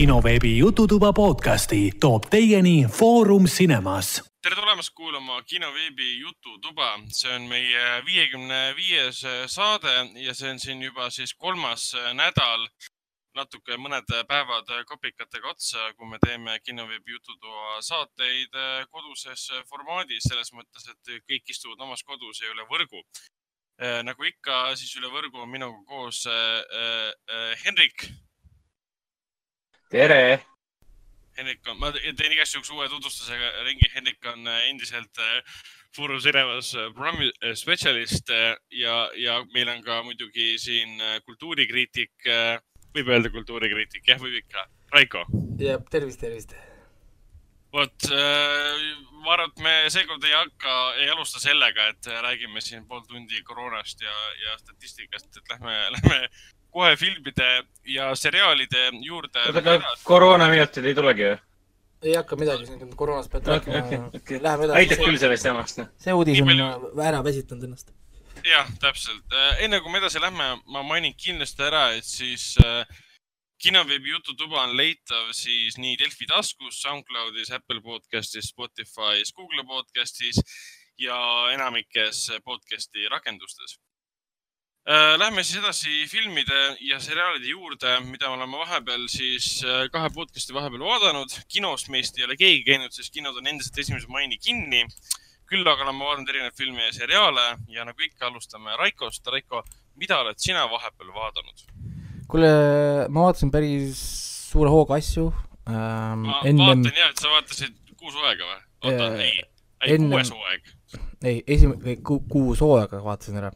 kinoveebi Jututuba podcasti toob teieni Foorum Cinemas. tere tulemast kuulama kinoveebi Jututuba, see on meie viiekümne viies saade ja see on siin juba siis kolmas nädal natuke mõned päevad kopikatega otsa, kui me teeme kinoveebi Jututoa saateid koduses formaadis, selles mõttes, et kõik istuvad omas kodus ja üle võrgu. nagu ikka, siis üle võrgu on minuga koos äh, äh, Henrik. Tere. Henrik on, ma teen igaks juhuks uue tutvustusega ringi. Henrik on endiselt Foorum Cinemas programmi spetsialist ja, ja meil on ka muidugi siin kultuurikriitik võib öelda kultuurikriitik, jah, võib ikka. Raiko. jah, tervist, tervist. vot äh,, ma arvan, et me seekord ei hakka, ei alusta sellega, et räägime siin pool tundi koroonast ja, ja statistikast, et lähme, lähme kohe filmide ja seriaalide juurde. oota, aga koroonaminutid ei tulegi või? ei hakka midagi, siin koroonast pead rääkima okay,. Okay, okay. Läheme edasi. aitab küll sellest jamast. noh. see uudis on palju... ära väsitanud ennast jah, täpselt. enne kui me edasi lähme, ma mainin kindlasti ära, et siis äh, kinoveebi Jututuba on leitav siis nii Delfi taskus, SoundCloudis, Apple podcastis, Spotify's, Google podcastis ja enamikes podcasti rakendustes. Lähme siis edasi filmide ja seriaalide juurde, mida me oleme vahepeal siis kahe podcast'i vahepeal vaadanud. kinost meist ei ole keegi käinud, sest kinod on endiselt esimese maini kinni küll aga olen ma vaadanud erinevaid filme ja seriaale ja nagu ikka, alustame Raikost. Raiko, mida oled sina vahepeal vaadanud? kuule, ma vaatasin päris suure hooga asju ähm,. ma ennem... vaatan jah, et sa vaatasid Kuus hooaega või? oota äh,, ei, ei ennem... kuues hooaeg. ei, esimene ku,, Kuus hooaega vaatasin ära.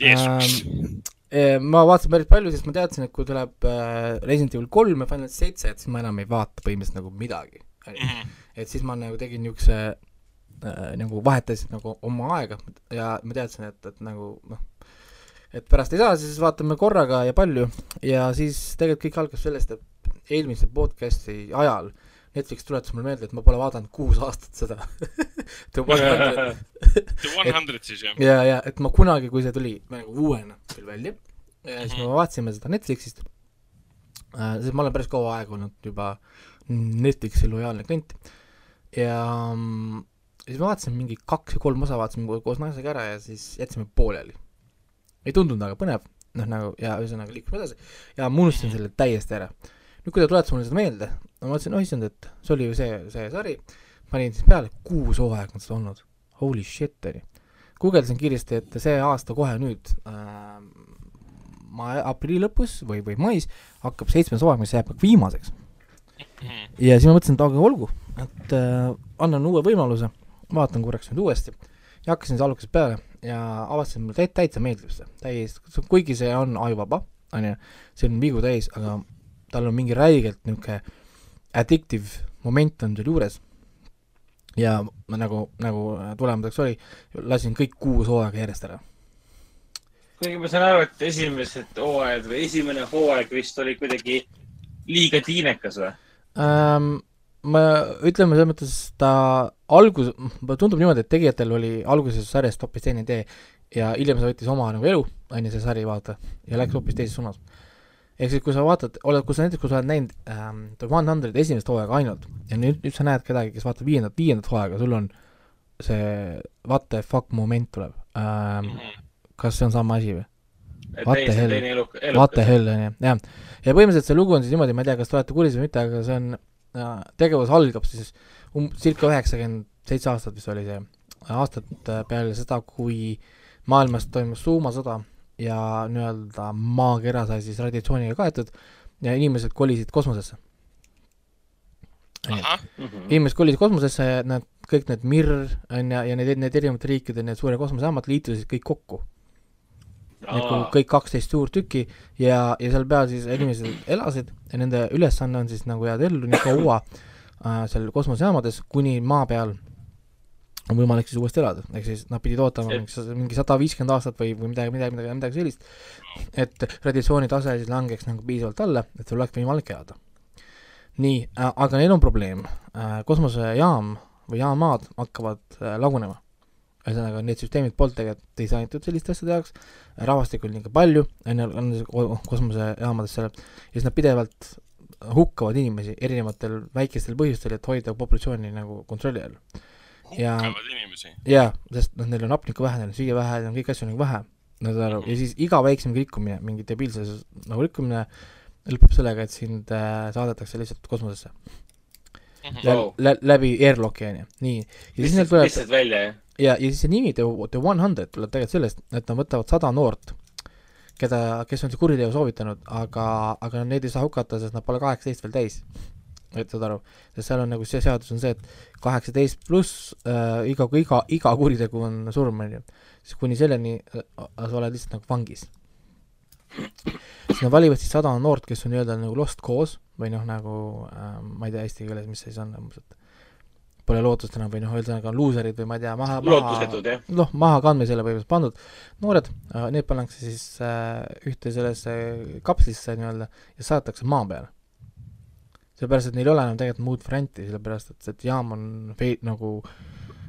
Ähm, ma vaatasin päris palju, sest ma teadsin, et kui tuleb äh, Resident Evil kolm ja Final seitse, et siis ma enam ei vaata põhimõtteliselt nagu midagi. -hmm. et siis ma nagu tegin niisuguse äh, nagu vahetasid nagu oma aega ja ma teadsin, et, et nagu noh, et pärast ei saa, siis vaatame korraga ja palju ja siis tegelikult kõik algas sellest, et eelmise podcast'i ajal Netflix tuletas mulle meelde, et ma pole vaadanud kuus aastat seda. The One Hundred. The One Hundred siis jah? ja, ja et ma kunagi, kui see tuli nagu uuena küll välja, ja siis me vaatasime seda Netflixist äh,, sest ma olen päris kaua aega olnud juba Netflixi lojaalne klient. Ja mm, siis ma vaatasin mingi kaks või kolm osa, vaatasime koos naisega ära ja siis jätsime pooleli. ei tundunud väga põnev, noh nagu ja ühesõnaga liikusime edasi. Ja ma unustasin selle täiesti ära. Nüüd, kui ta tuletas mulle seda meelde, ma mõtlesin, oh issand, et see oli ju see, see sari, panin siis peale, kuus hooaega on seda olnud, holy shit, oli. guugeldasin kiiresti, et see aasta kohe nüüd äh, ma aprilli lõpus või, või mais hakkab seitsmes hooaeg, mis jääb viimaseks. ja siis ma mõtlesin, et aga olgu, et äh, annan uue võimaluse. Vaatan korraks nüüd uuesti. Ja hakkasin siis algusest peale ja avastasin, mulle täit-, täitsa meeldib see, täiesti, kuigi see on ajuvaba, on ju, see on vigu täis, aga tal on mingi räigelt niisugune addictive moment on seal juures ja ma nagu, nagu tulemuseks oli, lasin kõik kuus hooaega järjest ära. kuigi ma saan aru, et esimesed hooajad või esimene hooaeg vist oli kuidagi liiga tiinekas või um,? ma, ütleme selles mõttes ta algus, tundub niimoodi, et tegijatel oli alguses sarjast hoopis teine idee ja hiljem see võttis oma nagu elu, on ju, see sari, vaata, ja läks hoopis teises suunas. Ehk siis, kui sa vaatad, oled, kui sa näiteks, kui sa oled näinud ähm, The One Hundred esimest hooaega ainult ja nüüd, nüüd sa näed kedagi, kes vaatab viiendat, viiendat hooaega, sul on see what the fuck moment tuleb ähm,. Mm -hmm. kas see on sama asi või? What the hell, what the hell, on ju, jah. ja põhimõtteliselt see lugu on siis niimoodi, ma ei tea, kas te olete kursis või mitte, aga see on tegevus algab siis um-, circa üheksakümmend seitse aastat vist oli see, aastat peale seda, kui maailmas toimus tuumasõda ja nii-öelda maakera sai siis radiatsiooniga kaetud ja inimesed kolisid kosmosesse. Mhm. inimesed kolisid kosmosesse ja nad, kõik need Mir on ja, ja need, need erinevate riikide need suure kosmosejaamad liitusid kõik kokku nagu kõik kaksteist suurtükki ja, ja seal peal siis inimesed elasid ja nende ülesanne on siis nagu jääda ellu nii kaua äh, seal kosmosejaamades, kuni maa peal on võimalik siis uuesti elada, ehk siis nad pidid ootama mingi sada viiskümmend aastat või, või midagi, midagi, midagi, midagi sellist, et radiatsioonitase siis langeks nagu piisavalt alla, et sul oleks võimalik elada. nii äh,, aga neil on probleem äh,, kosmosejaam või jaamad hakkavad äh, lagunema ühesõnaga, need süsteemid polnud tegelikult disainitud selliste asjade jaoks, rahvastikku oli liiga palju, on ju, on kosmosejaamades seal, ja siis nad pidevalt hukkavad inimesi erinevatel väikestel põhjustel, et hoida populatsiooni nagu kontrolli all. Ja- jaa, sest noh, neil on hapnikku vähe, neil on süüa vähe, neil on kõiki asju nagu vähe, nad saavad aru, ja siis iga väiksem rikkumine, mingi debiilses nagu rikkumine lõpeb sellega, et sind äh, saadetakse lihtsalt kosmosesse Lä, Wow. lä, läbi airlock'i onju, nii. ja siis neil tuleb lihtsalt välja, jah? ja, ja siis see nimi The, The One Hundred tuleb tegelikult sellest, et nad võtavad sada noort, keda, kes on siis kuriteo soovitanud, aga, aga neid ei saa hukata, sest nad pole kaheksateist veel täis. Et saad aru, sest seal on nagu see seadus on see, et kaheksateist pluss äh, iga, iga, iga kuritegu on surm, onju. siis kuni selleni äh, sa oled lihtsalt nagu vangis. siis nad valivad siis sada noort, kes on nii-öelda nagu lost cause või noh, nagu äh, ma ei tea eesti keeles, mis see siis on, pole lootust enam või noh, ühesõnaga looserid või ma ei tea, maha, maha noh, mahakandmisele põhimõtteliselt pandud noored, need pannakse siis äh, ühte sellesse kapslisse nii-öelda ja saadetakse maa peale. sellepärast, et neil ei ole enam tegelikult muud varianti, sellepärast et see jaam on vei-, nagu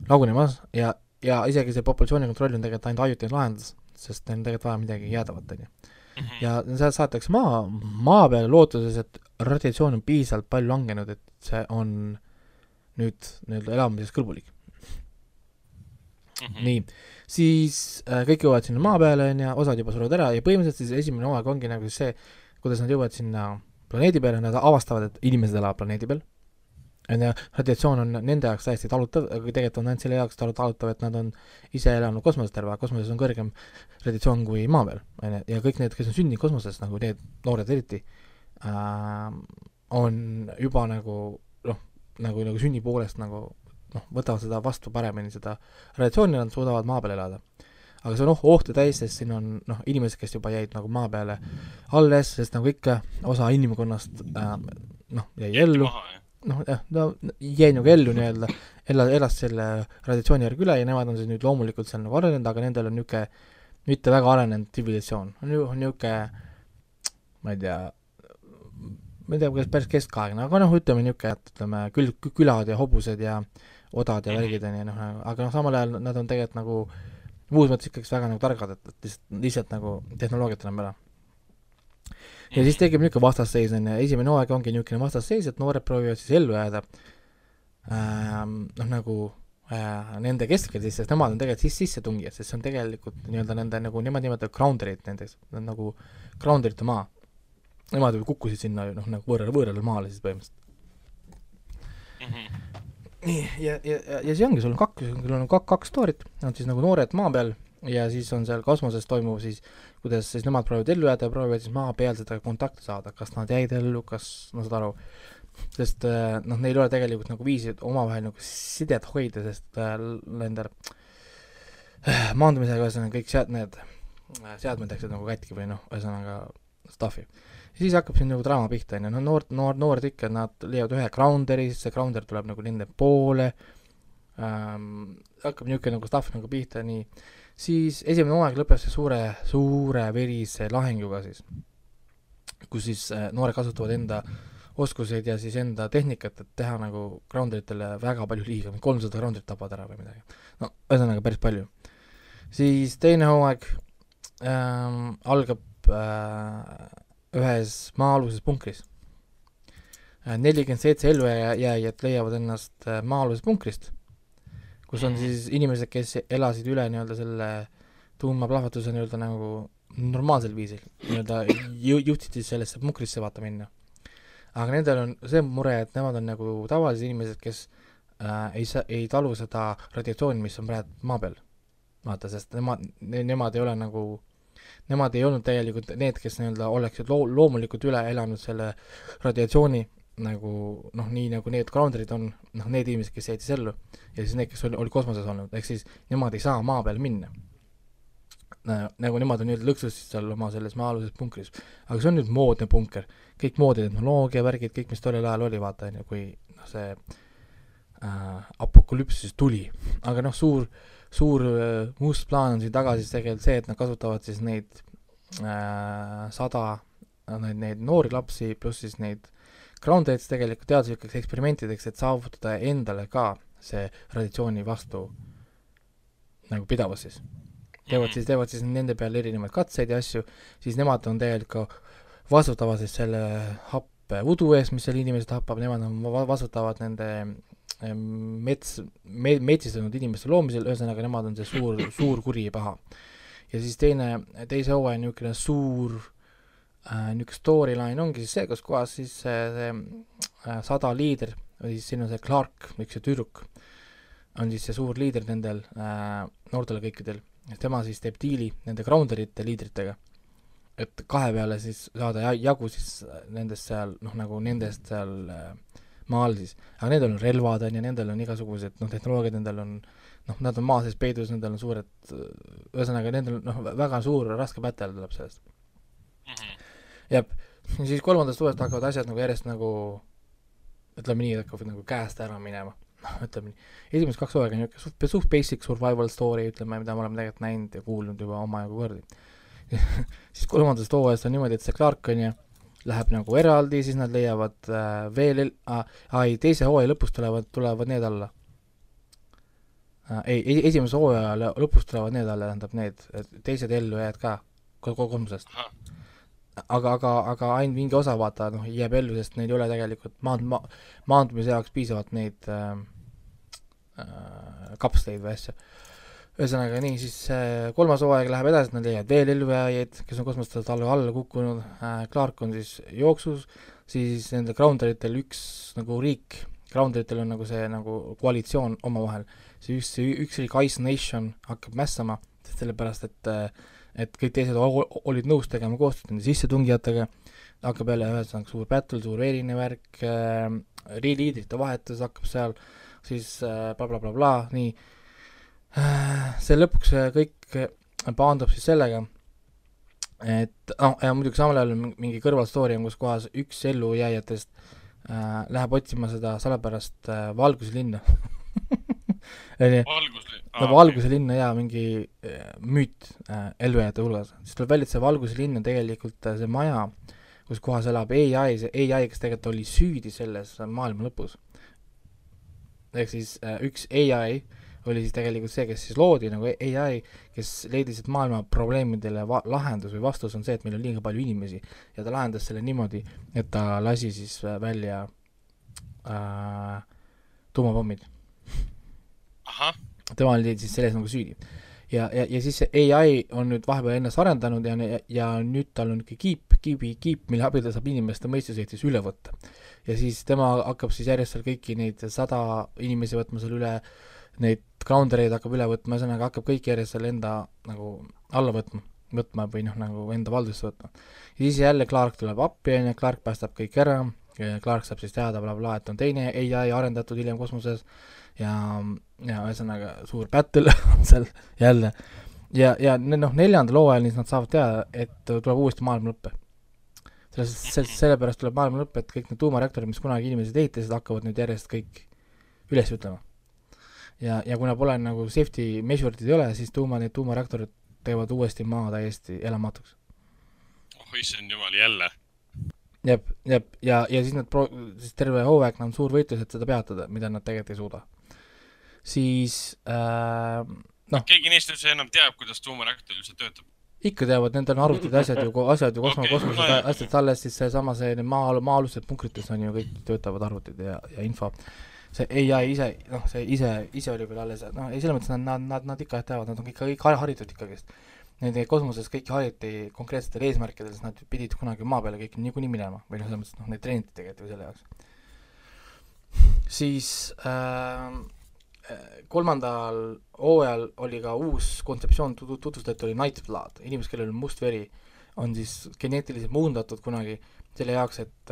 lagunemas ja, ja isegi see populatsiooni kontroll on tegelikult ainult ajutine lahendus, sest neil on tegelikult vaja midagi jäädavat, on ju. Mhm. ja sealt saadetakse maa, maa peale lootuses, et radiatsioon on piisavalt palju langenud, et see on nüüd nii-öelda elamiseks kõlbulik. Mhm. nii, siis äh, kõik jõuavad sinna maa peale, on ju, osad juba surevad ära ja põhimõtteliselt siis esimene hooaeg ongi nagu see, kuidas nad jõuavad sinna planeedi peale, nad avastavad, et inimesed elavad planeedi peal, on ju, radiatsioon on nende jaoks täiesti talutav, aga tegelikult on ainult selle jaoks talu- talutav, et nad on ise elanud kosmoses terve aeg, kosmoses on kõrgem radiatsioon kui maa peal, on ju, ja kõik need, kes on sündinud kosmoses, nagu need noored eriti äh,, on juba nagu noh, nagu, nagu sünni poolest nagu noh, võtavad seda vastu paremini, seda radiatsiooni nad suudavad maa peal elada. Aga see on oh, ohtu täis, sest siin on noh, inimesed, kes juba jäid nagu maa peale alles, sest nagu ikka, osa inimkonnast äh, noh, jäi ellu, noh jah, no jäi nagu ellu nii-öelda, ela-, elas selle radiatsiooni järgi üle ja nemad on siis nüüd loomulikult seal nagu arenenud, aga nendel on niisugune mitte väga arenenud tsivilisatsioon, on ju, on niisugune ma ei tea, ma ei tea, kas päris keskaegne, aga noh, ütleme niisugune, et ütleme kül-, külad ja hobused ja odad ja värgid on ju noh, aga noh, samal ajal nad on tegelikult nagu muus mõttes ikkagi väga nagu targad, et, et lihtsalt, lihtsalt nagu tehnoloogiat enam ära. ja siis tekib niisugune vastasseis on ju, esimene hooaeg ongi niisugune vastasseis, et noored proovivad siis ellu jääda ähm, noh, nagu äh, nende keskel siis, sest nemad on tegelikult siis sissetungijad, sest see on tegelikult nii-öelda nende nagu, nemad nimetavad grounder'id nendeks, nad on nagu grounder'ite maa. Nemad ju kukkusid sinna ju noh, nagu võõrale, võõrale maale siis põhimõtteliselt. Mhm. nii, ja, ja, ja, see ongi, sul on kaks, sul on kaks, kaks story't, on siis nagu noored maa peal ja siis on seal kosmoses toimuv siis, kuidas siis nemad proovivad ellu jääda ja proovivad siis maa peal seda kontakti saada, kas nad jäid ellu, kas, no saad aru, sest äh, noh, neil ei ole tegelikult nagu viisi omavahel nagu sidet hoida, sest äh, nende äh, maandumisega ühesõnaga kõik sead-, need äh, seadmed läksid nagu katki või noh, ühesõnaga stuff'i. Siis hakkab siin nagu draama pihta, on ju, no noor, noor, noored ikka, nad leiavad ühe grounderi, siis see grounder tuleb nagu nende poole ähm,, hakkab niisugune nagu stuff nagu pihta, nii, siis esimene hooaeg lõpeb see suure, suure verise lahinguga siis, kus siis äh, noored kasutavad enda oskuseid ja siis enda tehnikat, et teha nagu grounderitele väga palju liiga, kolmsada grounderit tapavad ära või midagi. no ühesõnaga päris palju. siis teine hooaeg ähm, algab äh, ühes maa-aluses punkris. nelikümmend seitse ellujääjat leiavad ennast äh, maa-alusest punkrist, kus on Mhm. siis inimesed, kes elasid üle nii-öelda selle tuumaplahvatuse nii-öelda nagu normaalsel viisil, nii-öelda jõudsid siis sellesse punkrisse vaata minna. aga nendel on see mure, et nemad on nagu tavalised inimesed, kes äh, ei saa, ei talu seda radiatsiooni, mis on praegu maa peal. vaata, sest nemad ne,, nemad ei ole nagu nemad ei olnud tegelikult need, kes nii-öelda oleksid loo-, loomulikult üle elanud selle radiatsiooni nagu noh, nii nagu need grounderid on, noh, need inimesed, kes jäid siis ellu ja siis need, kes oli, oli kosmoses olnud, ehk siis nemad ei saa maa peale minna. nagu nemad on nii-öelda lõksus siis seal oma selles maa-aluses punkris. aga see on nüüd moodne punker, kõik moodne tehnoloogia värgid, kõik, mis tollel ajal oli, vaata on ju, kui noh, see äh, apokalüpsis tuli, aga noh, suur, suur äh, must plaan on siin taga siis tegelikult see, et nad kasutavad siis neid äh, sada, neid, neid noori lapsi pluss siis neid groundates tegelikult teaduslikeks eksperimentideks, et saavutada endale ka see radiatsiooni vastu nagu pidavus siis. teevad siis, teevad siis nende peal erinevaid katseid ja asju, siis nemad on tegelikult ka vastutavad siis selle hap-, äh, udu eest, mis seal inimesi tapab, nemad on va- vastutavad nende mets me,, metsistunud inimeste loomisel, ühesõnaga nemad on see suur, suur kuri ja paha. ja siis teine, teise hooaja niisugune suur äh, niisugune storyline ongi siis see, kus kohas siis see, äh, sada liider või siis siin on see Clark, üks see tüdruk, on siis see suur liider nendel äh, noortel kõikidel tema siis teeb diili nende Grounderite liidritega, et kahe peale siis saada ja- jagu siis nendest seal noh, nagu nendest seal äh, maa all siis, aga nendel on relvad on ju, nendel on igasugused noh, tehnoloogiad, nendel on noh, nad on maa sees peidus, nendel on suured, ühesõnaga nendel noh, väga suur raske battle tuleb sellest. ja siis kolmandast uuest hakkavad asjad nagu järjest nagu ütleme nii, hakkavad nagu käest ära minema, noh ütleme nii, esimesed kaks hooaega on niisugune suht, suht basic survival story, ütleme, mida me oleme tegelikult näinud ja kuulnud juba omajagu kordi. siis kolmandast hooajast on niimoodi, et see Clark on ju, läheb nagu eraldi, siis nad leiavad äh, veel el- ah,, ei, teise hooaja lõpus tulevad, tulevad need alla äh,. ei, ei, esimese hooaja lõ- lõpus tulevad need alla, tähendab need teised ellujääjad ka, kolmsast. ahah, aga, aga, aga ainult mingi osa vaata noh, jääb ellu, sest neil ei ole tegelikult maand-, ma-, maandumise jaoks piisavalt neid äh, äh, kapsleid või asju. Ühesõnaga nii, siis äh, kolmas hooaeg läheb edasi, nad leiavad veel ellujääjaid, kes on kosmosest alla, alla kukkunud. Äh,, Clark on siis jooksus, siis nendel Grounderitel üks nagu riik, Grounderitel on nagu see nagu koalitsioon omavahel, see üks, üks riik, Ice Nation hakkab mässama, sellepärast et äh, et kõik teised olid nõus tegema koostööd nende sissetungijatega, hakkab jälle ühesõnaga suur battle, suur verine värk äh,, liidrite vahetus hakkab seal, siis äh, blablabla bla,, bla, nii see lõpuks äh, kõik äh, paandub siis sellega, et noh, ja muidugi samal ajal mingi kõrvalstoori on, kus kohas üks ellujääjatest äh, läheb otsima seda salapärast äh, valguslinna onju, valgus. nagu Valguse linn on jaa mingi äh, müüt äh, ellujääjate hulgas, siis tuleb välja, et see Valguse linn on tegelikult äh, see maja, kus kohas elab ai, see ai, kes tegelikult oli süüdi selles maailma lõpus. ehk siis äh, üks ai oli siis tegelikult see, kes siis loodi nagu ai, kes leidis, et maailma probleemidele va- lahendus või vastus on see, et meil on liiga palju inimesi ja ta lahendas selle niimoodi, et ta lasi siis äh, välja äh, tuumapommid tema oli siis selles nagu süüdi. ja, ja, ja siis see ai on nüüd vahepeal ennast arendanud ja, ja nüüd tal on niisugune kiip, kiibi, kiip, mille abil ta saab inimeste mõistuseid siis üle võtta. ja siis tema hakkab siis järjest seal kõiki neid sada inimesi võtma seal üle, neid groundereid hakkab üle võtma, ühesõnaga hakkab kõiki järjest seal enda nagu alla võtma, võtma või noh, nagu enda valdusse võtma. ja siis jälle Clark tuleb appi, on ju, Clark päästab kõik ära, Clark saab siis teada blablabla, et on teine ai arendatud hiljem kosmoses ja, ja ühesõnaga suur battle on seal jälle. ja, ja noh, neljandal hooajal siis nad saavad teada, et tuleb uuesti maailma lõpp. selles, selles, sellepärast tuleb maailma lõpp, et kõik need tuumareaktorid, mis kunagi inimesed ehitasid, hakkavad nüüd järjest kõik üles ütlema. ja, ja kuna pole nagu safety measure'id ei ole, siis tuuma, need tuumareaktorid teevad uuesti maa täiesti elamatuks. oh issand jumal, jälle. jep, jep, ja, ja siis nad pro-, siis terve hooaeg on suur võitlus, et seda peatada, mida nad tegelikult ei suuda. siis äh, noh, keegi neist üldse enam teab, kuidas tuumareaktor üldse töötab. ikka teavad, nendel on arvutid ja asjad ju, asjad ju kosmo- okay,, kosmoses asjad alles, siis seesama see maa, maa-alused punkrites on ju kõik töötavad arvutid ja, ja info. See ai ise, noh, see ise, ise oli veel alles, noh, ei selles mõttes nad, nad, nad, nad ikka teavad, nad on kõik har- haritud ikkagist. Neid kosmoses kõiki hariti konkreetsetel eesmärkidel, sest nad pidid kunagi maa peale kõik niikuinii minema või noh, selles mõttes, noh, neid treeniti tegelikult ju selle jaoks. siis äh, kolmandal hooajal oli ka uus kontseptsioon tut- tutvustati, oli Night Blood, inimesed, kellel on must veri, on siis geneetiliselt muundatud kunagi selle jaoks, et,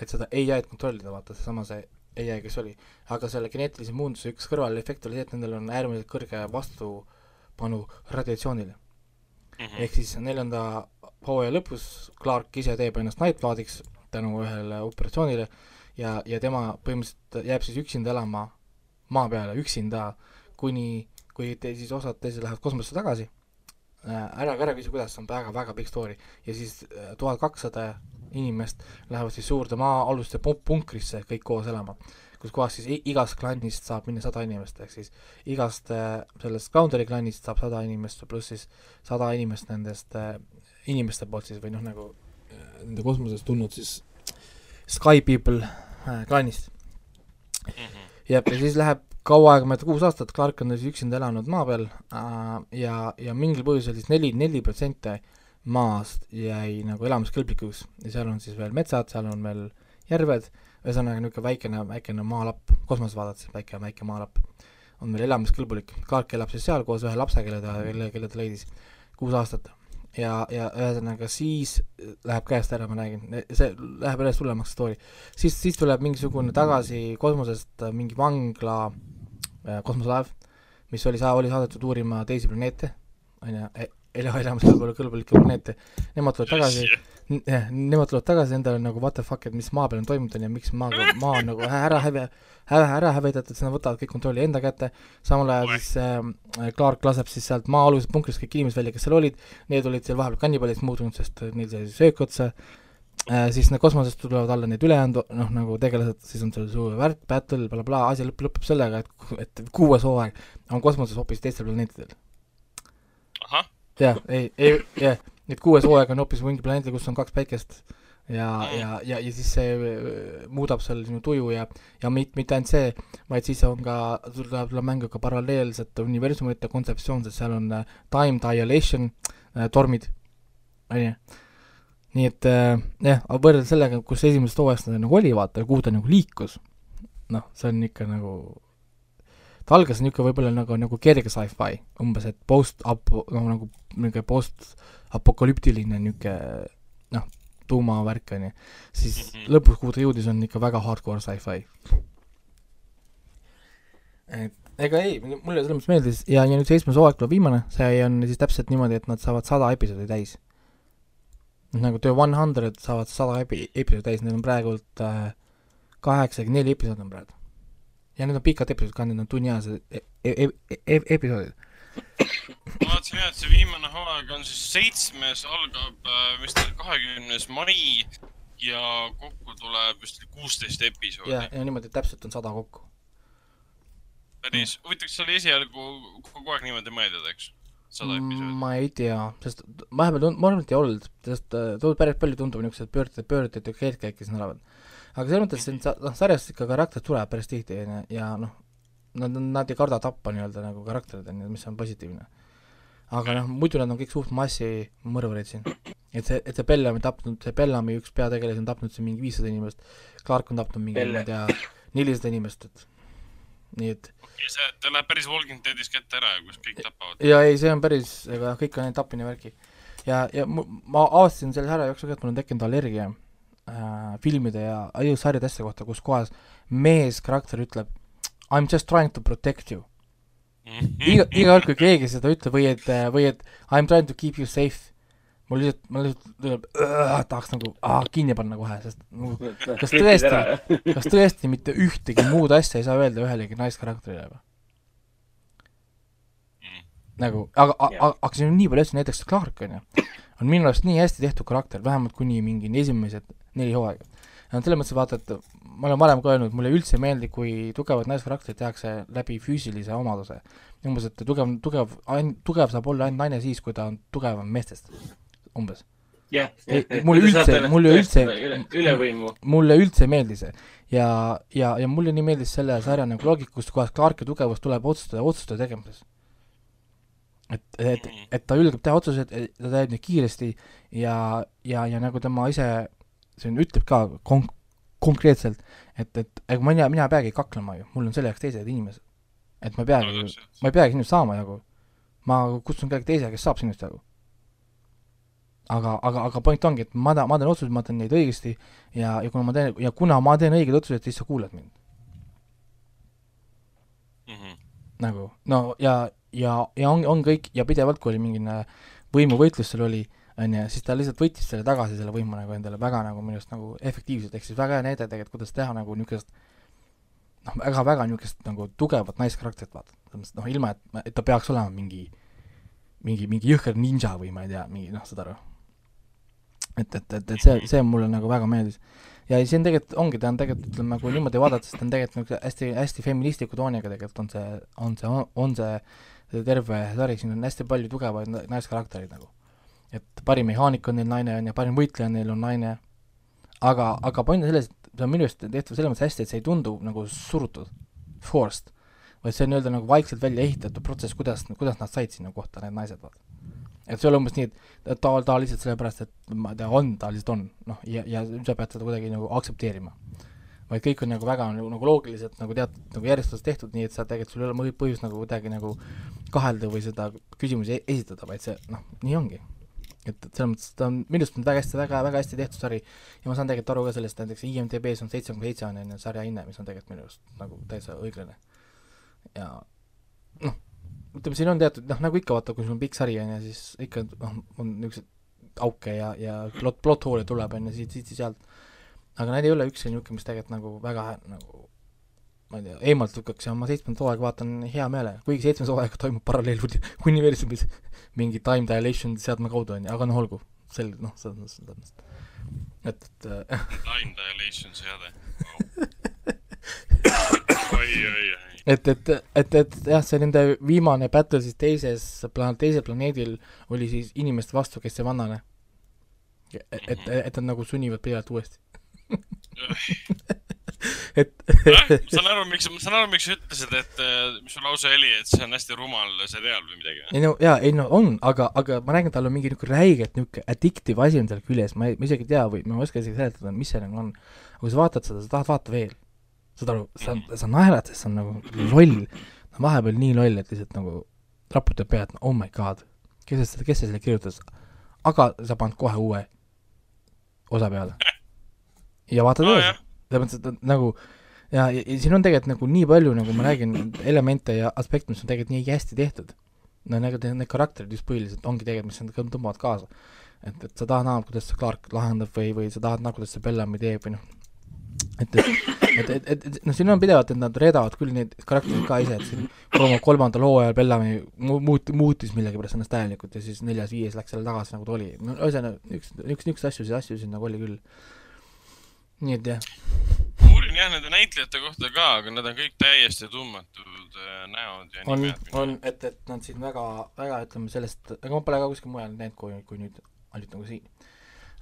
et seda ai-d kontrollida, vaata seesama see ai, kes oli. aga selle geneetilise muunduse üks kõrvalefekt oli see, et nendel on äärmiselt kõrge vastupanu radiatsioonile. Mhm. ehk siis neljanda hooaja lõpus Clark ise teeb ennast Nightbloodiks tänu ühele operatsioonile ja, ja tema põhimõtteliselt jääb siis üksinda elama maa peale, üksinda, kuni, kui te siis osad teised lähevad kosmosesse tagasi äh,, ära, ära küsi, kuidas, see on väga-väga pikk story. ja siis tuhat kakssada inimest lähevad siis suurde maa-aluste punk- punkrisse kõik koos elama, kus kohas siis igast klannist saab minna sada inimest, ehk siis igast äh, sellest Boundary klannist saab sada inimest pluss siis sada inimest nendest äh, inimeste poolt siis või noh, nagu äh, nende kosmosest tulnud siis Sky People klaanist. Mhm. jah, ja siis läheb kaua aega mööda, kuus aastat, Clark on siis üksinda elanud maa peal ja, ja mingil põhjusel siis neli, neli protsenti maast jäi nagu elamiskõlblikuks ja seal on siis veel metsad, seal on veel järved, ühesõnaga niisugune väikene, väikene maalapp, kosmoses vaadates väike, väike maalapp on veel elamiskõlbulik. Clark elab siis seal koos ühe lapsega, kelle ta, kelle, kelle ta leidis kuus aastat. ja, ja ühesõnaga siis läheb käest ära, ma räägin, see läheb järjest hullemaks story. siis, siis tuleb mingisugune tagasi kosmosest mingi vangla äh, kosmoselaev, mis oli sa-, oli saadetud uurima teisi planeete, on ju, elu elamiskõlbulikke, kõlbulikke planeete. Nemad tulevad tagasi, jah, nemad tulevad tagasi endale nagu what the fuck, et mis maa peal on toimunud, on ju, miks maaga, maa on nagu ära häve, ära, ära hävitatud, siis nad võtavad kõik kontrolli enda kätte, samal ajal siis äh, Clark laseb siis sealt maa-alusest punkrist kõik inimesed välja, kes seal olid, need olid seal vahepeal kannibaliks muutunud, sest äh, neil sai söök otsa. Äh,, siis need kosmosest tulevad alla need ülejäänud noh, nagu tegelased, siis on seal suur värk, battle bla,, blablabla, asi lõpp, lõpeb sellega, et, et kuues hooaeg on kosmoses hoopis teistel planeetidel. jah, ei, ei, jah, et kuues hooaeg on hoopis mingi planeedil, kus on kaks päikest. Ja, ja, ja, ja siis see öö, muudab seal sinu tuju ja, ja mit-, mitte ainult see, vaid siis on ka, tuleb, tuleb mängu ka paralleelsete universumite kontseptsioon, sest seal on äh, time dilation äh, tormid, on ju. nii et äh, jah, aga võrreldes sellega, kus esimesest hooajast ta nagu oli, vaata, kuhu ta nagu liikus, noh, see on ikka nagu ta algas niisugune võib-olla nagu, nagu kerge sci-fi, umbes et post-apo-, noh nagu niisugune post-apokalüptiline niisugune noh, tuumavärk on ju, siis Mhm. lõpus, kuhu ta jõudis, on ikka väga hardcore sci-fi. et ega ei, mulle selles mõttes meeldis ja, ja nüüd seitsmes hooaeg tuleb viimane, see on siis täpselt niimoodi, et nad saavad sada episoodi täis. nagu The One Hundred saavad sada epi-, episoodi täis, neil on praegult äh, kaheksakümmend neli episoodi on praegu. Ja need on pikad episoodid ka, need on tunniajased e e e e episoodid. ma vaatasin jah, et see viimane hooaeg on siis seitsmes, algab äh, vist kahekümnes mai ja kokku tuleb vist kuusteist episoodi ja, ja niimoodi täpselt on sada kokku. päris huvitav, kas see oli esialgu kogu aeg niimoodi mõeldud, eks? sada episoodi. ma ei tea, sest vahepeal tund-, ma arvan, et ei olnud, sest äh, tundub päris palju tundub niisugused pöörded, pöörded ja keerdkäike siin olevat. Aga selles mõttes, et sa, noh, sarjast ikka karakter tuleb päris tihti, on ju, ja noh, nad, nad ei karda tappa nii-öelda nagu karakterid, on ju, mis on positiivne. aga noh, muidu nad on kõik suht massimõrvarid siin. et see, et see Bellami tapnud, see Bellami üks peategelasi on tapnud siin mingi viissada inimest, Clark on tapnud mingi, ma ei tea, nelisada inimest, et nii et ja see, ta läheb päris Walking Deadis kätte ära, kus kõik tapavad. ja ei, see on päris, ega kõik on ainult tapmine värki. ja, ja ma avastasin selle härra jooksul ka, et mul on tekkinud allergia äh, filmide ja sarjade asjade kohta, kus kohas mees karakter ütleb I m just trying to protect you. iga, iga kord, kui keegi seda ütleb või et, või et I m trying to keep you safe, mul lihtsalt, mul lihtsalt tuleb, tahaks nagu aa, kinni panna kohe, sest nagu kas tõesti, kas tõesti mitte ühtegi muud asja ei saa öelda ühelegi naiskarakterile või? nagu, aga, aga, aga siin on nii palju asju, näiteks Clark on ju, on minu arust nii hästi tehtud karakter, vähemalt kuni mingi esimesed neli hooaega. no selles mõttes vaata, et ma olen varem ka öelnud, mulle üldse ei meeldi, kui tugevad naiskarakterid tehakse läbi füüsilise omaduse. umbes, et tugev, tugev, tugev saab olla ainult naine siis, kui ta on tugevam meestest, umbes. jah, Ei, mulle üldse- mulle üldse- ülevõimu. mulle üldse ei meeldi see. ja, ja, ja mulle nii meeldis selle sarja nagu loogika, kus kohas Clarki tugevus tuleb otsustada, otsuste tegemises. et, et, et ta julgeb teha otsuseid, ta teeb neid kiiresti ja, ja, ja nagu tema ise siin ütleb ka kon-, konkreetselt, et, et ega ma, mina, mina ei peagi kaklema ju, mul on selle jaoks teised inimesed. et ma ei peagi, ma ei peagi sinust saama jagu. ma kutsun kellegi teise, kes saab sinust jagu. aga, aga, aga point ongi, et ma tahan, ma teen otsuseid, ma teen neid õigesti ja, ja kuna ma teen, ja kuna ma teen õigeid otsuseid, siis sa kuulad mind. nagu no ja, ja, ja on, on kõik ja pidevalt, kui oli mingine võimuvõitlus seal oli, on ju, siis ta lihtsalt võttis selle tagasi, selle võimu nagu endale väga nagu minu arust nagu efektiivselt, ehk siis väga hea näide tegelikult, kuidas teha nagu niisugust noh, väga-väga niisugust nagu tugevat naiskarakterit, vaata. noh, ilma, et, et ta peaks olema mingi mingi, mingi jõhker ninja või ma ei tea, mingi noh, saad aru. et, et, et, et see, see mulle nagu väga meeldis. ja see on tegelikult, ongi, ta on tegelikult, ütleme, kui niimoodi vaadates, ta on tegelikult niisugune hästi, hästi feministliku tooniga tegelikult on see, on see, on see terve sari, siin on hästi palju tugevaid na- naiskaraktereid nagu. et parim mehaanik on neil naine, on ju, parim võitleja neil on naine, aga, aga point on selles, et see on minu arust tehtud selles mõttes hästi, et see ei tundu nagu surutud, forced, vaid see on nii-öelda nagu vaikselt välja ehitatud protsess, kuidas, kuidas nad said sinna kohta, need naised, vaata. et see ei ole umbes nii, et ta, ta lihtsalt sellepärast, et ma ei tea, on, ta lihtsalt on, noh, ja, ja sa pead seda kuidagi nagu aktsepteerima. Vaid kõik on nagu väga nagu, nagu loogiliselt nagu teatud nagu järjestuses tehtud, nii et sa tegelikult, sul ei ole põhjust nagu kuidagi nagu kahelda või seda küsimusi e- esitada, vaid see noh, nii ongi. et, et selles mõttes ta on minu arust väga hästi, väga, väga hästi tehtud sari ja ma saan tegelikult aru ka sellest, näiteks IMDB-s on seitse koma seitse on ju sarja hinne, mis on tegelikult minu arust nagu täitsa õiglane. ja noh, ütleme siin on teatud noh, nagu ikka vaata, kui sul on pikk sari on ju, siis ikka noh, on niisuguseid auke ja, ja plot, plot hole'e tuleb on ju siit, siit ja sealt. Aga need ei ole üks niisugune, mis tegelikult nagu väga nagu ma ei tea, eemalt lükkaks ja ma seitsmendat hooaega vaatan hea meelega, kuigi seitsmes hooaeg toimub paralleeluniversumis mingi time dilation seadme kaudu on ju, aga noh, olgu, selge, noh, selles mõttes, selles mõttes. et, et äh, Time dilation seade. oi, oi, oi. et, et, et, et jah, see nende viimane battle siis teises plaan-, teisel planeedil oli siis inimeste vastu, kes ei vanane. et, et, et nad nagu sunnivad pidevalt uuesti. et ma saan aru, miks, ma saan aru, miks sa ütlesid, et äh, mis su lause oli, et see on hästi rumal seriaal või midagi. ei no jaa, ei no on, aga, aga ma räägin, tal on mingi niisugune räigelt niisugune addictive asi on seal küljes, ma ei, ma isegi ei tea või ma ei oska isegi seletada, mis see nagu on. aga kui sa vaatad seda, sa tahad vaadata veel. saad aru, sa, sa naerad, sest see on nagu loll. vahepeal nii loll, et lihtsalt nagu raputab pead, oh my god, kes see, kes see selle kirjutas. aga sa paned kohe uue osa peale. ja vaatad aa edasi jah, selles mõttes, et nagu ja, ja, ja siin on tegelikult nagu nii palju, nagu ma räägin, elemente ja aspekte, mis on tegelikult nii hästi tehtud. no te- need karakterid just põhiliselt ongi tegelikult, mis nad tõmbavad kaasa. et, et sa tahad näha, kuidas see Clark lahendab või, või sa tahad näha, kuidas see Bellamy teeb või noh, et, et, et, et, et, et noh, siin on pidevalt, et nad reedavad küll neid karaktereid ka ise, et siin kolma, kolmandal hooajal Bellamy mu- muut-, muutis millegipärast ennast täielikult ja siis neljas-viies läks jälle tagasi, nagu ta oli. no ühesõnaga, üks, üks niisuguseid asju, asju siin nagu oli küll. Nii et jah uurin jah nende näitlejate kohta ka, aga nad on kõik täiesti tundmatud äh, näod ja on nimed., on, et, et nad siin väga, väga ütleme sellest, ega ma pole ka kuskil mujal näinud, kui, kui nüüd ainult nagu siin.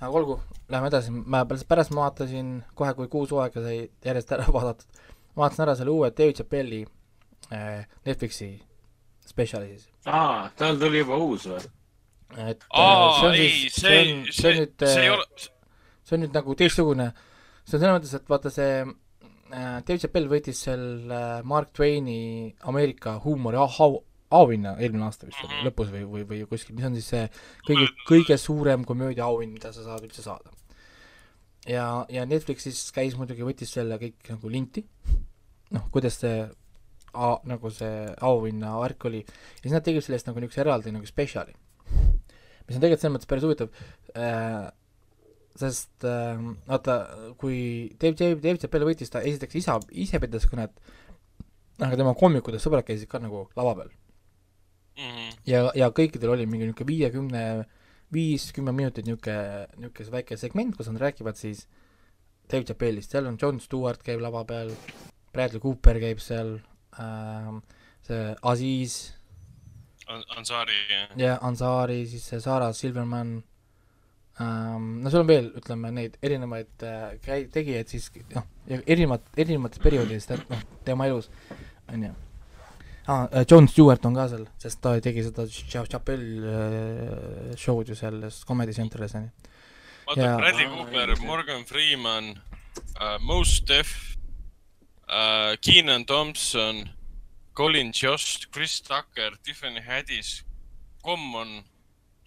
aga olgu, lähme edasi, ma pärast, pärast ma vaatasin kohe, kui kuus hooaega sai järjest ära vaadatud, vaatasin ära selle uue David Chappelli äh, Netflixi spetsiali siis. aa, tal tuli juba uus või? et äh, aa, ei, siis- see on, see see on, nüüd, see ole, see on nüüd nagu teistsugune, see on selles mõttes, et vaata see äh, Dave Chappelle võitis selle Mark Twaini Ameerika huumori au- auhinna eelmine aasta vist oli Mhm. lõpus või, või, või kuskil, mis on siis see kõige, kõige suurem komöödia auhind, mida sa saad üldse saada. ja, ja Netflix siis käis muidugi, võttis selle kõik nagu linti, noh, kuidas see a, nagu see auhinna värk oli ja siis nad tegid sellest nagu niisuguse eraldi nagu spetsiali, mis on tegelikult selles mõttes päris huvitav äh,, sest äh, vaata, kui Dave, Dave, Dave Chappelle võitis, ta esiteks isa, ise pidas kõnet, aga tema kommikud ja sõbrad käisid ka nagu lava peal. Mhm. ja, ja kõikidel oli mingi niisugune viiekümne, viis-kümme minutit niisugune, niisugune väike segment, kus nad räägivad siis Dave Chappellist, seal on Jon Stewart käib lava peal, Bradley Cooper käib seal ähm,, see Aziz Ansari, ja Ansari, siis see Sarah Silverman no sul on veel, ütleme neid erinevaid äh, käi-, tegijaid siis noh, erinevad, erinevates perioodides te- noh, tema elus, on ju. aa, Jon Stewart on ka seal, sest ta tegi seda Cha- Chappelle äh, show'd ju selles Comedy Centeris, on ju. vaata. Bradley Cooper, Morgan Freeman uh,, Mos Def uh,, Keenan Thompson, Colin Jost, Chris Tucker, Tiffany Haddish, Common,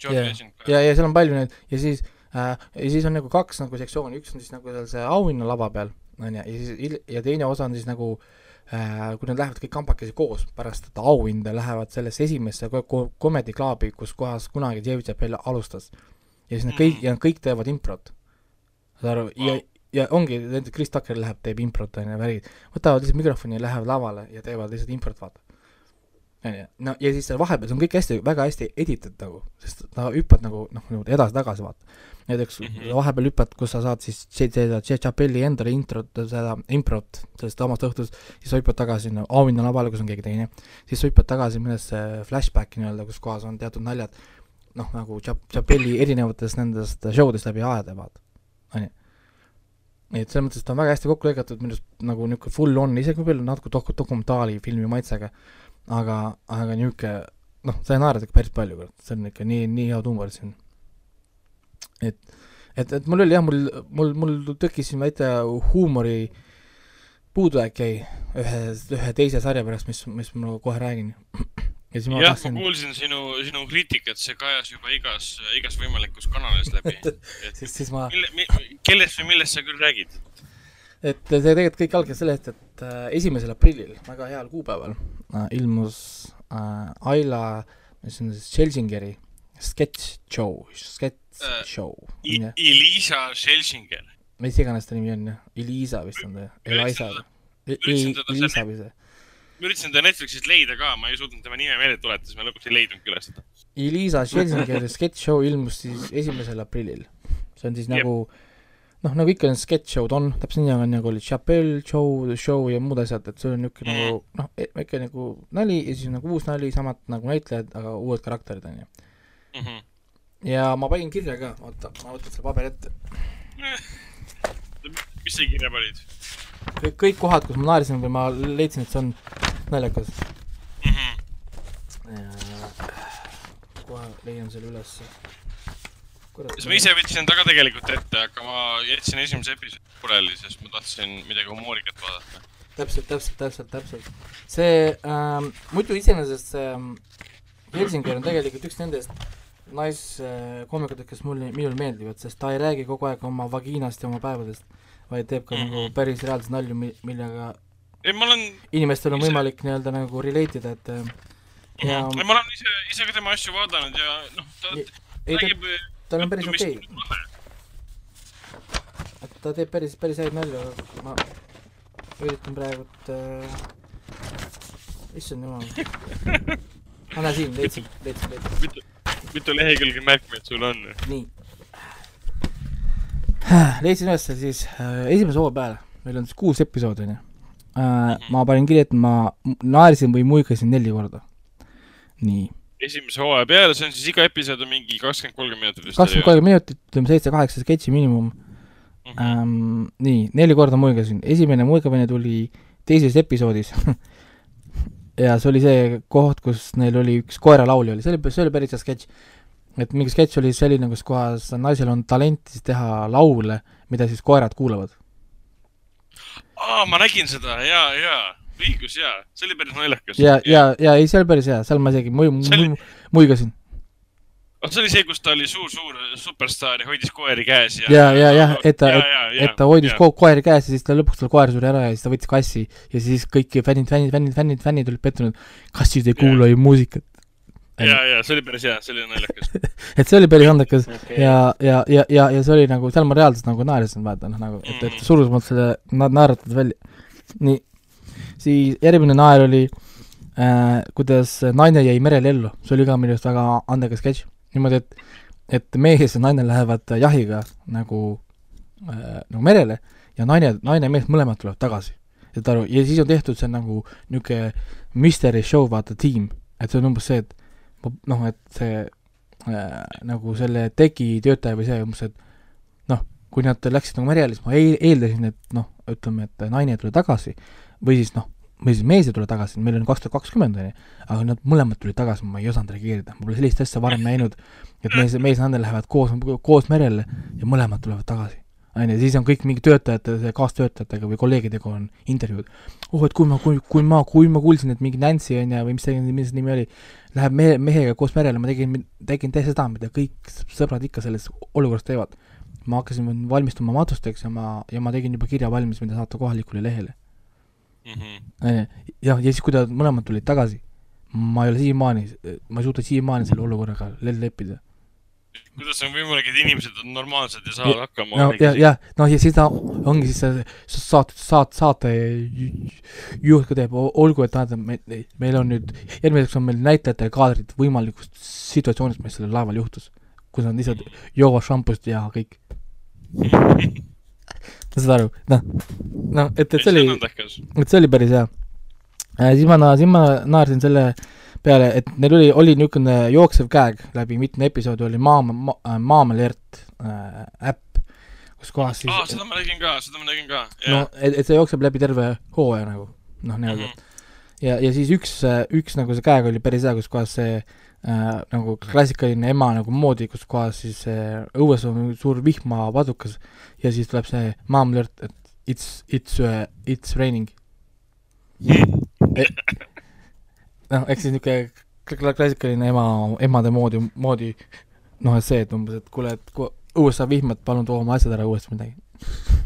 Legend. ja, ja seal on palju neid ja siis äh,, ja siis on nagu kaks nagu sektsiooni, üks on siis nagu seal see auhinna lava peal, on ju, ja siis ja teine osa on siis nagu äh, kui nad lähevad kõik kambakesi koos pärast seda auhinda, lähevad sellesse esimesse comedy club'i, kus kohas kunagi Chappelle alustas. ja siis nad kõik Mhm. ja nad kõik teevad improt. saad aru, ja Wow., ja ongi, näiteks Chris Tucker läheb, teeb improt on ju, värgid, võtavad lihtsalt mikrofoni ja lähevad lavale ja teevad lihtsalt improt, vaata. On ju, no ja siis seal vahepeal, see on kõik hästi, väga hästi editud nagu, sest sa hüppad nagu noh, nagu edasi-tagasi vaata. näiteks mm. -hmm. vahepeal hüppad, kus sa saad siis se- seda Ch- Chappelli endale introt, seda improt sellest samast õhtust, siis sa hüppad tagasi sinna auhinna lavale, kus on keegi teine, siis sa hüppad tagasi mõnesse flashback'i nii-öelda, kus kohas on teatud naljad, noh nagu Cha-, Chappelli erinevatest nendest show dest läbi aegade, vaata, on ju. et selles mõttes ta on väga hästi kokku lõigatud, minu arust nagu niisugune full on, isegi võib-olla natuke dok-, dokumentaalfilmi maitsega, aga, aga niisugune noh, sa naerad ikka päris palju, kurat, see on ikka nii, nii hea huumor siin. et, et, et mul oli jah, mul, mul, mul tekkis siin väike huumori puudujääk jäi ühe, ühe teise sarja pärast, mis, mis ma nagu kohe räägin. ja siis ma jah, tahtsin ma kuulsin sinu, sinu kriitikat, see kajas juba igas, igas võimalikus kanalis läbi. siis, siis ma mille, kellest või millest sa küll räägid? et see tegelikult kõik algas sellest, et äh, esimesel aprillil, väga heal kuupäeval äh, ilmus äh, Aila, mis on siis Schelsingeri sketš show, sketš show, Elisa Schelsinger. mis iganes ta nimi on, Elisa vist on ta, Elisa E- teda Elisa või see, ma üritasin ta Netflixist leida ka, ma ei suutnud tema nime meelde tuletada, siis ma lõpuks ei leidnudki üles seda. Elisa Schelsingeri sketš show ilmus siis esimesel aprillil. see on siis Jep. nagu noh, nagu ikka need sketš show'd on, täpselt nii nagu, nagu oli Chappelle show, show ja muud asjad, et see on niisugune Mhm. nagu noh, väike nagu nali ja siis nagu uus nali, samad nagu näitlejad, aga uued karakterid on ju. Mhm. ja ma panin kirja ka, oota, ma võtan selle paberi ette. mis sa kirja panid kõik, kõik kohad, kus ma naersin või ma leidsin, et see on naljakas. mm? -hmm. kohe leian selle ülesse. Siis ma ise võtsin ta ka tegelikult ette, aga ma jätsin esimese episoodi pooleli, sest ma tahtsin midagi humoorikat vaadata. täpselt, täpselt, täpselt, täpselt. see ähm,, muidu iseenesest see ähm, Helsinger on tegelikult üks nendest naiskoomikutest, kes mulle, minule meeldivad, sest ta ei räägi kogu aeg oma vagiinast ja oma päevadest, vaid teeb ka mm Mhm. -hmm. nagu päris reaalseid nalju, millega ei, ma olen, inimestel on Ise- võimalik nii-öelda nagu relate ida, et äh, ja ja... ma olen ise, ise ka tema asju vaadanud ja noh, ta ei, ei ta, räägib tal on päris okei et ta teeb päris, päris häid nalju, aga ma üritan praegult äh..., issand jumal. ma näen siin, leidsin, leidsin, leidsin, mitu, mitu lehekülge märkmeid sul on? nii. leidsin üles siis äh, esimese hooaja peale, meil on siis kuus episoodi onju äh,. ma panin kirja, et ma naersin või muigasin neli korda. nii, esimese hooaja peale, see on siis iga episood on mingi kakskümmend, kolmkümmend minutit vist. kakskümmend kolm minutit, ütleme seitse-kaheksa sketši miinimum Mhm. ähm,. nii, neli korda muigasin, esimene muigamine tuli teises episoodis ja see oli see koht, kus neil oli üks koeralaulja oli, see oli, see oli päris hea sketš. et mingi sketš oli selline, kus kohas naisel on talent siis teha laule, mida siis koerad kuulavad. aa, ma nägin seda ja, ja, õigus ja, see oli päris naljakas. ja, ja, ja ei, see oli päris hea, seal ma isegi mu-, See oli- mu-, muigasin. oh, see oli see, kus ta oli suur-suur superstaar ja hoidis koeri käes ja. ja, ja, jah, et ta, ja, et, ta hoidis ko- koeri käes ja siis ta lõpuks tal koer suri ära ja siis ta võttis kassi ja siis kõik fännid, fännid, fännid, fännid, fännid olid pettunud. kassid ei kuula ju muusikat. ja, ja see oli päris hea, see oli naljakas. et see oli päris andekas okei. ja, ja, ja, ja, ja see oli nagu, seal ma reaalselt nagu naersin, vaata noh, nagu, et, et Mhm. surus mult selle na-, naeratud välja. nii, siis järgmine naer oli äh,, kuidas naine jäi merel ellu, see oli ka minu arust väga andekas sketš. niimoodi, et, et mees ja naine lähevad jahiga nagu äh,, nagu merele ja naine, naine ja mees mõlemad tulevad tagasi. saad aru, ja siis on tehtud see nagu niisugune mystery show, vaata, tiim, et see on umbes see, et noh, et see äh, nagu selle tegi töötaja või see umbes, et noh, kui nad läksid nagu merele, siis ma eel- eeldasin, et noh, ütleme, et naine ei tule tagasi või siis noh, või siis mees ei tule tagasi, meil on kaks tuhat kakskümmend on ju, aga nad mõlemad tulid tagasi, ma ei osanud reageerida, ma pole sellist asja varem näinud, et mees, mees ja naine lähevad koos, koos merele ja mõlemad tulevad tagasi. on ju, siis on kõik mingi töötajate, kaastöötajatega või kolleegidega on intervjuud. oh, et kui ma, kui, kui ma, kui ma kuulsin, et mingi Nancy on ju, või mis see, mis see nimi oli, läheb mehe, mehega koos merele, ma tegin, tegin täiesti seda, mida kõik sõbrad ikka selles olukorras teevad. ma hakkasin valmistuma matusteks ja ma, ja ma tegin juba kirja valmis, mida saata kohalikule lehele. Mhm. onju, jah, ja siis, kui nad mõlemad tulid tagasi, ma ei ole siiamaani, ma ei suuda siiamaani selle olukorraga le- leppida. kuidas on võimalik, et inimesed on normaalsed ja saavad hakkama? no ja, jah, noh ja siis ta ongi siis see saate, saate, saate ju- juht ka teeb, olgu, et tähendab, me, meil on nüüd, järgmiseks on meil näitlejatel kaadrid võimalikust situatsioonist, mis sellel laeval juhtus. kus nad lihtsalt joovad šampust ja kõik, saad aru, noh, noh, et, et see oli, et see oli päris hea. siis ma, siis ma naersin selle peale, et neil oli, oli niisugune jooksev gag läbi mitme episoodi oli Maam-, Maam-, Alert äh, äpp, kus kohas siis aa, seda ma nägin ka, seda ma nägin ka. no et, et see jookseb läbi terve hooaja nagu noh, nii-öelda mm. -hmm. ja, ja siis üks, üks nagu see käega oli päris hea, kus kohas see äh, nagu klassikaline ema nagu moodi, kus kohas siis äh, õues on suur vihmapadukas ja siis tuleb see alert, et it's, it's uh,, it's raining. noh, ehk siis niisugune kla- klassikaline ema, emade moodi, moodi noh, et see, et umbes, et kuule, et kui õues saab vihma, et palun too oma asjad ära õuest midagi.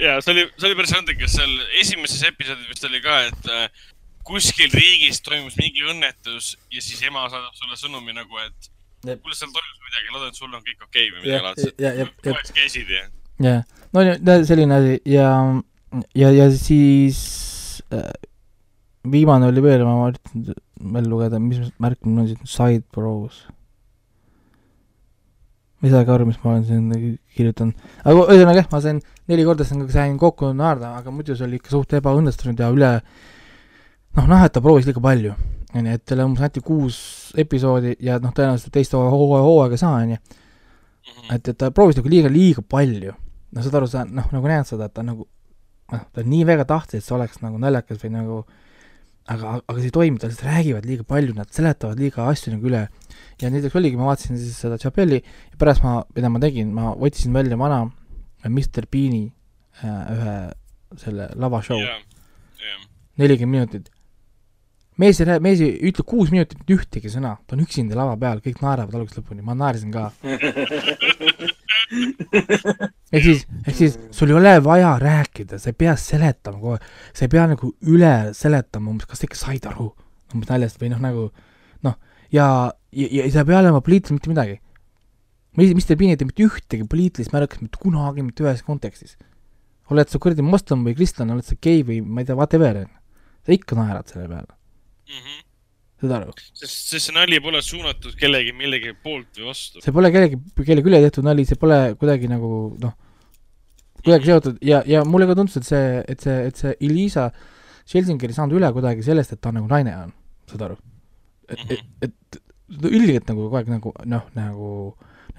ja see oli, see oli päris andekas, seal esimeses episoodis vist oli ka, et äh, kuskil riigis toimus mingi õnnetus ja siis ema saadab sulle sõnumi nagu, et kuule, seal toimus midagi, loodan, et sul on kõik okei okay või midagi, laadset. poes käisid ja. jah, no selline asi ja, ja, ja siis äh, viimane oli veel, ma üritan veel lugeda, mis märk mul on siin, side bros. ma ei saagi aru, mis ma olen siin kirjutanud, aga ühesõnaga jah, ma sain neli korda sain, sain kokku naerda, aga muidu see oli ikka suht ebaõnnestunud ja üle noh, noh, et ta proovis liiga palju, onju, et talle umbes anti kuus episoodi ja noh, tõenäoliselt teist hooaega hooaega ei saa, onju Mhm. et, et ta proovis nagu liiga, liiga palju. no saad aru, sa noh, nagu näed seda, et ta nagu noh, ta nii väga tahtis, et see oleks nagu naljakas või nagu aga, aga see ei toimi, ta lihtsalt räägivad liiga palju, nad seletavad liiga asju nagu üle. ja näiteks oligi, ma vaatasin siis seda Chapelli ja pärast ma, mida ma tegin, ma otsisin välja vana Mr Bean'i äh, ühe selle lavashow, jah. nelikümmend minutit. Mees ei räägi, mees ei ütle kuus minutit ühtegi sõna, ta on üksinda lava peal, kõik naeravad algusest lõpuni, ma naersin ka. ehk siis, ehk siis sul ei ole vaja rääkida, sa ei pea seletama kogu aeg, sa ei pea nagu üle seletama umbes, kas sa ikka said aru umbes naljast või noh, nagu noh, ja, ja, ja sa ei pea olema poliitiliselt mitte midagi. Mr Bean ei tee mitte ühtegi poliitilist märkust mitte kunagi mitte ühes kontekstis. oled sa kuradi moslem või kristlane, oled sa gei või ma ei tea, whatever, sa ikka naerad selle peale, saad aru? sest, sest see nali pole suunatud kellegi millegi poolt või vastu. see pole kellegi, kellegi üle tehtud nali, see pole kuidagi nagu noh, kuidagi seotud ja, ja mulle ka tundus, et see, et see, et see Elisa Schelsinger ei saanud üle kuidagi sellest, et ta nagu naine on, saad aru? et, et, et ta üldiselt nagu kogu aeg nagu noh, nagu,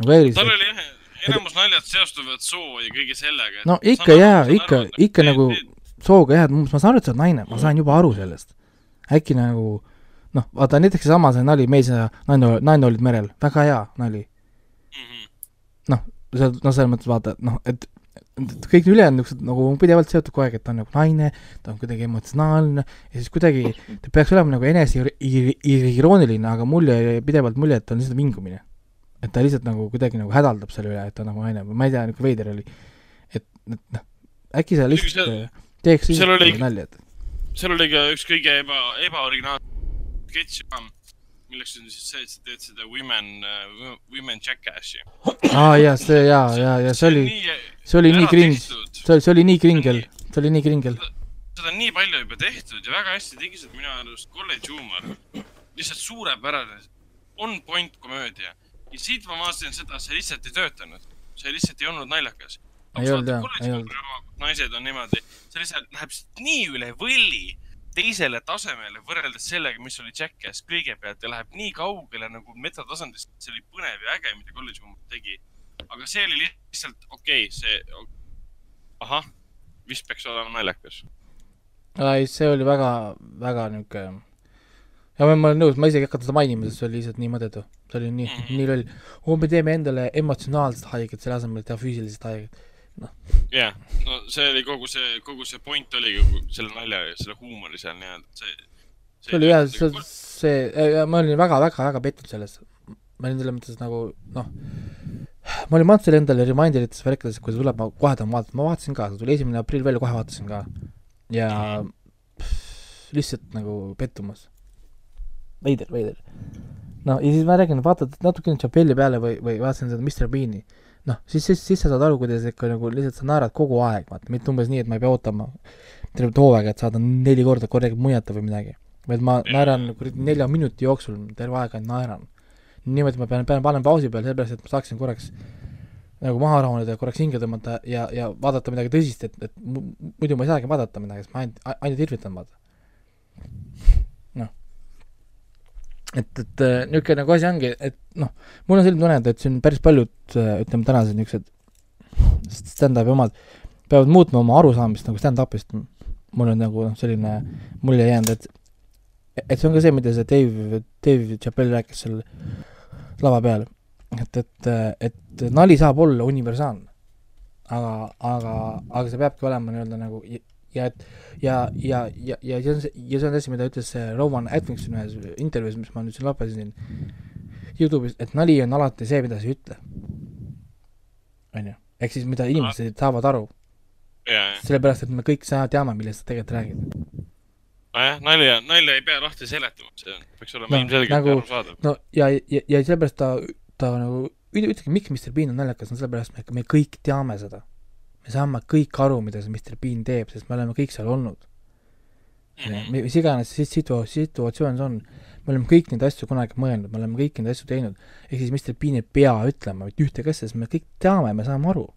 nagu Elis, tal oli jah, enamus naljad seostuvad soo ja kõige sellega. no ikka jaa, ikka, ikka nagu sooga jah, et ma saan aru, et sa oled naine, ma sain juba aru sellest. Äkki nagu noh, vaata näiteks seesama see nali, mees ja naine, naine olid merel, väga hea nali. Mhm. see, no selles mõttes vaata, noh, et kõik ülejäänud niisugused nagu on pidevalt seotud kogu aeg, et ta on nagu naine, ta on kuidagi emotsionaalne ja siis kuidagi ta peaks olema nagu enese ir- ir- irooniline, aga mul jäi pidevalt mulje, et ta on lihtsalt vingumine. et ta lihtsalt nagu kuidagi nagu hädaldab selle üle, et ta on nagu naine või ma ei tea, niisugune veider oli. et, et noh, äkki sa lihtsalt seal- teeks seal lihtsalt nalja, et seal oli ka üks kõige eba, ebaoriginaalne sketš milleks on siis see, et sa teed seda women uh,, women jackass'i. aa jaa, see jaa, jaa, ja see oli, see oli nii cringe, see oli, see oli nii kringel, see oli nii kringel. seda on nii palju juba tehtud ja väga hästi tegi seda minu arust kolledži huumor. lihtsalt suurepärane, on point komöödia. ja siit ma vaatasin seda, see lihtsalt ei töötanud. see lihtsalt ei olnud naljakas. Ei olnud, jah, ei olnud. naised on niimoodi, see lihtsalt läheb nii üle võlli teisele tasemele võrreldes sellega, mis oli Jackass kõigepealt ja läheb nii kaugele nagu metatasandist, see oli põnev ja äge, mida kolledži huumor tegi. aga see oli lihtsalt okei okay,, see, ahah, vist peaks olema naljakas. ei, see oli väga, väga niisugune ja ma, olen nõus, ma isegi ei hakanud seda mainima, sest see oli lihtsalt nii mõttetu. see oli nii, nii loll. oo, me teeme endale emotsionaalset haiget selle asemel, et teha füüsilist haiget. jah, no see oli kogu see, kogu see point oli kogu selle nalja ja selle huumori seal nii-öelda, see. see oli jah, see, see, ma olin väga-väga-väga pettunud selles. ma olin selles mõttes nagu noh, ma olin selle endale reminder'ites värkides, kui see tuleb, ma kohe tahan vaadata, ma vaatasin ka, see tuli esimene aprill välja, kohe vaatasin ka. ja pff, lihtsalt nagu pettumus. veider, veider. no ja siis ma räägin, vaatad natukene Chapelli peale või, või vaatasin seda Mr Bean'i, noh, siis, siis, siis sa saad aru, kuidas ikka nagu lihtsalt sa naerad kogu aeg, vaata, mitte umbes nii, et ma ei pea ootama tervet hooaega, et saada neli korda korralikult muiata või midagi. vaid ma naeran kuradi nelja minuti jooksul terve aeg ainult naeran. niimoodi ma pean, pean panen pausi peal, sellepärast et ma saaksin korraks nagu maha rahuneda, korraks hinge tõmmata ja, ja vaadata midagi tõsist, et, et mu- muidu ma ei saagi vaadata midagi, sest ma ainult, ainult irvitan, vaata. et, et äh, niisugune nagu asi ongi, et noh, mul on selline tunne, et, et siin päris paljud äh, ütleme, tänased niisugused stand-up'i omad peavad muutma oma arusaamist nagu stand-up'ist. mul on nagu noh, selline mulje jäänud, et, et see on ka see, mida see Dave, Dave Chappelle rääkis seal lava peal. et, et, et nali saab olla universaalne. aga, aga, aga see peabki olema nii-öelda nagu ja et ja, ja, ja, ja see on see, ja see on asi, mida ütles see Roman Atkinson ühes intervjuus, mis ma nüüd siin lapasin Youtube'is, et nali on alati see, mida sa ei ütle. on ju, ehk siis mida inimesed saavad aru. sellepärast, et me kõik teame, millest sa tegelikult räägid. nojah, nalja, nalja ei pea lahti seletama, see peaks olema no, ilmselgelt nagu, arusaadav. no ja, ja, ja sellepärast ta, ta nagu, ütlegi, miks Mr Bean on naljakas, on sellepärast, me, me kõik teame seda. Me saame kõik aru, mida see Mr Bean teeb, sest me oleme kõik seal olnud. -hmm. mis iganes see situ-, situatsioon see on, me oleme kõik neid asju kunagi mõelnud, me oleme kõiki neid asju teinud, ehk siis Mr Bean ei pea ütlema mitte ühtegi asja, sest me kõik teame, me saame aru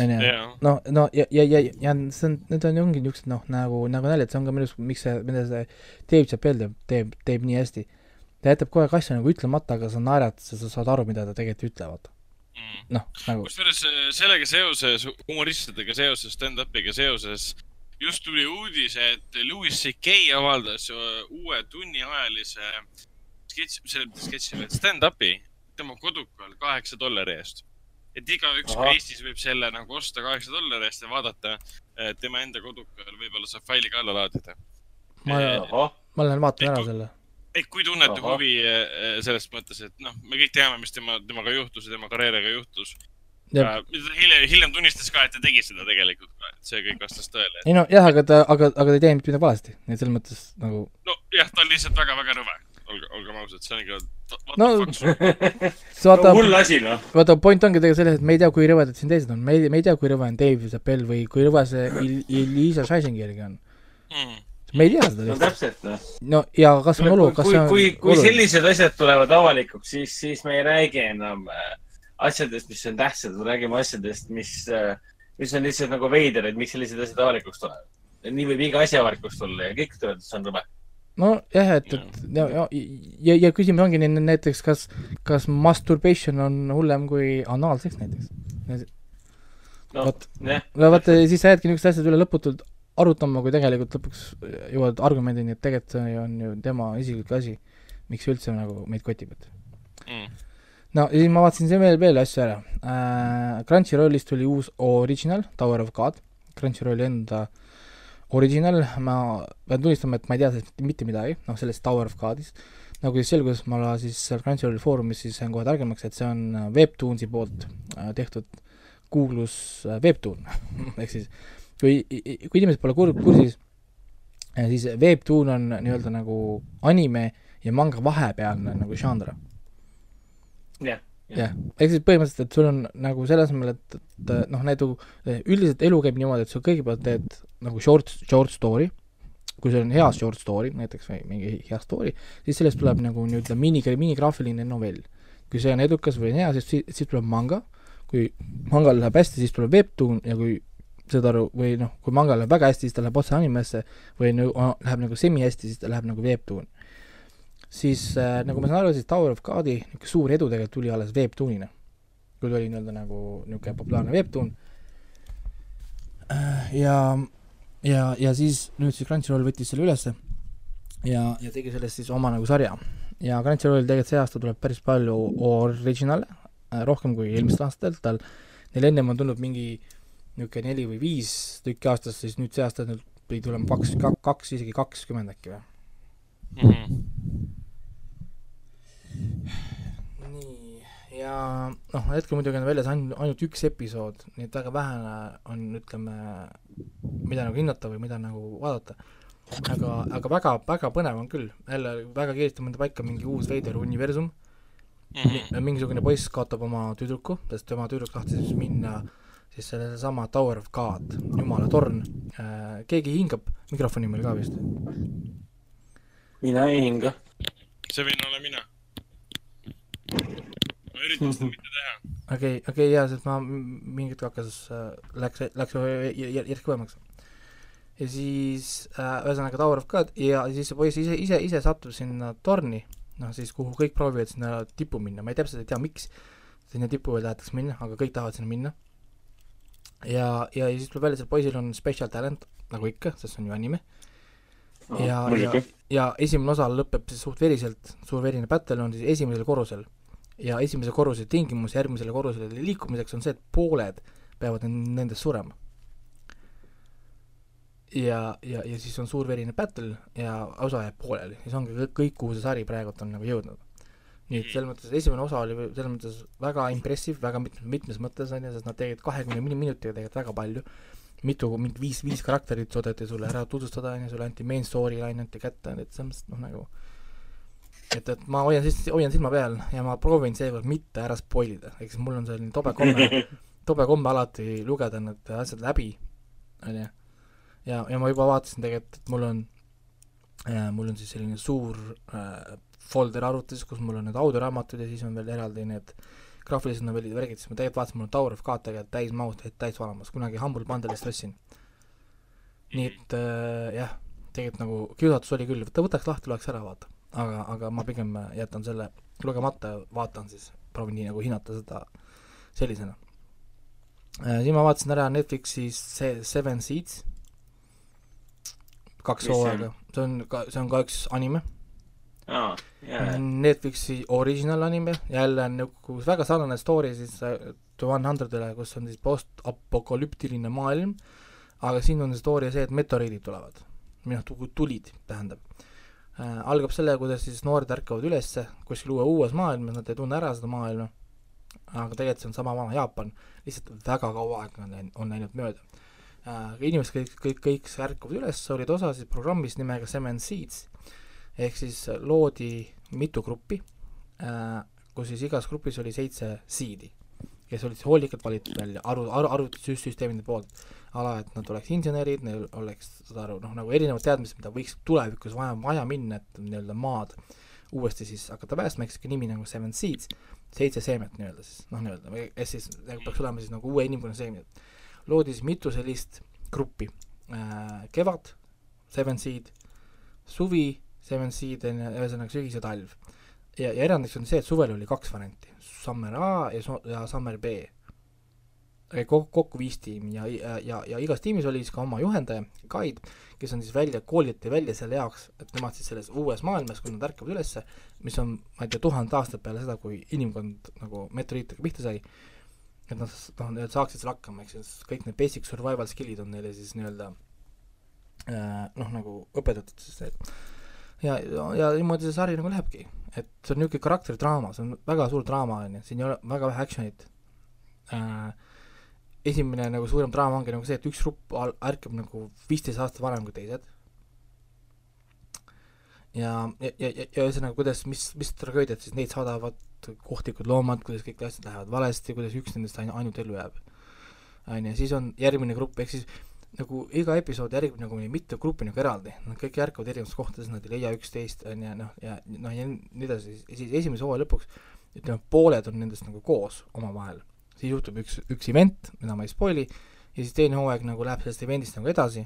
onju, no, no ja, ja, ja, ja see on, need on, ongi niisugused noh, nagu, nagu naljad, see on ka minu arust, miks see, mida see Dave Chappelle teeb, teeb, teeb nii hästi. ta jätab kogu aeg asju nagu ütlemata, aga sa naerad, sa saad aru, mida ta tegelikult ütlevad mm.. Noh, nagu. kusjuures äh, sellega seoses, humoristidega seoses, stand-up'iga seoses, just tuli uudis, et Louis CK avaldas uue tunniajalise sketš, selle sketši, stand-up'i tema kodukal kaheksa dollari eest et igaüks ka Eestis võib selle nagu osta kaheksa dollari eest ja vaadata tema enda kodukal, võib-olla saab faili ka alla laadida. ma, ma lähen vaatan ära selle. Et kui tunnete Aha. huvi eh, selles mõttes, et noh, me kõik teame, mis tema, temaga juhtus ja tema karjääriga juhtus. hiljem, hiljem tunnistas ka, et ta tegi seda tegelikult ka, et see kõik vastas tõele. ei no jah, aga ta, aga, aga ta ei teinud midagi valesti, nii et selles mõttes nagu. nojah, ta on lihtsalt väga-väga rõve olge, olgem ausad, see on ikka. no, vaata no,, hull asi noh. vaata, point ongi tegelikult selles, et me ei tea, kui rõvedad siin teised on, me ei, me ei tea, kui rõve on Dave Chappelle või kui rõve see Elisa Scheisingeriga on mm. Me ei tea seda no täpselt noh. no ja kas on olu, kas kui, on kui, kui sellised asjad tulevad avalikuks, siis, siis me ei räägi enam äh, asjadest, mis on tähtsad, me räägime asjadest, mis, äh, mis on lihtsalt nagu veider, et miks sellised asjad avalikuks tulevad. nii võib iga asi avalikuks tulla ja kõik ütlevad, et see on rõve nojah, et, et ja, ja, ja, ja küsimus ongi näiteks, kas, kas masturbation on hullem kui anaalseks näiteks? no, vot, no vaata, siis sa jäädki niisugused asjad üle lõputult arutama, kui tegelikult lõpuks jõuad argumendini, et tegelikult see on ju tema isiklik asi, miks üldse nagu meid kotib, et. Mm. no ja siis ma vaatasin siin veel, veel asju ära. Äh,. Crunchyrollis tuli uus original, Tower of God, Crunchyrolli enda Original, ma pean tunnistama, et ma ei tea sellest mitte midagi, noh, sellest Tower of God'ist, nagu siis selgus, ma siis seal Crunchyroll foorumis siis sain kohe targemaks, et see on äh, Webtoonsi poolt äh, tehtud kuulus äh, Webtoon. Ehk siis kui, kui inimesed pole kur-, kursis, siis Webtoon on nii-öelda nagu anime ja manga vahepealne nagu žanr. jah jah, ehk siis põhimõtteliselt, et sul on nagu selle asemel, et, et noh, näidu üldiselt elu käib niimoodi, et sa kõigepealt teed nagu short, short story, kui see on hea short story näiteks või mingi hea story, siis sellest tuleb nagu nii-öelda mini, minigraafiline novell. kui see on edukas või on hea, siis, siis tuleb manga, kui mangal läheb hästi, siis tuleb webtoon ja kui saad aru, või noh, kui mangal läheb väga hästi, siis ta läheb otse animesse või nagu läheb nagu semi-hästi, siis ta läheb nagu webtoon siis äh, nagu ma saan aru, siis Tower of God'i niisugune suur edu tegelikult tuli alles Webtoonina. kui ta oli nii-öelda nagu niisugune populaarne Webtoon äh,. ja, ja, ja siis nüüd siis Crunchyroll võttis selle ülesse ja, ja tegi sellest siis oma nagu sarja. ja Crunchyrollil tegelikult see aasta tuleb päris palju originale äh,, rohkem kui eelmistel aastatel, tal, neil ennem on tulnud mingi niisugune neli või viis tükki aastas, siis nüüd see aasta neil pidi tulema kaks, kaks, isegi kakskümmend äkki või mm? -hmm nii, ja noh, hetkel muidugi on väljas ainult, ainult üks episood, nii et väga vähe on, ütleme, mida nagu hinnata või mida nagu vaadata. aga, aga väga, väga põnev on küll, jälle väga kiiresti pandi paika mingi uus veider universum mm, -hmm. mingisugune poiss kaotab oma tüdruku, sest tema tüdruk tahtis minna siis sellesama Tower of God, jumala torn äh,, keegi hingab mikrofoni meil ka vist? mina ei hinga. see võin olla mina ma üritan seda mitte teha. okei okay,, okei okay, jaa, sest ma mingi hetk hakkas äh,, läks, läks järsku kõvemaks. ja siis äh, ühesõnaga Tower of God ja siis see poiss ise, ise, ise satub sinna torni, noh siis kuhu kõik proovivad sinna tippu minna, ma ei täpselt ei tea, miks sinna tipu veel tahetakse minna, aga kõik tahavad sinna minna ja, ja siis tuleb välja, et poisil on special talent, nagu ikka, sest see on ju anime. ja, ja muidugi., ja esimene osa lõpeb siis suht veriselt, suur verine battle on siis esimesel korrusel. ja esimese korruse tingimus järgmisele korrusele liikumiseks on see, et pooled peavad nen- nendest surema. ja, ja, ja siis on suur verine battle ja osa jääb pooleli ja see ongi kõik, kõik, kuhu see sari praegult on nagu jõudnud. Nii et selles mõttes esimene osa oli selles mõttes väga impressive, väga mitmes, mitmes mõttes on ju, sest nad tegid kahekümne minutiga tegelikult väga palju mitu, mingi viis, viis karakterit suudeti sulle ära tutvustada, on ju, sulle anti main storyline anti kätte, et selles mõttes noh, nagu et, et ma hoian siis, hoian silma peal ja ma proovin seekord mitte ära spoil ida, ehk siis mul on selline tobe komme, tobe komme alati lugeda need asjad läbi, on ju. ja, ja ma juba vaatasin tegelikult, et mul on äh,, mul on siis selline suur äh, folder arvutis, kus mul on need audioraamatud ja siis on veel eraldi need graafilised novellid ja värgid, siis ma tegelikult vaatasin, mul on Tower of God tegelikult täismahus, täis olemas, kunagi Humble Bundle'ist ostsin. nii et äh, jah, tegelikult nagu kiusatus oli küll, võta, võtaks lahti, loeks ära, vaata. aga, aga ma pigem jätan selle lugemata ja vaatan siis, proovin nii nagu hinnata seda sellisena. Äh,. siis ma vaatasin ära Netflixis see Seven Seeds, kaks hooaega, see on ka, see on ka üks anime aa, jaa, Netflixi original anime, jälle nagu väga sarnane story siis äh, The One Hundred'ile, kus on siis postapokalüptiline maailm, aga siin on story see, et meteoriidid tulevad, või noh, tulid, tähendab äh,. algab sellega, kuidas siis noored ärkavad ülesse kuskil uue, uues maailmas, nad ei tunne ära seda maailma, aga tegelikult see on sama vana Jaapan, lihtsalt väga kaua aega on on läinud mööda äh,. inimesed kõik, kõik, kõik ärkavad üles, olid osa siis programmist nimega Seven Seeds, ehk siis loodi mitu gruppi äh,, kus siis igas grupis oli seitse seedi, kes olid siis hoolikalt valitud välja aru, aru, arvutussüsteemide poolt, ala, et nad oleks insenerid, neil oleks, saad aru, noh nagu erinevad teadmised, mida võiks tulevikus vaja, vaja minna, et nii-öelda maad uuesti siis hakata päästma, ehk sihuke nimi nagu Seven Seeds, seitse seemet nii-öelda siis, noh nii-öelda, või kes siis nagu peaks olema siis nagu uue inimkonna seemned. loodi siis mitu sellist gruppi äh,, kevad, Seven Seed, suvi, Seven Seed on ühesõnaga sügis ja talv. ja, ja erandiks on see, et suvel oli kaks varianti, Summer A ja ja Summer B. kokku, kokku viis tiimi ja, ja, ja, ja igas tiimis oli siis ka oma juhendaja, guide, kes on siis välja, koolitati välja selle jaoks, et nemad siis selles uues maailmas, kui nad ärkavad ülesse, mis on, ma ei tea, tuhat aastat peale seda, kui inimkond nagu meteoriitidega pihta sai, et nad, noh, need saaksid seal hakkama, ehk siis kõik need basic survival skill'id on neile siis nii-öelda äh, noh, nagu õpetatud siis et ja, ja, niimoodi see sari nagu lähebki, et see on niisugune karakteridraama, see on väga suur draama, on ju, siin ei ole väga vähe action'it äh,. esimene nagu suurem draama ongi nagu see, et üks grupp ärkab nagu viisteist aastat varem kui teised. ja, ja, ja, ja ühesõnaga, kuidas, mis, mis tragöödiat siis neid saadavad kohtlikud loomad, kuidas kõik asjad lähevad valesti, kuidas üks nendest ain-, ainult ellu jääb. on ju, siis on järgmine grupp, ehk siis nagu iga episood järgib nagu mitu gruppi nagu eraldi, nad kõik ärkavad erinevates kohtades, nad ei leia üksteist, on ju, noh, ja noh, ja nii edasi, siis esimese hooaja lõpuks ütleme, pooled on nendest nagu koos omavahel. siis juhtub üks, üks event, mida ma ei spoil'i, ja siis teine hooaeg nagu läheb sellest event'ist nagu edasi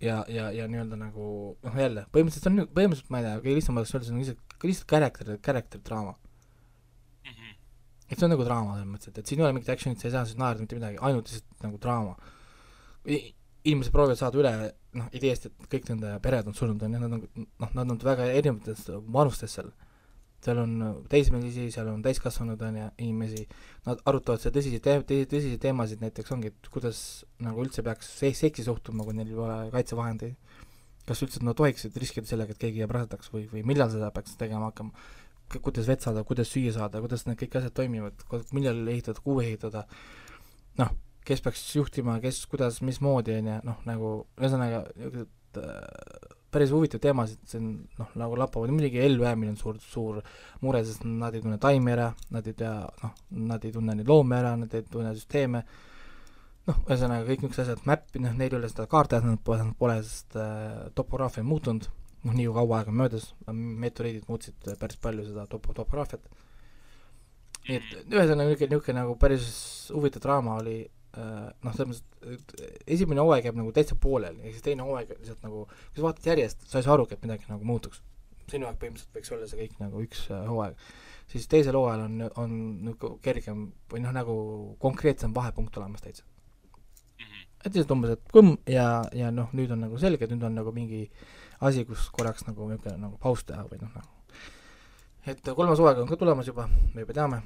ja, ja, ja nii-öelda nagu noh, jälle, põhimõtteliselt on, põhimõtteliselt ma ei tea, kõige lihtsam oleks öelda, see on lihtsalt, lihtsalt character, character draama. et see on nagu draama selles mõttes, et, et siin ei ole mingit action'it, sa ei saa siis naerda mitte midagi, ainult lihtsalt nagu draama. Inimesed proovivad saada üle noh, ideest, et kõik nende pered on surnud, on ju, nad on noh, nad on väga erinevates vanustes seal. seal on teismelisi, seal on täiskasvanud, on ju, inimesi, nad arutavad seal tõsiseid te-, tõsiseid teemasid, näiteks ongi, et kuidas nagu üldse peaks se- seksi suhtuma, kui neil ei ole kaitsevahendeid. kas üldse nad tohiksid riskida sellega, et keegi jääb rasedaks või, või millal seda peaks tegema hakkama kuidas vett saada, kuidas süüa saada, kuidas need kõik asjad toimivad, millal ehitada, kuhu ehitada, noh, kes peaks juhtima, kes, kuidas, mismoodi, on ju, noh, nagu ühesõnaga niisugused äh, päris huvitavad teemasid, see on noh, nagu lapavad, muidugi ellujäämine on suur, suur mure, sest nad ei tunne taimi ära, nad ei tea, noh, nad ei tunne neid loomi ära, nad ei tunne süsteeme, noh, ühesõnaga kõik niisugused asjad, mäppi, noh, neil ei ole seda kaarte, nad pole, pole, sest äh, topograafia on muutunud, noh, nii kaua aega möödas, meteoriidid muutsid päris palju seda top-, topograafiat, nii et ühesõnaga niisugune, niisugune nagu päris huvitav draama oli äh, noh, selles mõttes, et esimene hooaeg jääb nagu täitsa pooleli, ehk siis teine hooaeg lihtsalt nagu, kui sa vaatad järjest, sa ei saa arugi, et midagi nagu muutuks. sinu aeg põhimõtteliselt võiks olla see kõik nagu üks äh, hooaeg. siis teisel hooajal on, on nagu kergem või noh, nagu konkreetsem vahepunkt olemas täitsa. et lihtsalt umbes, et kõmm ja, ja noh, nüüd on nagu selge, et nüüd on nagu mingi asi, kus korraks nagu niisugune nagu paus teha või noh, nagu et kolmas hooaeg on ka tulemas juba, me juba teame,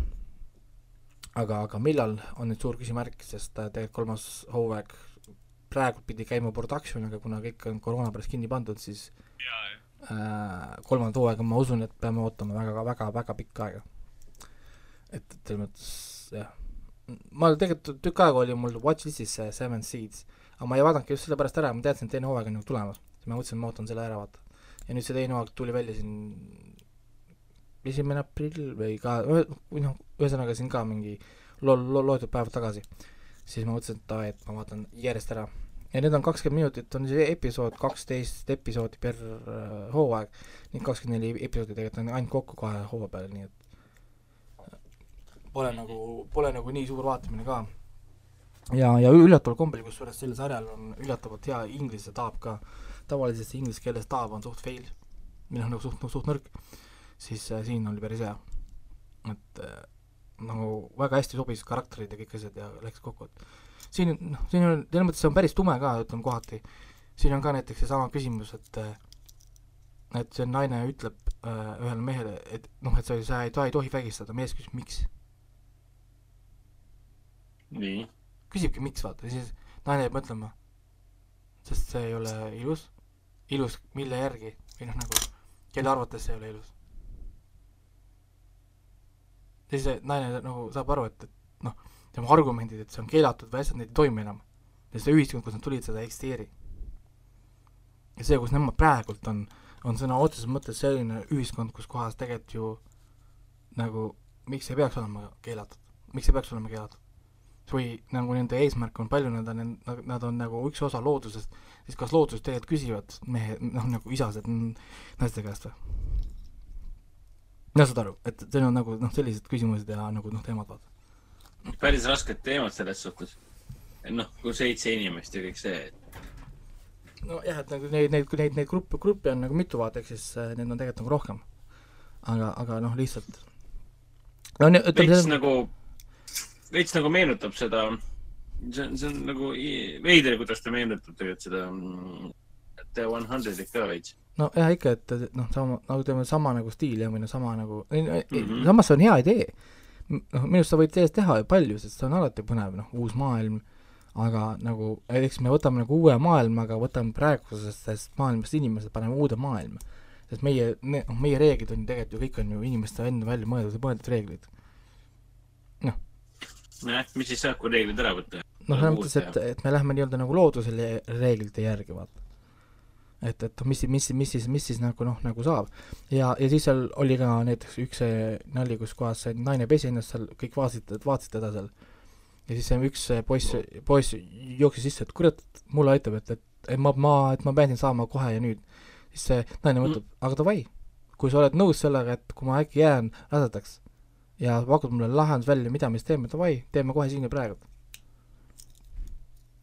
aga, aga millal, on nüüd suur küsimärk, sest äh, tegelikult kolmas hooaeg praegu pidi käima production, aga kuna kõik on koroona pärast kinni pandud, siis ja, äh, kolmandat hooaega ma usun, et peame ootama väga, väga, väga pikka aega. et, et selles mõttes jah, ma tegelikult tükk aega oli mul watchlist'is see Seven Seeds, aga ma ei vaadanudki just sellepärast ära, ma teadsin, et teine hooaeg on nagu tulemas, siis ma mõtlesin, et ma ootan selle ära, vaata. ja nüüd see teine hooaeg tuli välja siin esimene aprill või ka, või noh, ühesõnaga siin ka mingi lo-, lo-, loetud päevad tagasi, siis ma mõtlesin, et davai, et ma vaatan järjest ära. ja need on kakskümmend minutit, on see episood, kaksteist episoodi per äh, hooaeg, nii kakskümmend neli episoodi tegelikult on ainult kokku kahe hooaja peale, nii et pole nagu, pole nagu nii suur vaatamine ka. ja, ja üllataval kombel, kusjuures sellel sarjal on üllatavalt hea inglise taab ka, tavaliselt see inglise keeles taab on suht fail, või noh, nagu suht, suht nõrk, siis siin oli päris hea. et äh, nagu väga hästi sobis karakterid ja kõik asjad ja läks kokku, et siin, noh, siin on, selles mõttes see on päris tume ka, ütleme kohati, siin on ka näiteks seesama küsimus, et äh, et see naine ütleb äh, ühele mehele, et noh, et sa ei, sa ei, ei tohi vägistada, mees küsib, miks. nii, küsibki, miks? vaata, siis naine jääb mõtlema, sest see ei ole ilus, ilus mille järgi? Või noh, nagu kelle arvates see ei ole ilus. Ja siis naine nagu saab aru, et, et noh, tema argumendid, et see on keelatud või asjad, need ei toimi enam. ja see ühiskond, kus nad tulid, seda ei eksisteeri. ja see, kus nemad praegult on, on sõna otseses mõttes selline ühiskond, kus kohas tegelikult ju nagu miks ei peaks olema keelatud, miks ei peaks olema keelatud? või nagu nende eesmärk on palju nad on, nad on nagu üks osa loodusest, siis kas loodus tegelikult küsivad mehe, noh nagu isased naiste käest või? No saad aru, et see on nagu noh, sellised küsimused ja nagu noh, teemad vaata. päris rasked teemad selles suhtes. noh, kui seitse inimest ja kõik see, nojah, et nagu neid, neid, neid, neid gruppe, gruppe on nagu mitu vaata, ehk siis äh, neid on tegelikult nagu rohkem. aga, aga noh, lihtsalt no ütleme veits selles nagu, veits nagu meenutab seda, see on, see on nagu veider, kuidas ta meenutab tegelikult seda mm, The One Hundred'it ka veits. No jah, ikka, et noh, sama, nagu ütleme, sama nagu stiil ja, või noh, sama nagu mm. -hmm. samas see on hea idee. noh, minu arust sa võid sellest teha ju palju, sest see on alati põnev, noh, uus maailm, aga nagu, eks me võtame nagu uue maailma, aga võtame praegusest maailmast inimesed, paneme uude maailma. sest meie, noh, meie reeglid on ju tegelikult ju kõik on ju inimeste enda välja mõeldud ja mõeldud reeglid. nojah, mis siis saab, kui reeglid ära võtta? noh, selles mõttes, et, et me lähme nii-öelda nagu loodusele reeglite järgi, vaata. et, et mis, mis, mis siis, mis siis nagu noh, nagu saab. ja, ja siis seal oli ka näiteks üks see nali, kus kohas see naine pesi ennast seal, kõik vaatasid, vaatasid teda seal. ja siis see üks poiss, poiss jooksis sisse, et kurat, mulle aitab, et, et, ma, ma, et ma sind saama kohe ja nüüd. siis see naine mõtleb, aga davai, kui sa oled nõus sellega, et kui ma äkki jään rasedaks ja pakud mulle lahendus välja, mida me siis teeme, davai, teeme kohe siin ja praegu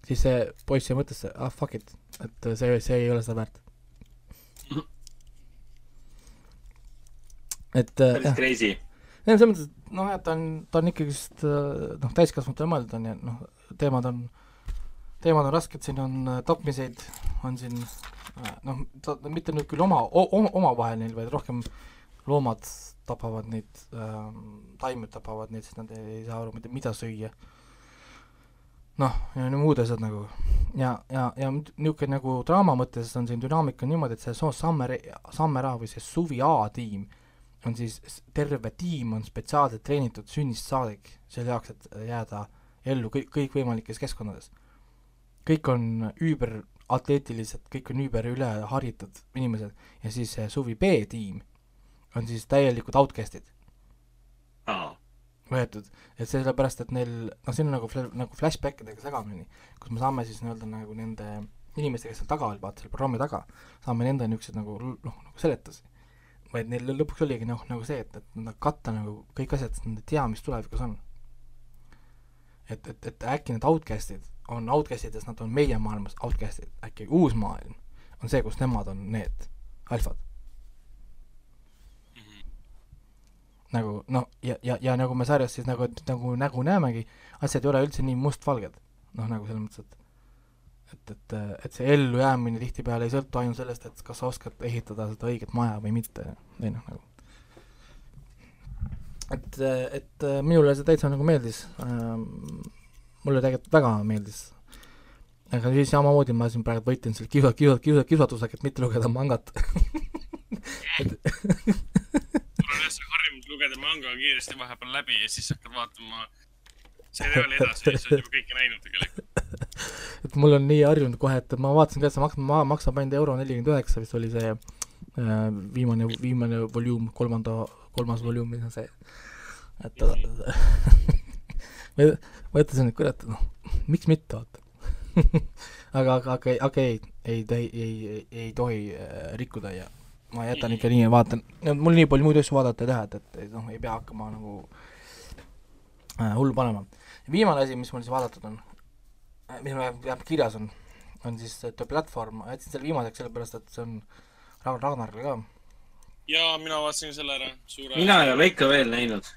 siis see poiss jäi mõttesse, ah fuck it, et see, see ei ole seda väärt. et äh, päris jah, crazy. selles mõttes, et noh, et ta on, ta on ikkagist äh, noh, täiskasvanutele mõeldud on ju, noh, teemad on, teemad on rasked, siin on äh, tapmiseid, on siin äh, noh, mitte nüüd küll oma, oma, omavahel neil, vaid rohkem loomad tapavad neid äh,, taimed tapavad neid, sest nad ei saa aru, mida süüa noh, ja muud asjad nagu ja, ja, ja niisugune nagu draama mõttes on siin dünaamika niimoodi, et see so- Summer, Summer A või see Suvi A tiim on siis, terve tiim on spetsiaalselt treenitud sünnist saadik selle jaoks, et jääda ellu kõik, kõikvõimalikes keskkondades. kõik on üüberatleetilised, kõik on üüber üleharitud inimesed ja siis see Suvi B tiim on siis täielikud outcast'id aa, võetud, et sellepärast, et neil, noh, siin on nagu fl-, nagu flashback idega segamini, kus me saame siis nii-öelda nagu nende inimestega, kes seal taga olid, vaata seal programmi taga, saame nende niisuguseid nagu noh, nagu seletusi. vaid neil lõpuks oligi noh, nagu see, et, et nad katta nagu kõik asjad, sest nad ei tea, mis tulevikus on. et, et, et äkki need outcast'id on outcast'id, sest nad on meie maailmas outcast'id, äkki uus maailm on see, kus nemad on need alfad. Nagu noh, ja, ja, ja nagu me sarjas siis nagu, nagu, nagu näemegi, asjad ei ole üldse nii mustvalged. noh, nagu selles mõttes, et et, et, et see ellujäämine tihtipeale ei sõltu ainult sellest, et kas sa oskad ehitada seda õiget maja või mitte, või noh, nagu et, et minule see täitsa nagu meeldis ähm,, mulle tegelikult väga meeldis aga siis samamoodi ma siin praegu võitlen selle kiusa, kiusa, kiusa, kiusatusega, et mitte lugeda mangat. mul on jah see harjumus lugeda manga kiiresti vahepeal läbi ja siis hakkad vaatama seriaali edasi ja siis oled juba kõike näinud tegelikult. et mul on nii harjunud kohe, et ma vaatasin ka, et see maks-, ma maksab ainult euro nelikümmend üheksa, vist oli see äh, viimane, viimane volüüm, kolmanda, kolmas volüüm, mis on see, et ma ma ütlesin, et kurat, noh, miks mitte, vaata. aga, aga, aga, aga ei, ei, ei, ei, ei, ei tohi äh, rikkuda ja ma jätan ikka nii ja vaatan, mul nii palju muid asju vaadata ja teha, et, et noh, ei pea hakkama nagu äh, hullu panema. viimane asi, mis mul siis vaadatud on, mis mul vähemalt kirjas on, on siis äh, The Platform, ma jätsin selle viimaseks sellepärast, et see on Ragnar Ragnarile ka. ja mina vaatasin selle ära, suure. mina ei ole ikka veel näinud.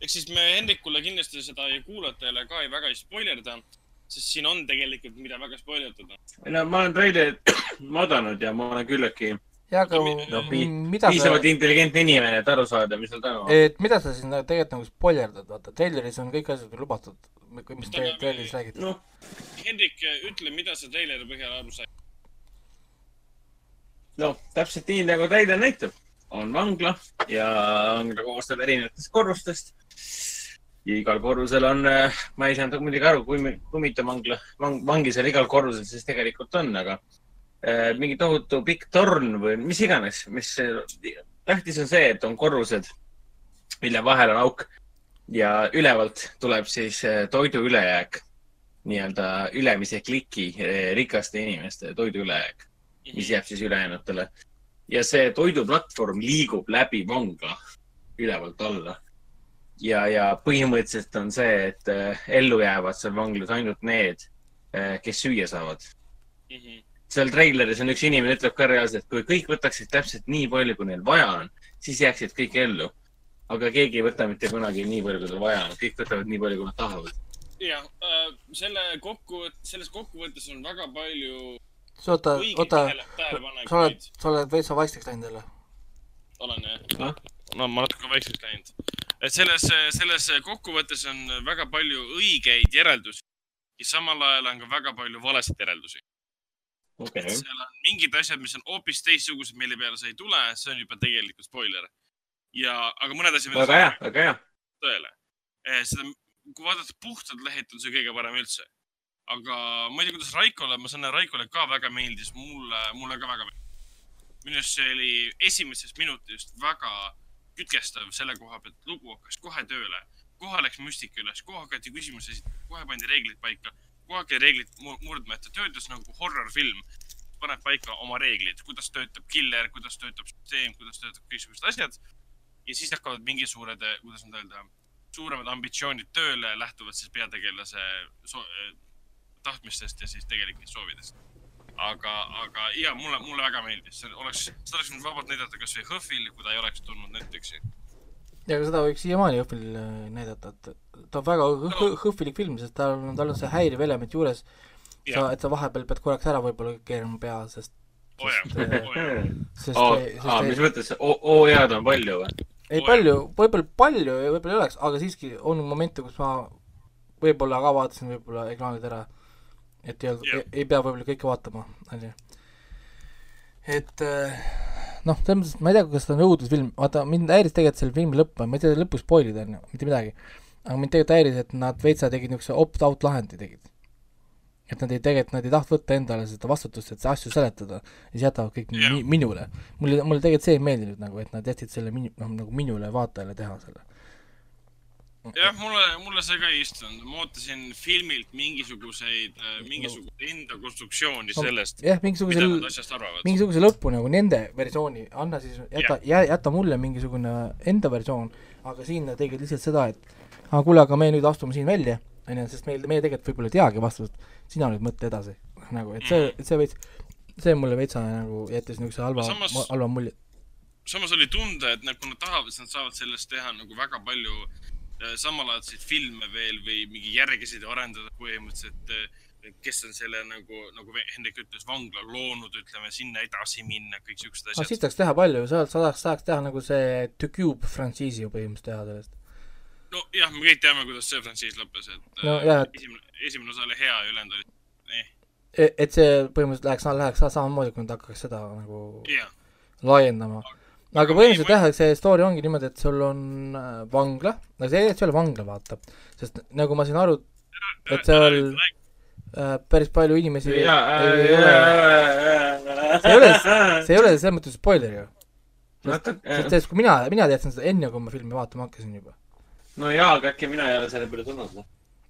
ehk siis me Hendrikule kindlasti seda ja kuulajatele ka ei väga ei spoilerda, sest siin on tegelikult, mida väga spoilerdada. ei no ma olen treilerit vaadanud ja ma olen küllaltki ja aga no, pi- mida piisavalt sa, intelligentne inimene, et aru saada, mis seal toimub. et mida sa siin nagu tegelikult nagu spoilerdad, vaata, treileris on kõik asjad lubatud, mis tre- treileris räägitud. noh, Hendrik, ütle, mida sa treileri põhjal aru said. noh, täpselt nii nagu treiler näitab. on vangla ja vangla koosneb erinevatest korrustest. ja igal korrusel on, ma ei saanud muidugi aru, kui, kui mitu vangla, vang, vangi seal igal korrusel siis tegelikult on, aga äh, mingi tohutu pikk torn või mis iganes, mis, tähtis on see, et on korrused, mille vahel on auk ja ülevalt tuleb siis äh, toidu ülejääk, nii-öelda ülemise kliki äh, rikaste inimeste toidu ülejääk, mis jääb siis ülejäänutele. ja see toiduplatvorm liigub läbi vangla ülevalt alla. ja, ja põhimõtteliselt on see, et äh, ellu jäävad seal vanglas ainult need, kes süüa saavad Mhm. Seal treileris on üks inimene ütleb ka reaalselt, kui kõik võtaksid täpselt nii palju, kui neil vaja on, siis jääksid kõik ellu. aga keegi ei võta mitte kunagi nii palju, kui tal vaja on, kõik võtavad nii palju, kui nad tahavad. jah, selle kokku, selles kokkuvõttes on väga palju oota, õigeid oota, tähele- sa oled sa oled veitsa vaikseks läinud jälle. olen jah Ah?. no ma natuke vaikseks läinud. et selles, selles kokkuvõttes on väga palju õigeid järeldusi ja samal ajal on ka väga palju valesid järeldusi. okay., seal on mingid asjad, mis on hoopis teistsugused, mille peale sa ei tule, see on juba tegelikult spoiler. ja, aga mõned asjad, väga hea, väga hea. tõele. seda, kui vaadata puhtalt lehelt, on see kõige parem üldse. aga ma ei tea, kuidas Raikole, ma saan aru, Raikole ka väga meeldis, mulle, mulle ka väga meeldis. minu arust see oli esimesest minutist väga kütkestav selle koha pealt, lugu hakkas kohe tööle. kohe läks müstika üles, kohe hakati küsimusi esitama, kohe pandi reeglid paika, kohe hakati reeglid mu- murdma, et ta töötas nagu horror-film. paneb paika oma reeglid, kuidas töötab killer, kuidas töötab süsteem, kuidas töötab kõiksugused asjad. ja siis hakkavad mingi suured, kuidas nüüd öelda, suuremad ambitsioonid tööle, lähtuvad siis peategelase eh, tahtmistest ja siis tegelikest soovidest. aga, aga ja mulle, mulle väga meeldis, see oleks, seda oleks võinud vabalt näidata kasvõi HÖFFil, kui ta ei oleks tulnud Netflixi. Ja aga seda võiks siiamaani Jõhvil äh, näidata, et ta on väga hõ- hõ- hõhvilik film, sest tal on, tal on see häiriv element juures, sa, et sa vahepeal pead korraks ära võib-olla keerama pea, sest, oo jah, sest, äh, oo jah. sest, oo, sest, mis mõttes, oo-head on palju või? ei palju, võib-olla palju ja võib-olla ei oleks, aga siiski on momente, kus ma võib-olla ka vaatasin võib-olla ekraanid ära, et ei olnud ei pea võib-olla kõike vaatama, onju. et äh, noh, selles mõttes, ma ei tea, kas ta on õudusfilm, vaata mind häiris tegelikult selle filmi lõpp, ma ei tea lõpus spoilida onju, mitte midagi. aga mind tegelikult häiris, et nad veitsa tegid niisuguse opt-out lahendi tegid. et nad ei, tegelikult nad ei tahtnud võtta endale seda vastutust, et asju seletada ja siis jätavad kõik Jah. mi- minule. mulle, mulle tegelikult see ei meeldinud nagu, et nad jätsid selle minu-, noh nagu minule vaatajale teha selle. jah, mulle, mulle see ka ei istunud, ma ootasin filmilt mingisuguseid, mingisugust enda konstruktsiooni No, sellest, jah, mida mingisuguse mingisuguse lõpu nagu nende versiooni, anna siis, jäta, jäta mulle mingisugune enda versioon, aga siin nad tegid lihtsalt seda, et aa, kuule, aga me nüüd astume siin välja, onju, sest meil, meie tegelikult võib-olla ei teagi vastust, sina nüüd mõtle edasi. nagu, et see, et see veits, see mulle veitsa nagu jättis niisuguse halva Samas-, halva mulje. samas oli tunda, et nad, kui nad tahavad, siis nad saavad sellest teha nagu väga palju äh, samalaadseid filme veel või mingi järgesid arendada põhimõtteliselt äh, kes on selle nagu, nagu Hendrik ütles, vangla loonud, ütleme sinna edasi minna, kõik siuksed no asjad siis. tahaks teha palju, sa saaks, saaks teha nagu see The Cube frantsiisi ju põhimõtteliselt teha sellest. nojah, me kõik teame, kuidas see frantsiis lõppes, et No äh, jah, et- esimene, esimene osa oli hea ja ülejäänud olid eh,, et see põhimõtteliselt läheks, läheks sa- samamoodi, kui nad hakkaks seda nagu jah. laiendama. aga põhimõtteliselt jah, et see story ongi niimoodi, et sul on äh, vangla, no see ei ole vangla, vaata, sest nagu ma sain aru, et seal äh, päris palju inimesi ei, ei ole, see ei ole, see ei ole selles mõttes spoiler ju. sest, sest kui mina, mina teadsin seda enne, kui ma filmi vaatama hakkasin juba. no jaa, aga äkki mina ei ole selle peale tulnud. noh.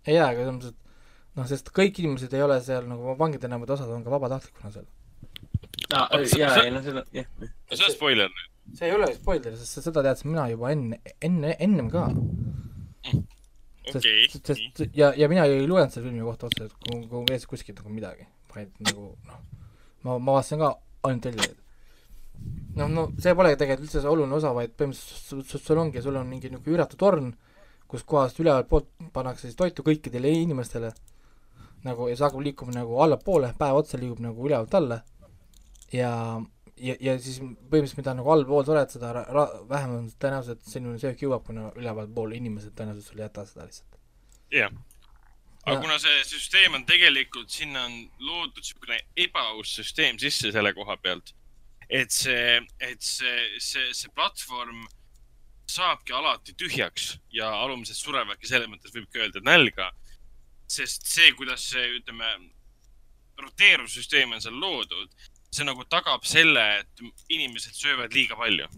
ei jaa, aga selles mõttes, et noh, sest kõik inimesed ei ole seal nagu vangid enam, et osad on ka vabatahtlikuna seal. jaa, ei noh, seda, jah. no see on spoiler nüüd. See ei ole spoiler, sest seda teadsin mina juba enne, enne, ennem ka. okei, sest, ja, ja mina ei lugenud selle filmi kohta otseselt, käisin kuskilt nagu midagi, vaid nagu noh, ma, ma vaatasin ka ainult tellijaid. noh, no see polegi tegelikult üldse see oluline osa, vaid põhimõtteliselt sul ongi, sul on mingi niisugune üüratu torn, kus kohast ülevalt poolt pannakse siis toitu kõikidele inimestele nagu ja see hakkab liikuma nagu allapoole, päev otsa liigub nagu ülevalt alla ja, ja, ja siis põhimõtteliselt mida nagu allpool sa oled, seda ra- vähem on tõenäoliselt sinuni söök jõuab, kuna ülevalt pool inimesed tõenäoliselt sulle ei jäta seda lihtsalt. jah. aga Ja- kuna see süsteem on tegelikult, sinna on loodud niisugune ebaaus süsteem sisse selle koha pealt, et see, et see, see, see platvorm saabki alati tühjaks ja alumised surevadki selles mõttes võibki öelda nälga. sest see, kuidas see, ütleme, roteeruv süsteem on seal loodud, see nagu tagab selle, et inimesed söövad liiga palju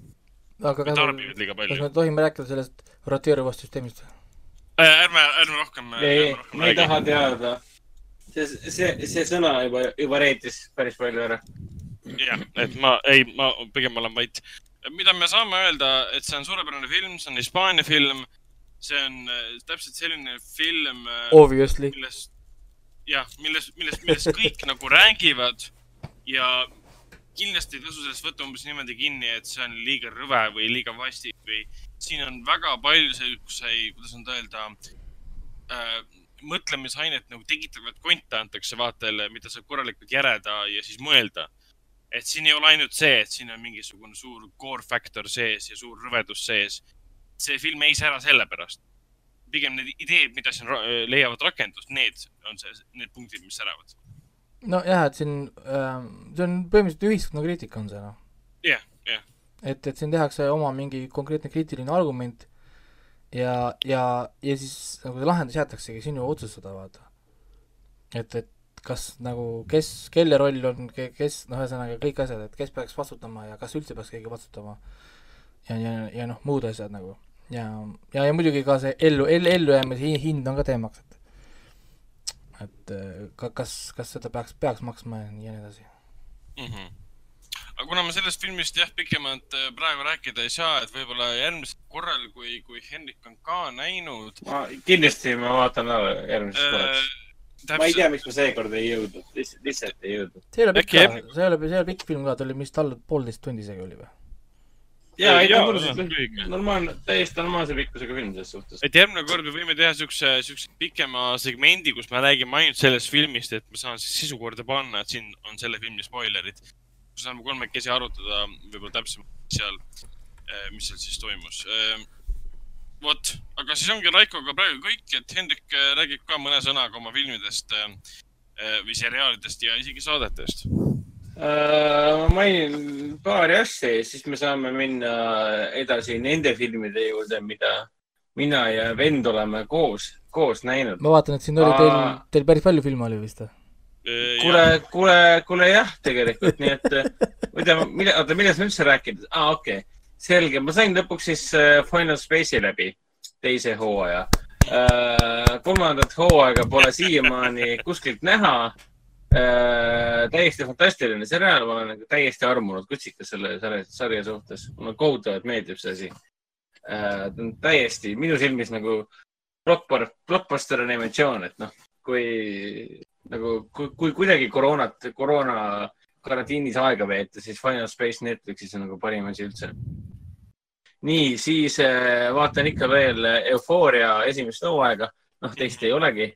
aga kas tarbivad liiga kas palju me. tohime rääkida sellest roteeruvast süsteemist? ärme, ärme rohkem. ei, ma ei taha teada. see, see, see sõna juba, juba reetis päris palju ära. jah, et ma ei, ma pigem olen vait. mida me saame öelda, et see on suurepärane film, see on Hispaania film. see on äh, täpselt selline film, Obviously. millest, jah, millest, millest, millest kõik nagu räägivad ja kindlasti ei tasu sellest võtta umbes niimoodi kinni, et see on liiga rõve või liiga vastik või siin on väga palju selliseid, kuidas nüüd öelda äh,, mõtlemisainet nagu tekitavat konte antakse vaatajale, mida saab korralikult järeda ja siis mõelda. et siin ei ole ainult see, et siin on mingisugune suur core factor sees ja suur rõvedus sees. see film ei sära sellepärast. pigem need ideed, mida siin leiavad rakendust, need on see, need punktid, mis säravad. nojah, et siin äh,, see on põhimõtteliselt ühiskonnakriitika on see noh. jah, jah, et, et siin tehakse oma mingi konkreetne kriitiline argument ja, ja, ja siis nagu see lahendus jäetaksegi sinu otsustada, vaata. et, et kas nagu, kes, kelle roll on, kes, noh, ühesõnaga kõik asjad, et kes peaks vastutama ja kas üldse peaks keegi vastutama ja, ja, ja noh, muud asjad nagu ja, ja, ja muidugi ka see ellu, ellu, ellujäämise hi- hind on ka teemaks, et et äh, ka kas, kas seda peaks, peaks maksma ja nii edasi. mm. -hmm. aga kuna me sellest filmist jah, pikemalt äh, praegu rääkida ei saa, et võib-olla järgmisel korral, kui, kui Henrik on ka näinud ma kindlasti ma vaatan ära järgmiseks äh, korraks. ma ei tea, miks ma seekord ei jõudnud, lihtsalt, lihtsalt ei jõudnud. see ei ole pikk see ei ole, see ei ole pikk film ka, ta oli vist alla poolteist tundi isegi oli või? ja, ei ta on lühike. normaalne, täiesti normaalse pikkusega film selles suhtes. et järgmine kord me võime teha siukse, siukse pikema segmendi, kus me räägime ainult sellest filmist, et ma saan siis sisu korda panna, et siin on selle filmi spoilerid. saame kolmekesi arutada võib-olla täpsemalt seal, mis seal siis toimus. vot, aga siis ongi Raikoga praegu kõik, et Hendrik äh, räägib ka mõne sõnaga oma filmidest või seriaalidest ja isegi saadetest. Äh, ma mainin paari asja ja siis me saame minna edasi nende filmide juurde, mida mina ja vend oleme koos, koos näinud. ma vaatan, et siin oli teil teil päris palju filme oli vist või? kuule, kuule, kuule jah, tegelikult, nii et oota, mille, oota, millest me üldse rääkida? aa, okei okay., selge, ma sain lõpuks siis äh, Final Space'i läbi, teise hooaja äh,. kolmandat hooaega pole siiamaani kuskilt näha äh,. täiesti fantastiline seriaal, ma olen nagu täiesti armunud kutsikas selle sarja, sarja suhtes, mulle kohutavalt meeldib see asi äh,. ta on täiesti minu silmis nagu blockbuster, blockbuster animatsioon, et noh, kui nagu, kui, kui kuidagi koroonat, koroona karantiinis aega veeta, siis Final Space Netflixis on nagu parim asi üldse. nii, siis äh, vaatan ikka veel Eufooria esimest hooaega, noh, teist ei olegi.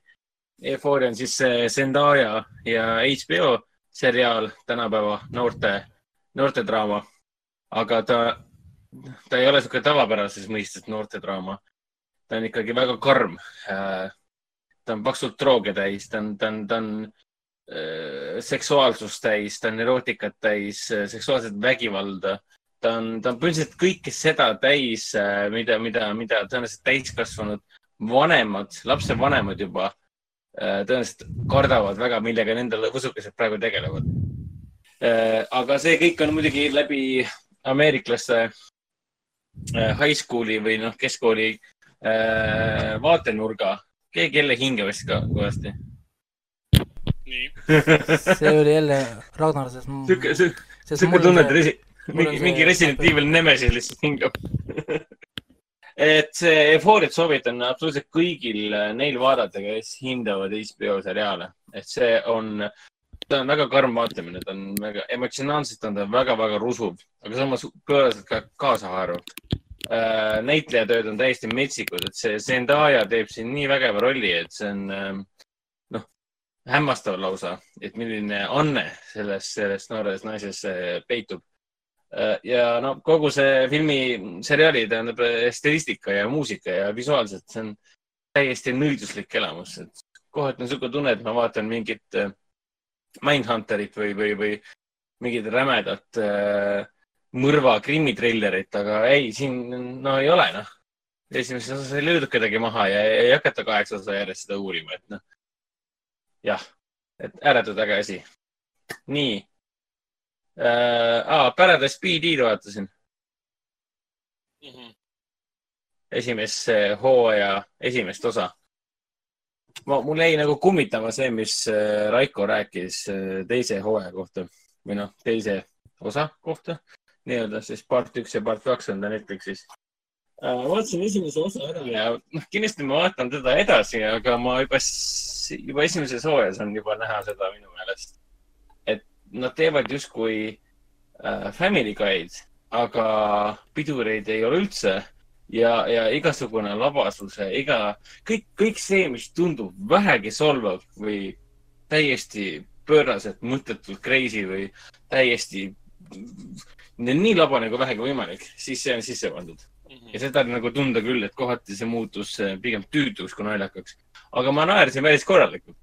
Eufooria on siis see Zendaya ja HBO seriaal, tänapäeva noorte, noortedraama. aga ta, ta ei ole niisugune tavapärases mõistes noortedraama. ta on ikkagi väga karm. ta on paksult drooge täis, ta on, ta on, ta on äh, seksuaalsust täis, ta on erootikat täis, seksuaalset vägivalda ta on, ta on põhiliselt kõike seda täis, mida, mida, mida tõenäoliselt täiskasvanud vanemad, lapsevanemad juba äh, tõenäoliselt kardavad väga, millega nende võsukesed praegu tegelevad. aga see kõik on muidugi läbi ameeriklaste äh, high school'i või noh, keskkooli äh, vaatenurga. keegi jälle hingab vist ka kõvasti. nii, see oli jälle Ragnar, sest sihuke, sihuke tunne, et resi-, mingi, mingi Resident Evil Nemesis lihtsalt hingab. et see Eufooriat soovitan absoluutselt kõigil neil vaadata, kes hindavad HBO seriaale, et see on, ta on väga karm vaatamine, ta on väga emotsionaalselt on ta väga-väga rusuv, aga samas pööraselt ka kaasahaarav. näitlejatööd on täiesti metsikud, et see Zendaya teeb siin nii vägeva rolli, et see on ähm, noh, hämmastav lausa, et milline anne selles, selles noores naises äh, peitub. Ja no kogu see filmi, seriaali tähendab äh, stilistika ja muusika ja visuaalselt, see on täiesti nõiduslik elamus, et kohati on niisugune tunne, et ma vaatan mingit äh, Mindhunterit või, või, või mingit rämedat äh, mõrva krimitrillerit, aga ei, siin no ei ole noh. esimeses osas ei löödud kedagi maha ja ei hakata kaheksa osa järjest seda uurima, et noh. jah, et ääretult äge asi. nii äh,. Ah, Paradise PD-d vaatasin Mhm. esimese hooaja esimest osa. ma, mul jäi nagu kummitama see, mis äh, Raiko rääkis äh, teise hooaja kohta või noh, teise osa kohta nii-öelda siis part üks ja part kaks on ta Netflixis äh,. vaatasin esimese osa ära ja noh, kindlasti ma vaatan teda edasi, aga ma juba, juba esimeses hooajas on juba näha seda minu meelest, nad teevad justkui äh, Family Guy'd, aga pidureid ei ole üldse ja, ja igasugune labasuse, iga, kõik, kõik see, mis tundub vähegi solvav või täiesti pööraselt mõttetult crazy või täiesti nii labane kui vähegi võimalik, siis see on sisse pandud. Mhm. ja seda oli nagu tunda küll, et kohati see muutus eh, pigem tüütuks kui naljakaks. aga ma naersin päris korralikult.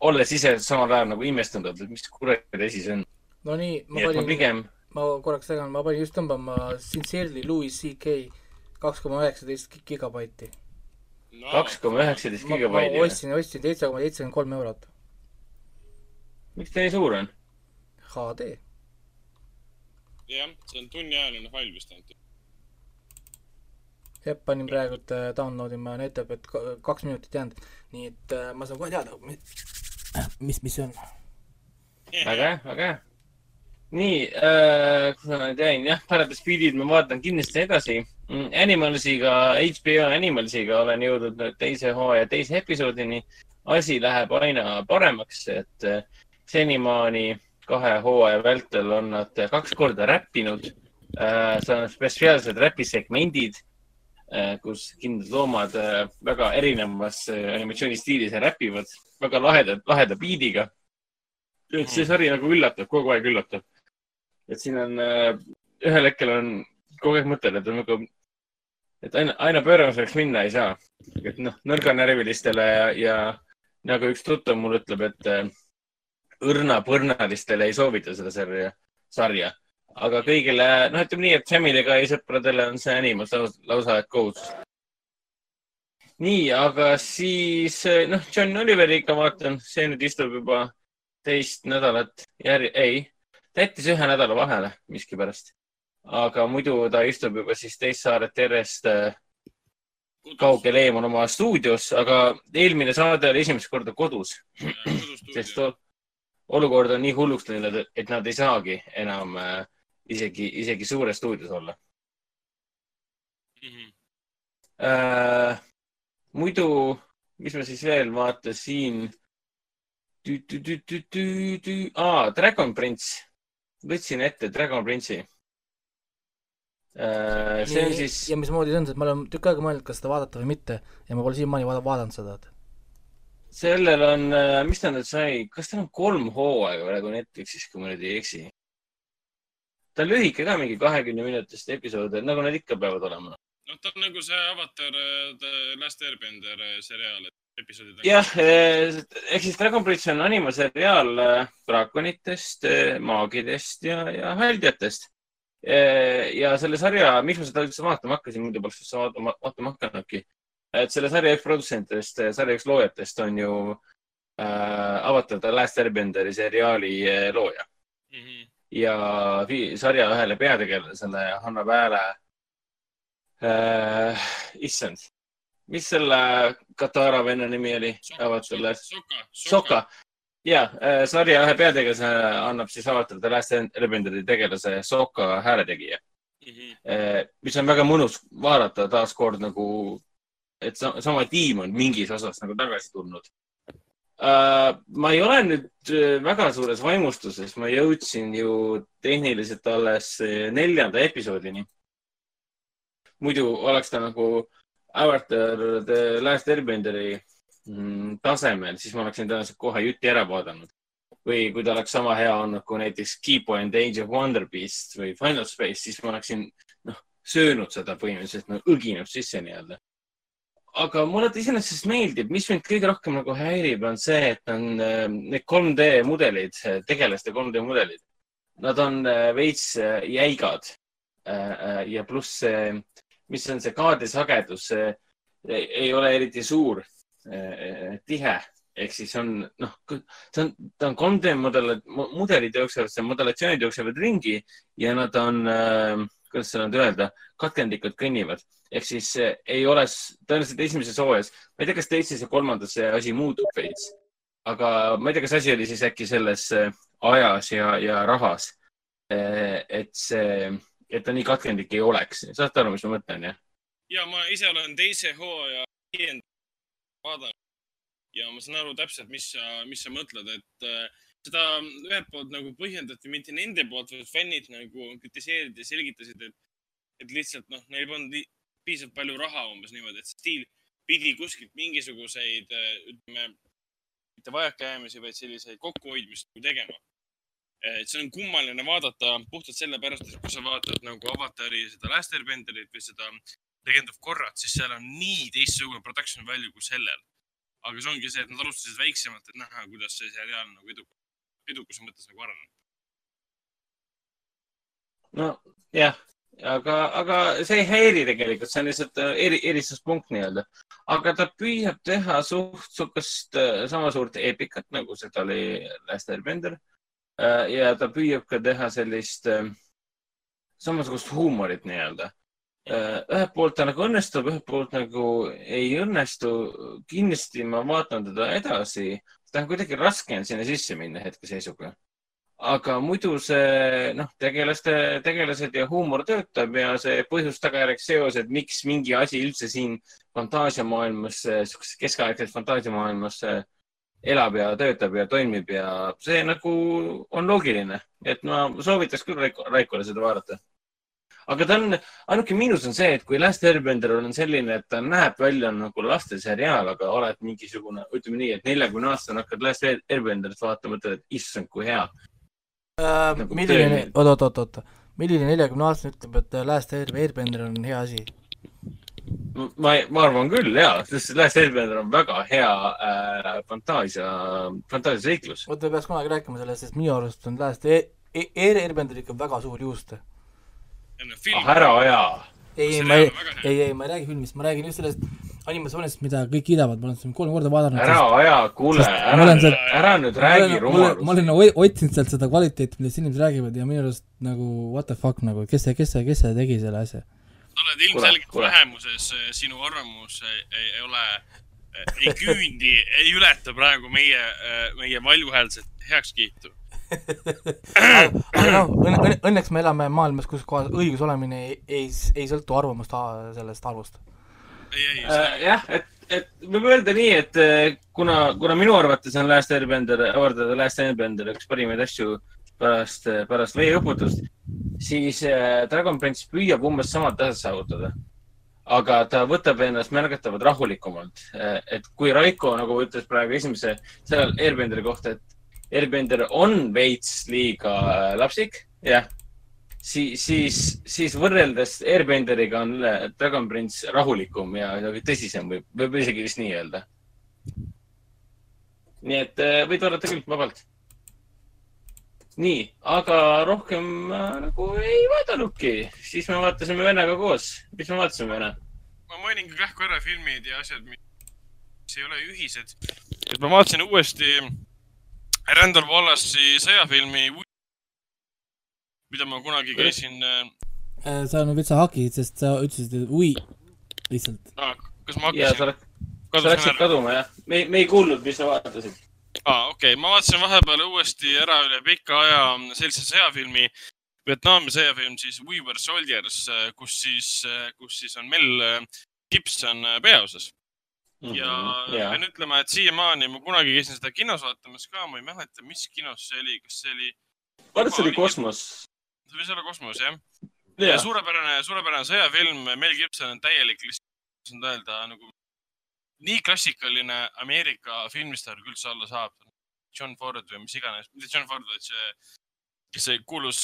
Olles ise samal ajal nagu imestanud, et mis kuradi asi see on. no nii, ma ma panin, pigem, ma korraks segan, ma panin just tõmbama Sincerely Louis CK kaks koma üheksateist gigabaiti. kaks koma üheksateist ma gigabaidi. ostsin, ostsin seitse koma seitsekümmend kolm eurot. miks ta nii suur on? HD. jah, see on tunniajaline fail vist ainult. jah, panin praegult äh, download ima, näitab, et ka- kaks minutit jäänud. nii et äh, ma saan kohe teada, mis, mis see on. väga hea, väga hea. nii äh,, kus ma nüüd jäin, jah, Paradise Speedid ma vaatan kindlasti edasi. Animalsiga, HBO Animalsiga olen jõudnud nüüd teise hooaja teise episoodini. asi läheb aina paremaks, et äh, senimaani kahe hooaja vältel on nad kaks korda räppinud äh,. see on spetsiaalsed räpisegmendid äh,, kus kindlad loomad äh, väga erinevas äh, animatsioonistiilis räpivad, väga laheda, laheda biidiga et see sari nagu üllatab, kogu aeg üllatab. et siin on äh,, ühel hetkel on kogu aeg mõtted, et on nagu, et aina, aina pööramuseks minna ei saa. et noh, nõrganärvilistele ja, ja nagu üks tuttav mul ütleb, et äh, õrna-põrnalistele ei soovita seda sarja, sarja. Aga kõigile, noh, ütleme nii, et Family Guy sõpradele on see animas lausa, kohustus. nii, aga siis noh, John Oliveriga vaatan, see nüüd istub juba teist nädalat järg-, ei, ta jättis ühe nädala vahele miskipärast. aga muidu ta istub juba siis teist saaret järjest äh, kaugel eemal oma stuudios, aga eelmine saade oli esimest korda kodus, sest olukord on nii hulluks läinud, et nad ei saagi enam äh, isegi, isegi suures stuudios olla Mhm. äh,. muidu, mis ma siis veel vaatasin? aa, Dragon Prince, võtsin ette Dragon Prince'i. see on siis, ja mismoodi see on, sest ma olen tükk aega mõelnud, kas seda vaadata või mitte ja ma pole siiamaani vaada- vaadanud seda. sellel on, mis ta nüüd sai, kas tal on kolm hooaega praegu Netflixis, kui ma nüüd ei eksi? Ta on lühike ka, mingi kahekümne minutist episood, nagu nad ikka peavad olema. noh, ta on nagu see Avatar The Last Airbender äh, seriaal, et episoodid. jah, ehk siis Dragon Bridge on animaseriaal draakonitest, maagidest ja, ja haldjatest. ja selle sarja, miks ma seda üldse vaatama hakkasin, muidu poleks üldse vaatama, vaatama hakanudki. et selle sarja üks produtsentidest, sarja üks loojatest on ju äh, Avatar The Last Airbenderi seriaali looja Mhm. Ja sarja ühele peategelasele Hanna Pääle äh,. issand, mis selle Katara venna nimi oli? Avatar The Last, Soka, Soka. ja äh, sarja ühe peategelase annab siis Avatar The Last Airbenderi tegelase Soka hääletegija, Mhm. mis on väga mõnus vaadata taaskord nagu, et sa, sama tiim on mingis osas nagu tagasi tulnud. Ma ei ole nüüd äh, väga suures vaimustuses, ma jõudsin ju tehniliselt alles äh, neljanda episoodini. muidu oleks ta nagu Avatar The Last Airbenderi mm, tasemel, siis ma oleksin tõenäoliselt kohe juti ära vaadanud. või kui ta oleks sama hea olnud kui näiteks Keepo and Age of Wonder Beast või Final Space, siis ma oleksin noh, söönud seda põhimõtteliselt nagu õginud sisse nii-öelda. Aga mulle ta iseenesest meeldib, mis mind kõige rohkem nagu häirib, on see, et on äh, need 3D mudelid, tegelaste 3D mudelid. Nad on äh, veits äh, jäigad. Äh, ja pluss see, mis on see kaadrisagedus, see ei, ole eriti suur tihe. Ehk siis on noh, see on, ta on 3D mudel, mudelid jooksevad, see modellatsioonid jooksevad ringi ja nad on äh,, kuidas seda nüüd öelda, katkendikud kõnnivad ehk siis äh, ei ole tõenäoliselt esimeses hooajas, ma ei tea, kas teises ja kolmandas see asi muutub veits, aga ma ei tea, kas asi oli siis äkki selles äh, ajas ja, ja rahas. et see, et ta nii katkendlik ei oleks, saate aru, mis ma mõtlen, jah? ja ma ise olen teise hooaja viienda vaadanud ja ma saan aru täpselt, mis sa, mis sa mõtled, et äh, seda ühelt poolt nagu põhjendati mitte nende poolt, vaid fännid nagu kritiseerisid ja selgitasid, et, et lihtsalt noh, neil polnud piisavalt palju raha umbes niimoodi, et stiil pidi kuskilt mingisuguseid, ütleme, mitte vajakajäämisi, vaid selliseid kokkuhoidmist nagu tegema. et see on kummaline vaadata puhtalt sellepärast, et kui sa vaatad nagu Avatari seda Last Airbenderit või seda Legend of Korrat, siis seal on nii teistsugune production value kui sellel. aga see ongi see, et nad alustasid väiksemalt, et näha, kuidas see seriaal nagu edukas, edukuse mõttes nagu areneb. nojah, aga, aga see ei häiri tegelikult, see on lihtsalt äh, eri, eristuspunkt nii-öelda. aga ta püüab teha suht sihukest äh, sama suurt eepikat, nagu seda oli Last Airbender. ja ta püüab ka teha sellist äh, samasugust huumorit nii-öelda. ühelt poolt ta nagu õnnestub, ühelt poolt nagu ei õnnestu. kindlasti ma vaatan teda edasi. ta on kuidagi raske on sinna sisse minna hetkeseisuga aga muidu see noh, tegelaste, tegelased ja huumor töötab ja see põhjus-tagajärg seosed, miks mingi asi üldse siin fantaasiamaailmas, sihukeses keskaegses fantaasiamaailmas äh, elab ja töötab ja toimib ja see nagu on loogiline, et ma soovitaks küll Raiko, Raikole seda vaadata. aga ta on, ainuke miinus on see, et kui Last Airbender on selline, et ta näeb välja nagu lasteseriaal, aga oled mingisugune, ütleme nii, et neljakümne aastane hakkad Last Airbenderit vaatama, mõtled, et issand, kui hea Uh, Nagu milline oot, oot, oot, oot, milline neljakümne aastane ütleb, et Last Air, Airbender on hea asi? ma, ma arvan küll ja, sest Last Airbender on väga hea äh, fantaasia, fantaasiaseiklus. oota, me peaks kunagi rääkima sellest, sest minu arust on Last Air, Air, Airbender ikka väga suur juuste. ah ära aja. ei, ei, ma ei ei, ei, ma ei räägi filmist, ma räägin just sellest animatsioonist, mida kõik kiidavad, ma olen seda kolm korda vaadanud. ära aja, kuule, ma ära ära nüüd räägi ma rumalust. olen oi- otsinud sealt seda kvaliteeti, millest inimesed räägivad ja minu arust nagu what the fuck nagu, kes see, kes see, kes see tegi selle asja? sa oled ilmselgelt vähemuses, sinu arvamus ei, ei, ei ole, ei küündi, ei ületa praegu meie, meie valjuhäälset heakskiitu. aga noh, õnne, õnne, õnneks me elame maailmas, kus kohas õigus olemine ei, ei, ei sõltu arvamust sellest arvust. Äh, jah, et, et võib öelda nii, et äh, kuna, kuna minu arvates on Last Airbender, Avatar The Last Airbender üks parimaid asju pärast, pärast veeõputust, siis äh, Dragon Prince püüab umbes sama taset saavutada. aga ta võtab ennast märgatavalt rahulikumalt. et kui Raiko nagu ütles praegu esimese selle Airbenderi kohta, et Airbender on veits liiga äh, lapsik, jah, siis, siis, siis võrreldes Airbenderiga on Dragon Prince rahulikum ja tõsisem võib, võib isegi vist nii öelda. nii et äh, võid vaadata küll vabalt. nii, aga rohkem äh, nagu ei vaadanudki, siis me vaatasime vennaga koos. mis me vaatasime vene? ma mainin kähku ära filmid ja asjad, mis ei ole ühised. et ma vaatasin uuesti Randall Wallace'i sõjafilmi, mida ma kunagi käisin äh,, Äh, sa nüüd veitsa hakid, sest sa ütlesid, et ui, lihtsalt. kas ma ja sa hakkasin, sa kadusin läksid kaduma jah? me, me ei kuulnud, mis sa vaatasid. aa, okei okay., ma vaatasin vahepeal uuesti ära üle pika aja sellise sõjafilmi, Vietnami sõjafilm siis We Were Soldiers, kus siis, kus siis on Mel Gibson äh, peaosas. ja Mhm, ja, pean ütlema, et siiamaani ma kunagi käisin seda kinos vaatamas ka, ma ei mäleta, mis kinos see oli, kas see oli, vaata, see oli kosmos. Võis olla Kosmos jah? ja, suurepärane, suurepärane sõjafilm, Mel Gibson on täielik, lihtsalt öelda nagu nii klassikaline Ameerika filmistaar kui üldse olla saab. John Ford või mis iganes, mitte John Ford, vaid see, kes see kuulus,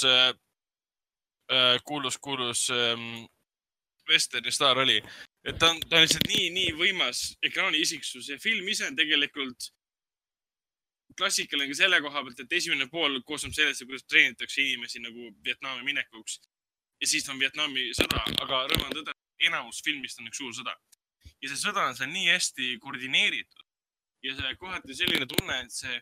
kuulus, kuulus ähm, vesterni staar oli. et ta on, ta on lihtsalt nii, nii võimas ekraaniisiksus ja film ise on tegelikult klassikaline ka selle koha pealt, et esimene pool koosneb sellest, kuidas treenitakse inimesi nagu Vietnami minekuks ja siis on Vietnami sõda, aga rõõm on tõdeda, enamus filmist on üks suur sõda. ja see sõda on seal nii hästi koordineeritud ja see kohati selline tunne, et see,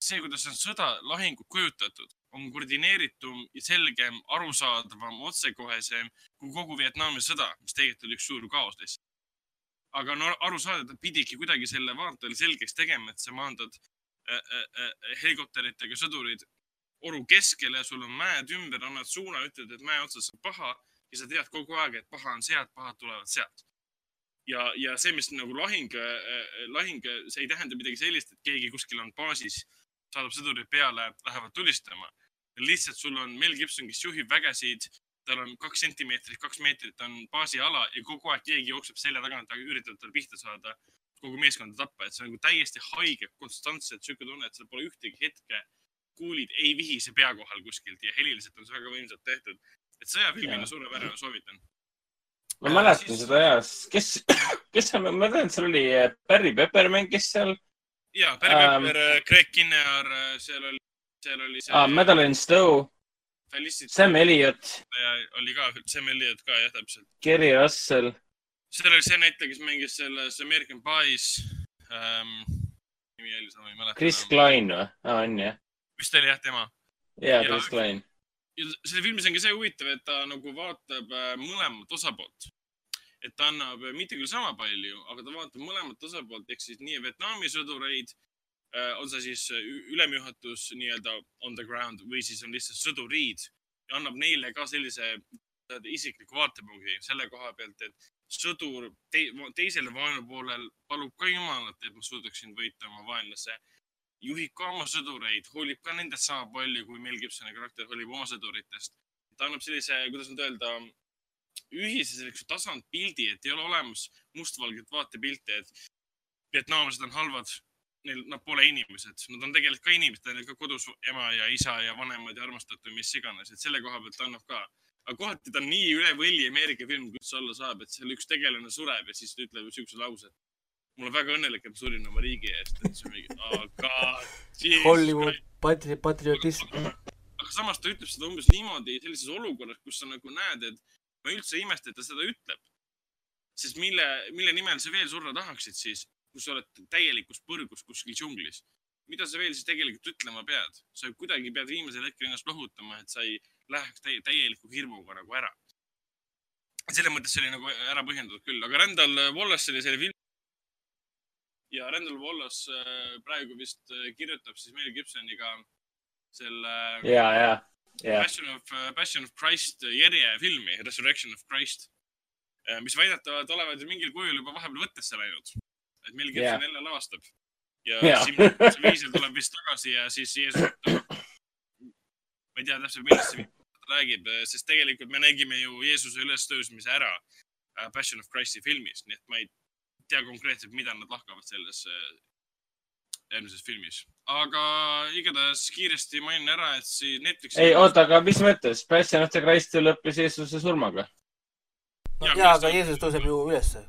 see, kuidas on sõda, lahingud kujutatud, on koordineeritum ja selgem, arusaadavam, otsekohesem kui kogu Vietnami sõda, mis tegelikult oli üks suur kaos lihtsalt. aga no aru saada, ta pidigi kuidagi selle vaatajale selgeks tegema, et sa maandad helikopteritega sõdurid oru keskele, sul on mäed ümber, annad suuna, ütled, et mäe otsas on paha ja sa tead kogu aeg, et paha on sealt, pahad tulevad sealt. ja, ja see, mis nagu lahing, lahing, see ei tähenda midagi sellist, et keegi kuskil on baasis, saadab sõdurid peale, lähevad tulistama. lihtsalt sul on Mel Gibson, kes juhib vägesid, tal on kaks sentimeetrit, kaks meetrit on baasiala ja kogu aeg keegi jookseb selja tagant, üritab tal pihta saada, kogu meeskonda tappa, et see on nagu täiesti haige, konstantselt sihuke tunne, et seal pole ühtegi hetke kuulid ei vihise pea kohal kuskilt ja heliliselt on see väga võimsalt tehtud. et sõjafilmina suurepärane, soovitan. ma mäletan seda ja, kes, kes seal, ma tean, seal oli äh, Barry Pepper mängis seal ja, Barry Ähm. Pepper, Greg Kinnear, seal oli, seal oli see ah,, Madeline Stowe, Sam Elliott, oli ka, Sam Elliot ka jah, täpselt. Gary Russell, seal oli see näitleja, kes mängis selles American Pie's ähm,. nimi oli, seda ma ei mäleta. Chris. Klein või ah,? on jah? vist oli jah tema. jaa, Ja- Chris Klein. ja selle filmis on ka see huvitav, et ta nagu vaatab äh, mõlemat osapoolt. et ta annab äh, mitte küll sama palju, aga ta vaatab mõlemat osapoolt ehk siis nii Vietnami sõdureid, on see siis äh, ülemjuhatus nii-öelda on the ground või siis on lihtsalt sõduriid ja annab neile ka sellise äh, isikliku vaatepunkti selle koha pealt, et sõdur te teisel vaenupoolel palub ka jumalat, et ma suudaksin võita oma vaenlase juhib ka oma sõdureid, hoolib ka nendest sama palju, kui Mel Gibsoni karakter hoolib oma sõduritest. ta annab sellise, kuidas nüüd öelda, ühise sellise tasandpildi, et ei ole olemas mustvalget vaatepilti, et vietnamlased on halvad, neil, nad pole inimesed, nad on tegelikult ka inimesed, neil on ka kodus ema ja isa ja vanemad ja armastatud, mis iganes, et selle koha pealt annab ka. Aga kohati ta on nii üle võlli Ameerika film, kui üldse olla saab, et seal üks tegelane sureb ja siis ta ütleb siukse lause, et mul on väga õnnelik, et ma surin oma riigi eest, et see on mingi, oh god. Hollywood patri-, patriotism. aga samas ta ütleb seda umbes niimoodi sellises olukorras, kus sa nagu näed, et ma üldse ei imesta, et ta seda ütleb. sest mille, mille nimel sa veel surra tahaksid siis, kui sa oled täielikus põrgus kuskil džunglis? mida sa veel siis tegelikult ütlema pead? sa kuidagi pead viimasel hetkel ennast lohutama, et sa ei läheks täie, täieliku hirmuga nagu ära. selles mõttes see oli nagu ära põhjendatud küll, aga Randall Wallace oli selle filmi ja Randall Wallace äh, praegu vist äh, kirjutab siis Mel Gibsoniga selle ja, ja, ja, Passion of, Passion of Christ järjefilmi, Resurrection of Christ, mis väidetavalt olevat mingil kujul juba vahepeal võttesse läinud. et Mel Gibson Jaa. jälle lavastab. ja Jaa. Simon Wiesel tuleb vist tagasi ja siis Jeesus ütleb. ma ei tea täpselt, millest see räägib, sest tegelikult me nägime ju Jeesuse ülestõusmise ära äh, Passion of Christ'i filmis, nii et ma ei tea konkreetselt, mida nad lahkavad selles äh, järgmises filmis. aga igatahes kiiresti mainin ära, et siis Netflixi. ei, oota, aga mis mõttes? Passion of the Christ lõppes Jeesuse surmaga. no Jaa, jaa, kuidas aga Jeesus tõuseb ju ülesse.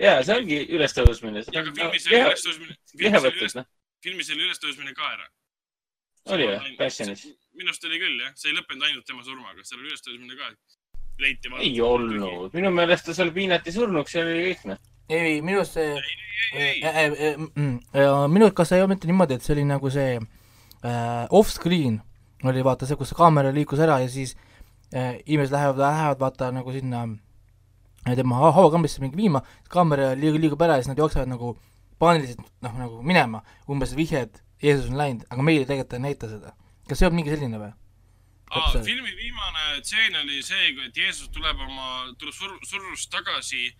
ja see ongi ülestõusmine. ja aga filmis oli ülestõusmine, noh. filmis oli ülestõusmine ka ära. oli või? Passionis? Minu arust oli küll jah, see ei lõppenud ainult tema surmaga, seal oli ülestõusmine ka. leiti. ei olnud, minu meelest ta seal piinati surnuks ja oli kõik, noh. ei, minu arust see minu, kas ei olnud mitte niimoodi, et see oli nagu see äh, off-screen oli vaata see, kus see kaamera liikus ära ja siis äh, inimesed lähevad, lähevad vaata nagu sinna äh, tema ha- hauakambrisse mingi viima, kaamera liigub, liigub ära ja siis nad jooksevad nagu paaniliselt noh, nagu minema, umbes vihje, et Jeesus on läinud, aga meile tegelikult ei näita seda. Kas see on mingi selline või? Aa, Täpselt. filmi viimane tseen oli see, et Jeesus tuleb oma, tuleb sur surnust tagasi,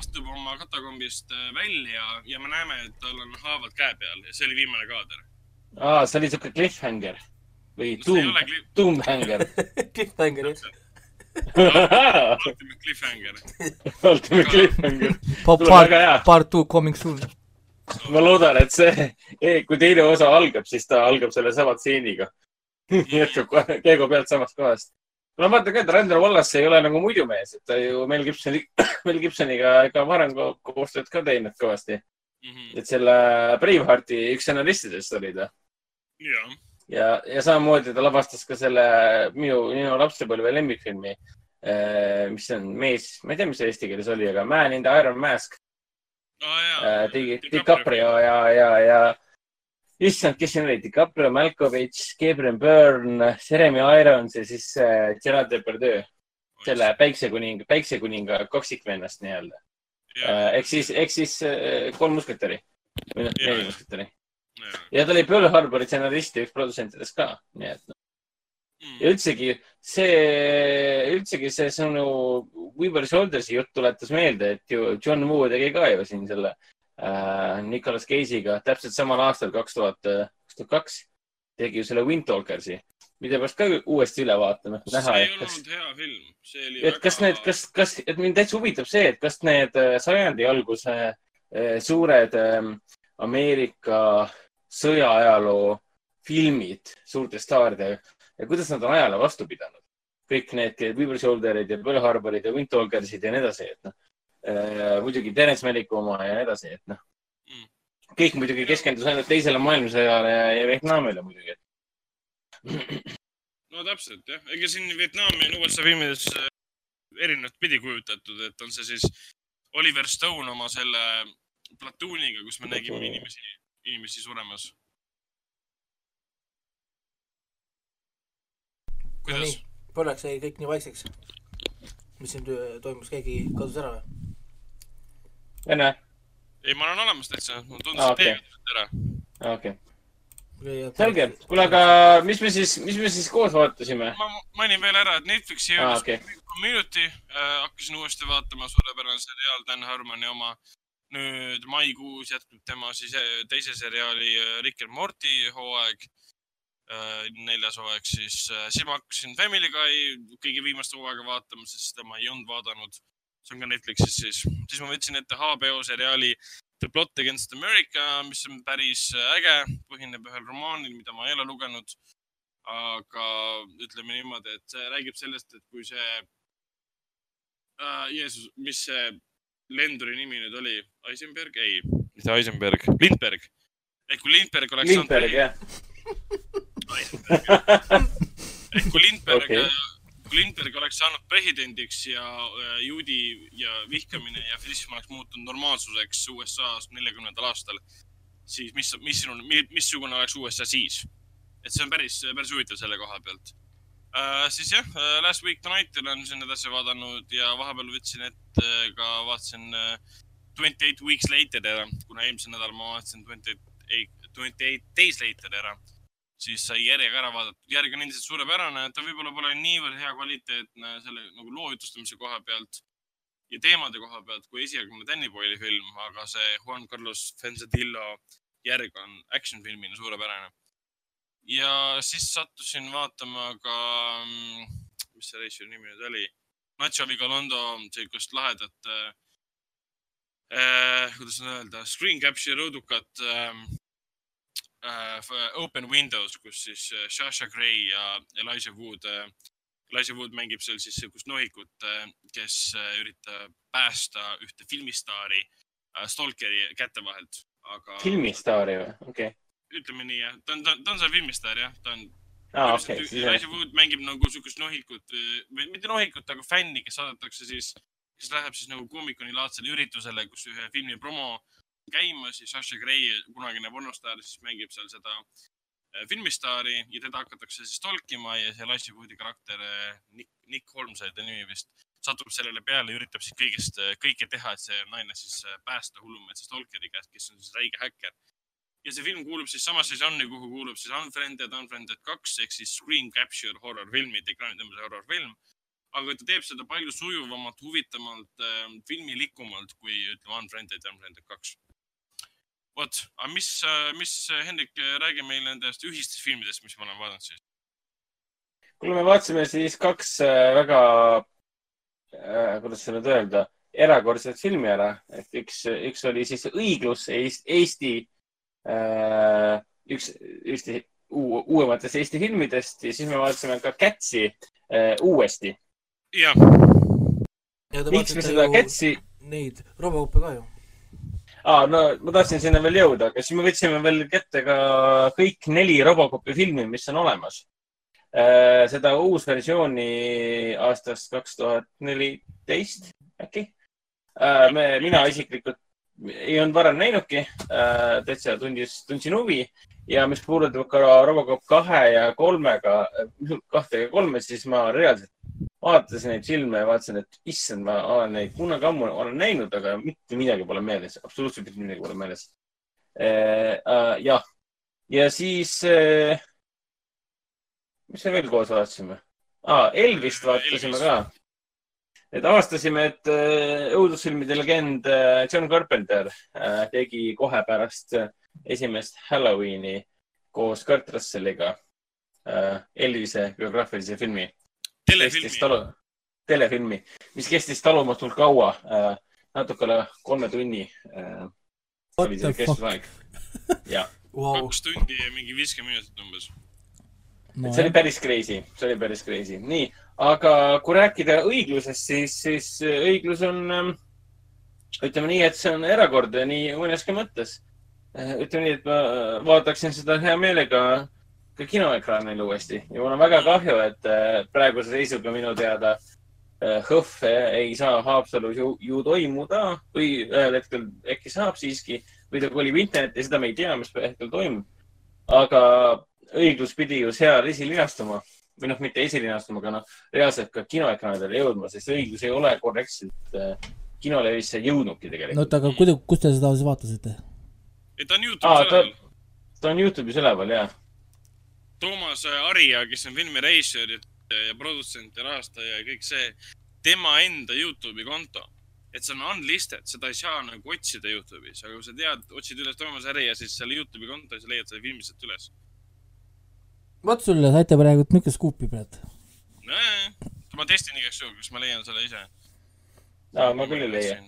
astub oma katakombist äh, välja ja me näeme, et tal on haavad käe peal ja see oli viimane kaader. aa, see oli siuke cliffhanger või see ei doom ole, klip-, doomhanger. Cliffhanger, ultimate cliffhanger. Ultimate cliffhanger. part part two coming soon. ma loodan, et see, kui teine osa algab, siis ta algab sellesama stseeniga. jätkab kohe Keego pealt samast kohast. no vaata ka, et Randall Wallace ei ole nagu muidu mees, et ta ju Mel Gibsoni, Mel Gibsoniga ikka varem ko- koostööd ka teinud kõvasti. Mhm. et selle Bravehearti üks stsenaristidest oli ta jah, ja, ja samamoodi ta lavastas ka selle minu, minu lapsepõlve lemmikfilmi, mis on mees, ma ei tea, mis see eesti keeles oli, aga Man in the Iron Mask aa jaa äh,. Di- DiCaprio ja, ja, ja issand, kes siin oli, DiCaprio, Malkovich, Gabriel Byrne, Jeremy Irons ja siis äh, Gerard Depardieu, selle päiksekuning, päiksekuninga kaksikvennast nii-öelda. ehk siis, ehk siis äh, kolm musketäri või noh, neli musketäri. ja ta oli Pearl Harbori stsenarist ja üks produtsentidest ka, nii et noh. Mm. ja üldsegi see, üldsegi see sinu Weaver Soldiersi jutt tuletas meelde, et ju John Woo tegi ka ju siin selle äh, Nicolas Cage'iga täpselt samal aastal, kaks tuhat, kaks tuhat kaks, tegi ju selle Windtalkersi, mida peaks ka uuesti üle vaatama, et näha, see ei kas, olnud hea film, see oli et kas need, kas, kas, et mind täitsa huvitab see, et kas need äh, sajandi alguse äh, suured ähm, Ameerika sõjaajaloo filmid suurte staaridega ja kuidas nad on ajale vastu pidanud. kõik need Weaver Shoulderid ja Pearl Harborid ja Windtalkersid ja nii edasi, et noh äh,, muidugi Terence Malicku oma ja nii edasi, et noh Mm. kõik muidugi keskendus ainult teisele maailmasõjale ja, ja Vietnamile muidugi. no täpselt jah, ega siin Vietnami on USA filmides äh, erinevat pidi kujutatud, et on see siis Oliver Stone oma selle platuuniga, kus me nägime inimesi, inimesi suremas. no kuidas nii, korraks jäi kõik nii vaikseks. mis siin toimus, keegi kadus ära või? Vene, ei, ma olen olemas täitsa, mul tundus Aa, ah,, okei. et teie ära. okei okay., selge. kuule, aga mis me siis, mis me siis koos vaatasime? ma mainin veel ära, et Netflixi okei. okay. Community äh,, hakkasin uuesti vaatama, suurepärane seriaal Dan Harmoni oma. nüüd maikuus jätkub tema siis äh, teise seriaali äh, Rick and Morty hooaeg äh,. neljas hooaeg siis äh,, siis ma hakkasin Family Guy kõige viimast hooaega vaatama, sest seda ma ei olnud vaadanud. See on ka Netflixis siis, siis ma võtsin ette HBO seriaali The Plot Against America, mis on päris äge, põhineb ühel romaanil, mida ma ei ole lugenud. Aga ütleme niimoodi, et see räägib sellest, et kui see äh,, Jeesus, mis see lenduri nimi nüüd oli, Eisenberg, ei, mitte Eisenberg, Lindberg. ehk kui Lindberg oleks Lindberg, jah. ehk kui Lindberg okay., Lindberg oleks saanud presidendiks ja äh, juudi ja vihkamine ja fašism oleks muutunud normaalsuseks USA-s neljakümnendal aastal, siis mis, mis, missugune oleks USA siis? et see on päris, päris huvitav selle koha pealt uh,. siis jah uh,, Last Week Tonight olen siin edasi vaadanud ja vahepeal võtsin ette ka vaatasin Twenty Eight Weeks Later ära, kuna eelmisel nädalal ma vaatasin Twenty Eight, Twenty Eight Days Later ära siis sai järjega ära vaadatud, järg on endiselt suurepärane, ta võib-olla pole niivõrd hea kvaliteetne selle nagu loo jutustamise koha pealt ja teemade koha pealt kui esialgne Danny Boyle'i film, aga see Juan Carlos Fenzadillo järg on action filmina suurepärane. ja siis sattusin vaatama ka mm, mis see reisijal nimi nüüd oli. Nacho Vigalondo, sellist lahedat äh,, kuidas öelda, screen capture õudukat äh, Open Windows, kus siis äh, Sasha Gray ja Elijah Wood äh,, Elijah Wood mängib seal siis sihukest nohikut äh,, kes äh, üritab päästa ühte filmistaari äh, Stalkeri käte vahelt, aga. filmistaari või? okei okay ütleme nii jah, ta on, ta, on seal filmistaar jah, ta on aa, okei. Elijah Wood mängib nagu sihukest nohikut või mitte nohikut, aga fänni, kes saadetakse siis, kes läheb siis nagu koomikuni-laadsele üritusele, kus ühe filmi promo käimas ja Sasha Gray, kunagine pornostaar, siis mängib seal seda äh, filmistaari ja teda hakatakse siis tolkima ja see Elijah Woodi karakter äh, Nick, Nick Holmes oli ta nimi vist, satub sellele peale ja üritab siis kõigest, kõike teha, et see naine siis äh, päästa hullumeelse stalkeri käest, kes on siis räige häkker ja see film kuulub siis samasse žanri, kuhu kuulub siis Unfriended, Unfriended kaks ehk siis screen capture horror filmid, ekraanitõmbuse horror film. aga ta teeb seda palju sujuvamalt, huvitavamalt äh,, filmilikumalt kui ütleme Unfriended Unfriended kaks. vot, aga mis, mis Hendrik, räägi meile nendest ühistest filmidest, mis me oleme vaadanud siis. kuule, me vaatasime siis kaks äh, väga äh,, kuidas seda nüüd öelda, erakordset filmi ära, et üks, üks oli siis Õiglus Eesti, Eesti äh, üks, Eesti uu, uuematest Eesti filmidest ja siis me vaatasime ka Catsi äh, uuesti. jah, miks me seda Catsi, Neid robokoope ka ju. aa, no ma tahtsin sinna veel jõuda, aga siis me võtsime veel kätte ka kõik neli Robocopi filmi, mis on olemas. seda uusversiooni aastast kaks tuhat neliteist äkki. me, mina isiklikult ei olnud varem näinudki, täitsa tundis, tundsin huvi ja mis puudutab ka Robocop kahe ja kolmega, kahte ja kolme, siis ma reaalselt vaatasin neid filme ja vaatasin, et issand, ma olen neid kunagi ammu olen näinud, aga mitte midagi pole meeles, absoluutselt mitte midagi pole meeles. jah, ja siis, mis me veel koos vaatasime ah,? Elvist vaatasime Elvis. ka. et avastasime, et äh, õudusfilmide legend äh, John Carpenter äh, tegi kohe pärast äh, esimest Halloweeni koos Kurt Russelliga äh, Elvise biograafilise filmi telefilmi. talu, telefilmi, mis kestis talumatult kaua äh,, natuke üle kolme tunni äh,. Oli see fuck? kestusaeg. jah, Vau, kaks tundi ja mingi viiskümmend minutit umbes. see oli päris crazy, see oli päris crazy. nii, aga kui rääkida õiglusest, siis, siis õiglus on ähm, ütleme nii, et see on erakordne nii mõneski mõttes. ütleme nii, et ma äh, vaataksin seda hea meelega ka kinoekraanil uuesti ja mul on väga kahju, et äh, praeguse seisuga minu teada äh, HÖFF ei saa Haapsalus ju, ju toimuda või ühel hetkel äkki saab siiski või ta kolib internetti, seda me ei tea, mis hetkel toimub. aga õiglus pidi ju seal esilinastuma või noh, mitte esilinastuma, aga noh, reaalselt ka kinoekraanidele jõudma, sest õiglus ei ole korrektselt äh, kinolevisse jõudnudki no tegelikult. oota, aga kuidas, kus te seda siis vaatasite? et ta on Aa, Youtube'is ta- üleval. ta on Youtube'is üleval ja, Toomas Arija, kes on filmi reisijal ja produtsent ja rahastaja ja kõik see, tema enda Youtube'i konto. et see on unlisted, seda ei saa nagu otsida Youtube'is, aga kui sa tead, otsid üles Toomas Arija, siis selle Youtube'i konto, siis leiad selle filmi sealt üles. vot sulle saite praegu niisugust skuupi praegu. nojah, ma testin igaks juhuks, kas ma leian selle ise. ma küll ei leia.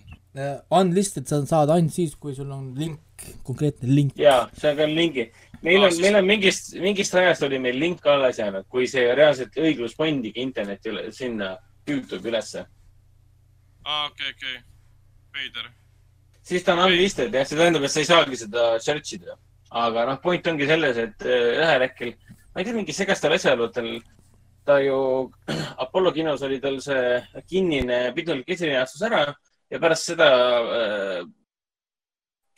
Unlisted sa saad ainult siis, kui sul on link, konkreetne link. ja, see on ka lingi. meil on, siis- meil on mingist, mingist ajast oli meil link alles jäänud, kui see reaalselt õiglus pandigi interneti üle, sinna Youtube'i ülesse. aa, okei, okei. veider. siis ta on unlisted jah, see tähendab, et sa ei saagi seda search ida. aga noh, point ongi selles, et äh, ühel hetkel, ma ei tea, mingi segastel asjaoludel ta ju, Apollo kinos oli tal see kinnine pidulik esilinastus ära ja pärast seda äh,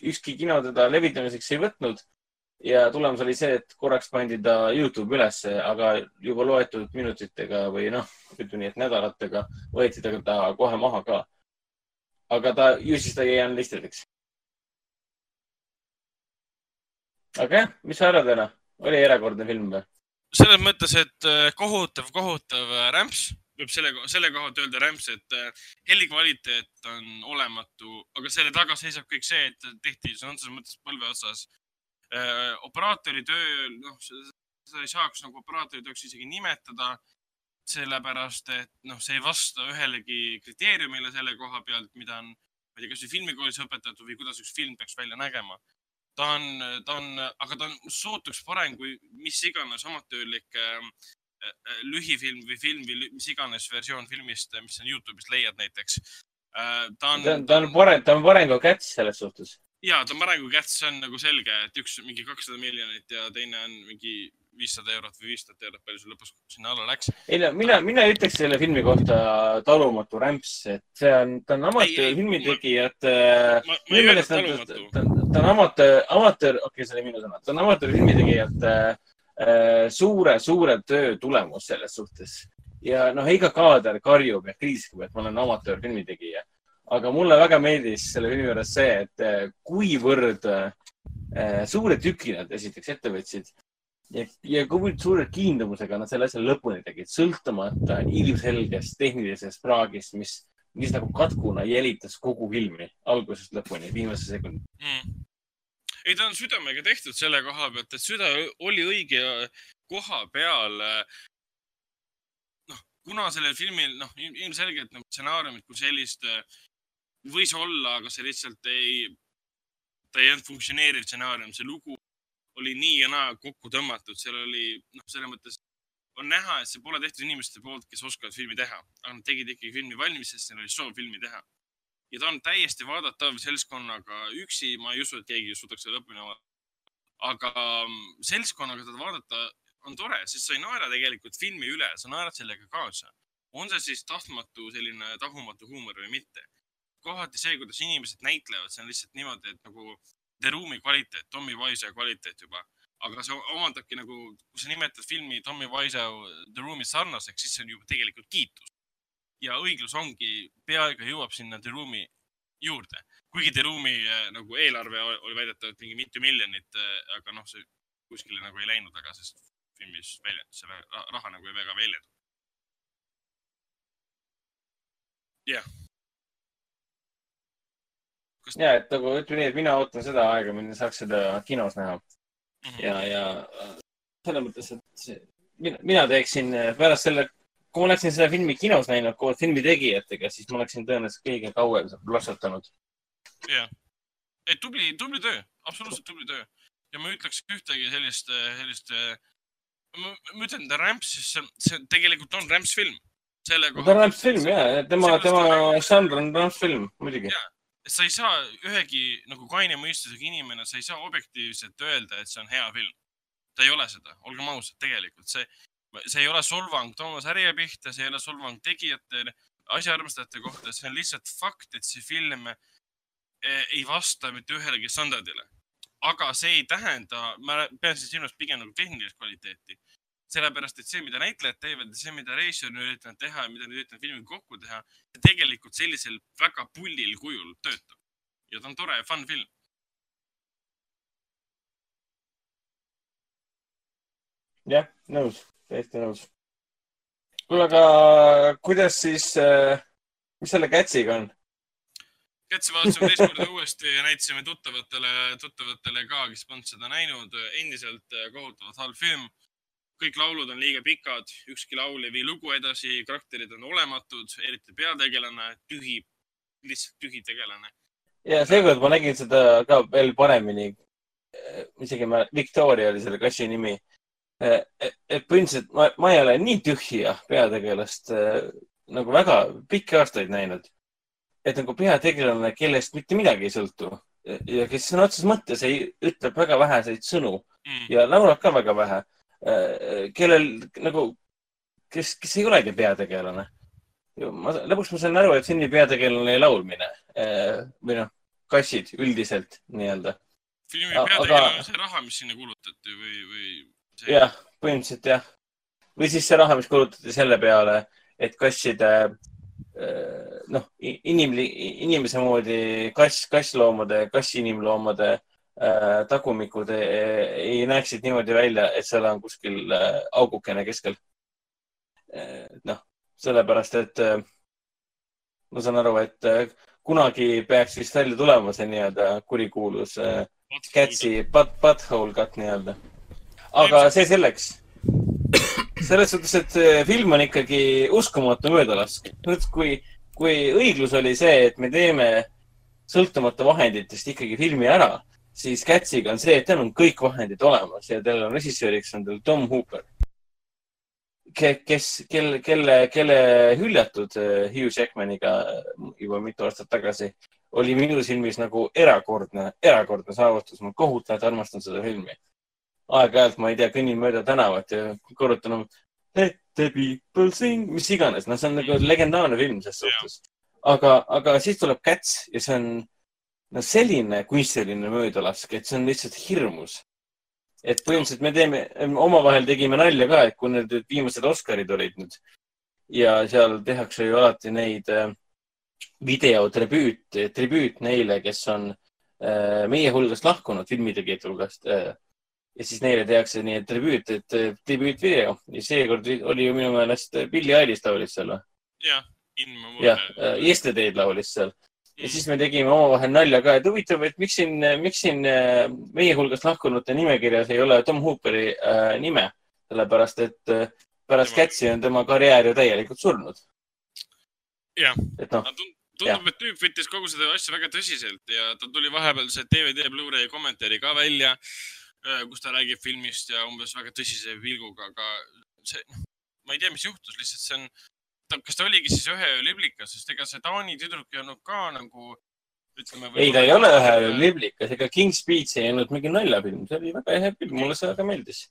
ükski kino teda levitamiseks ei võtnud. ja tulemus oli see, et korraks pandi ta Youtube ülesse, aga juba loetud minutitega või noh, ütleme nii, et nädalatega võeti ta, ta kohe maha ka. aga ta, ju siis ta jäi unlisted'iks. aga jah, mis sa arvad, Ena? oli erakordne film või? selles mõttes, et äh, kohutav, kohutav äh, rämps, võib selle, selle pealt öelda rämps, et äh, helikvaliteet on olematu, aga selle taga seisab kõik see, et tehti sõna otseses mõttes põlve otsas äh, operaatori töö, noh, seda ei saaks nagu operaatori tööks isegi nimetada. sellepärast et noh, see ei vasta ühelegi kriteeriumile selle koha pealt, mida on, ma ei tea, kasvõi filmikoolis õpetatud või kuidas üks film peaks välja nägema. ta on, ta on, aga ta on sootuks parem kui mis iganes amatöörlik äh, lühifilm või film või mis iganes versioon filmist, mis sa Youtube'ist leiad näiteks äh,. ta on ta on, on parem, ta on parem kui Cats selles suhtes. ja ta on parem kui Cats, see on nagu selge, et üks mingi kakssada miljonit ja teine on mingi viissada eurot või viissada eurot, palju see lõpus sinna alla läks. ei no mina, mina ütleks selle filmi kohta Talumatu rämps, et see on, ta on Ei, ei, amatöörfilmi ma- tegijate. ma, ma ei öelnud talumatu. ta on, on amatöör, amatöör, okei okay,, see oli minu sõna, ta on amatöörfilmi tegijate äh, suure, suure töö tulemus selles suhtes. ja noh, iga kaader karjub ja kriiskab, et ma olen amatöörfilmi tegija. aga mulle väga meeldis selle filmi juures see, et äh, kuivõrd äh, suure tüki nad esiteks ette võtsid ja, ja kui suure kiindumusega nad selle asja lõpuni tegid, sõltumata ilmselgest tehnilisest praagist, mis, mis nagu katkuna jälitas kogu filmi algusest lõpuni, viimase sekundi. mm.. ei, ta on südamega tehtud selle koha pealt, et süda oli õige koha peal. noh, kuna sellel filmil, noh, ilmselgelt nagu stsenaariumit kui sellist äh, võis olla, aga see lihtsalt ei, ta ei olnud funktsioneeriv stsenaarium, see lugu oli nii ja naa kokku tõmmatud, seal oli, noh, selles mõttes on näha, et see pole tehtud inimeste poolt, kes oskavad filmi teha, aga nad tegid ikkagi filmi valmis, sest neil oli soov filmi teha ja ta on täiesti vaadatav seltskonnaga üksi, ma ei usu, et keegi suudaks selle lõpuni vaadata. aga mm, seltskonnaga teda vaadata on tore, sest sa ei naera tegelikult filmi üle, sa naerad sellega kaasa. on see siis tahtmatu selline tagumatu huumor või mitte. kohati see, kuidas inimesed näitlevad, see on lihtsalt niimoodi, et nagu The Room'i kvaliteet, Tommy Wiseau kvaliteet juba. aga see omandabki nagu, kui sa nimetad filmi Tommy Wiseau The Room'i sarnaseks, siis see on juba tegelikult kiitus ja õiglus ongi, peaaegu jõuab sinna The Room'i juurde, kuigi The Room'i äh, nagu eelarve oli väidetavalt mingi mitu miljonit, aga noh, see kuskile nagu ei läinud väga, sest filmis välja, ra- raha nagu ei väga väljendu. jah. ja, et nagu ütleme nii, et mina ootan seda aega, mil saaks seda kinos näha Mhm. ja, ja äh, selles mõttes, et mina, mina teeksin äh, pärast selle, kui ma oleksin seda filmi kinos näinud koos filmi tegijatega, siis ma oleksin tõenäoliselt kõige kauem plaksutanud. jah, ei tubli, tubli töö, absoluutselt tubli töö ja ma ei ütleks ühtegi sellist, sellist, ma ma ütlen, Ramps, siis see, see tegelikult on Ramps film. selle ta on rämpsfilm ja, tema, Sellest tema on- žanr on rämpsfilm, muidugi. Jaa. sa ei saa ühegi nagu kaine mõistusega inimene, sa ei saa objektiivselt öelda, et see on hea film. ta ei ole seda, olgem ausad, tegelikult see, see ei ole solvang Toomas Härja pihta, see ei ole solvang tegijate, asjaarmastajate kohta, see on lihtsalt fakt, et see film eh, ei vasta mitte ühelegi standardile. aga see ei tähenda, ma pean siin silmas pigem nagu tehnilist kvaliteeti. sellepärast, et see, mida näitlejad teevad ja see, mida reisijad on üritanud teha ja mida nad üritavad filmiga kokku teha, see tegelikult sellisel väga pullil kujul töötab. ja ta on tore ja fun film. jah, nõus, täiesti nõus. kuule, aga kuidas siis äh,, mis selle Kätsiga on? Kätsi vaatasime teist korda uuesti ja näitasime tuttavatele, tuttavatele ka, kes polnud seda näinud. endiselt äh, kohutavalt halb film. kõik laulud on liiga pikad, ükski laul ei vii lugu edasi, karakterid on olematud, eriti peategelane, tühi, lihtsalt tühi tegelane. ja seekord ma nägin seda ka veel paremini. isegi ma, Victoria oli selle kassi nimi. Et põhimõtteliselt ma, ma ei ole nii tühja peategelast äh, nagu väga pikki aastaid näinud. et nagu peategelane, kellest mitte midagi ei sõltu ja kes sõna otseses mõttes ei, ütleb väga väheseid sõnu Mm. ja laulab ka väga vähe. kellel nagu, kes, kes ei olegi peategelane. ma, lõpuks ma sain aru, et filmi peategelane oli laulmine eh, või noh, kassid üldiselt nii-öelda. filmi Aga- peategelane on see raha, mis sinna kulutati või, või. jah, põhimõtteliselt jah. või siis see raha, mis kulutati selle peale, et kasside eh, noh, inimli-, inimese moodi kass, kassloomade, kassinimloomade äh, tagumikud ei, ei näeksid niimoodi välja, et seal on kuskil äh, augukene keskel. noh, sellepärast et äh, ma saan aru, et äh, kunagi peaks vist välja tulema see nii-öelda kurikuulus äh, Catsi butt, butthole cut nii-öelda. Aga see selleks. selles suhtes, et see film on ikkagi uskumatu möödalask. nüüd, kui, kui õiglus oli see, et me teeme sõltumata vahenditest ikkagi filmi ära, siis Catsiga on see, et tal on kõik vahendid olemas ja tal on režissööriks on tal Tom Hooper. kes, kelle, kelle, kelle hüljatud äh, Hugh Jackmaniga juba mitu aastat tagasi oli minu silmis nagu erakordne, erakordne saavutus. ma kohutavalt armastan seda filmi aeg-ajalt, ma ei tea, kõnnin mööda tänavat ja korrutan oma Let the people sing, mis iganes, noh, see on nagu legendaarne film ses suhtes. aga, aga siis tuleb Cats ja see on no selline kunstiline möödalask, et see on lihtsalt hirmus. et põhimõtteliselt me teeme, omavahel tegime nalja ka, et kui need viimased Oscarid olid nüüd ja seal tehakse ju alati neid äh, videotribüüt, tribüüt neile, kes on äh, meie hulgast lahkunud, filmitegijate hulgast äh, ja siis neile tehakse nii, et tribüüt, et äh, tribüütvideo ja seekord oli ju minu meelest Billie Eilish laulis seal või? jah, ilma jah, Yesterday'd laulis seal. Ja siis me tegime omavahel nalja ka, et huvitav, et miks siin, miks siin äh, meie hulgast lahkunute nimekirjas ei ole Tom Hooperi äh, nime, sellepärast et äh, pärast Tema- Catsi on tema karjäär ju täielikult surnud. jah, et noh, tundub, et tüüp võttis kogu seda asja väga tõsiselt ja tal tuli vahepeal see DVD Blu-ray kommentaari ka välja, kus ta räägib filmist ja umbes väga tõsise pilguga, aga see, ma ei tea, mis juhtus, lihtsalt see on, kas ta oligi siis ühe öö liblikas, sest ega see Taani tüdruk ei olnud ka nagu ütleme. ei, ta ei ole ühe liblikas, ega King's Speech ei olnud mingi naljafilm, see oli väga hea film, mulle see väga meeldis.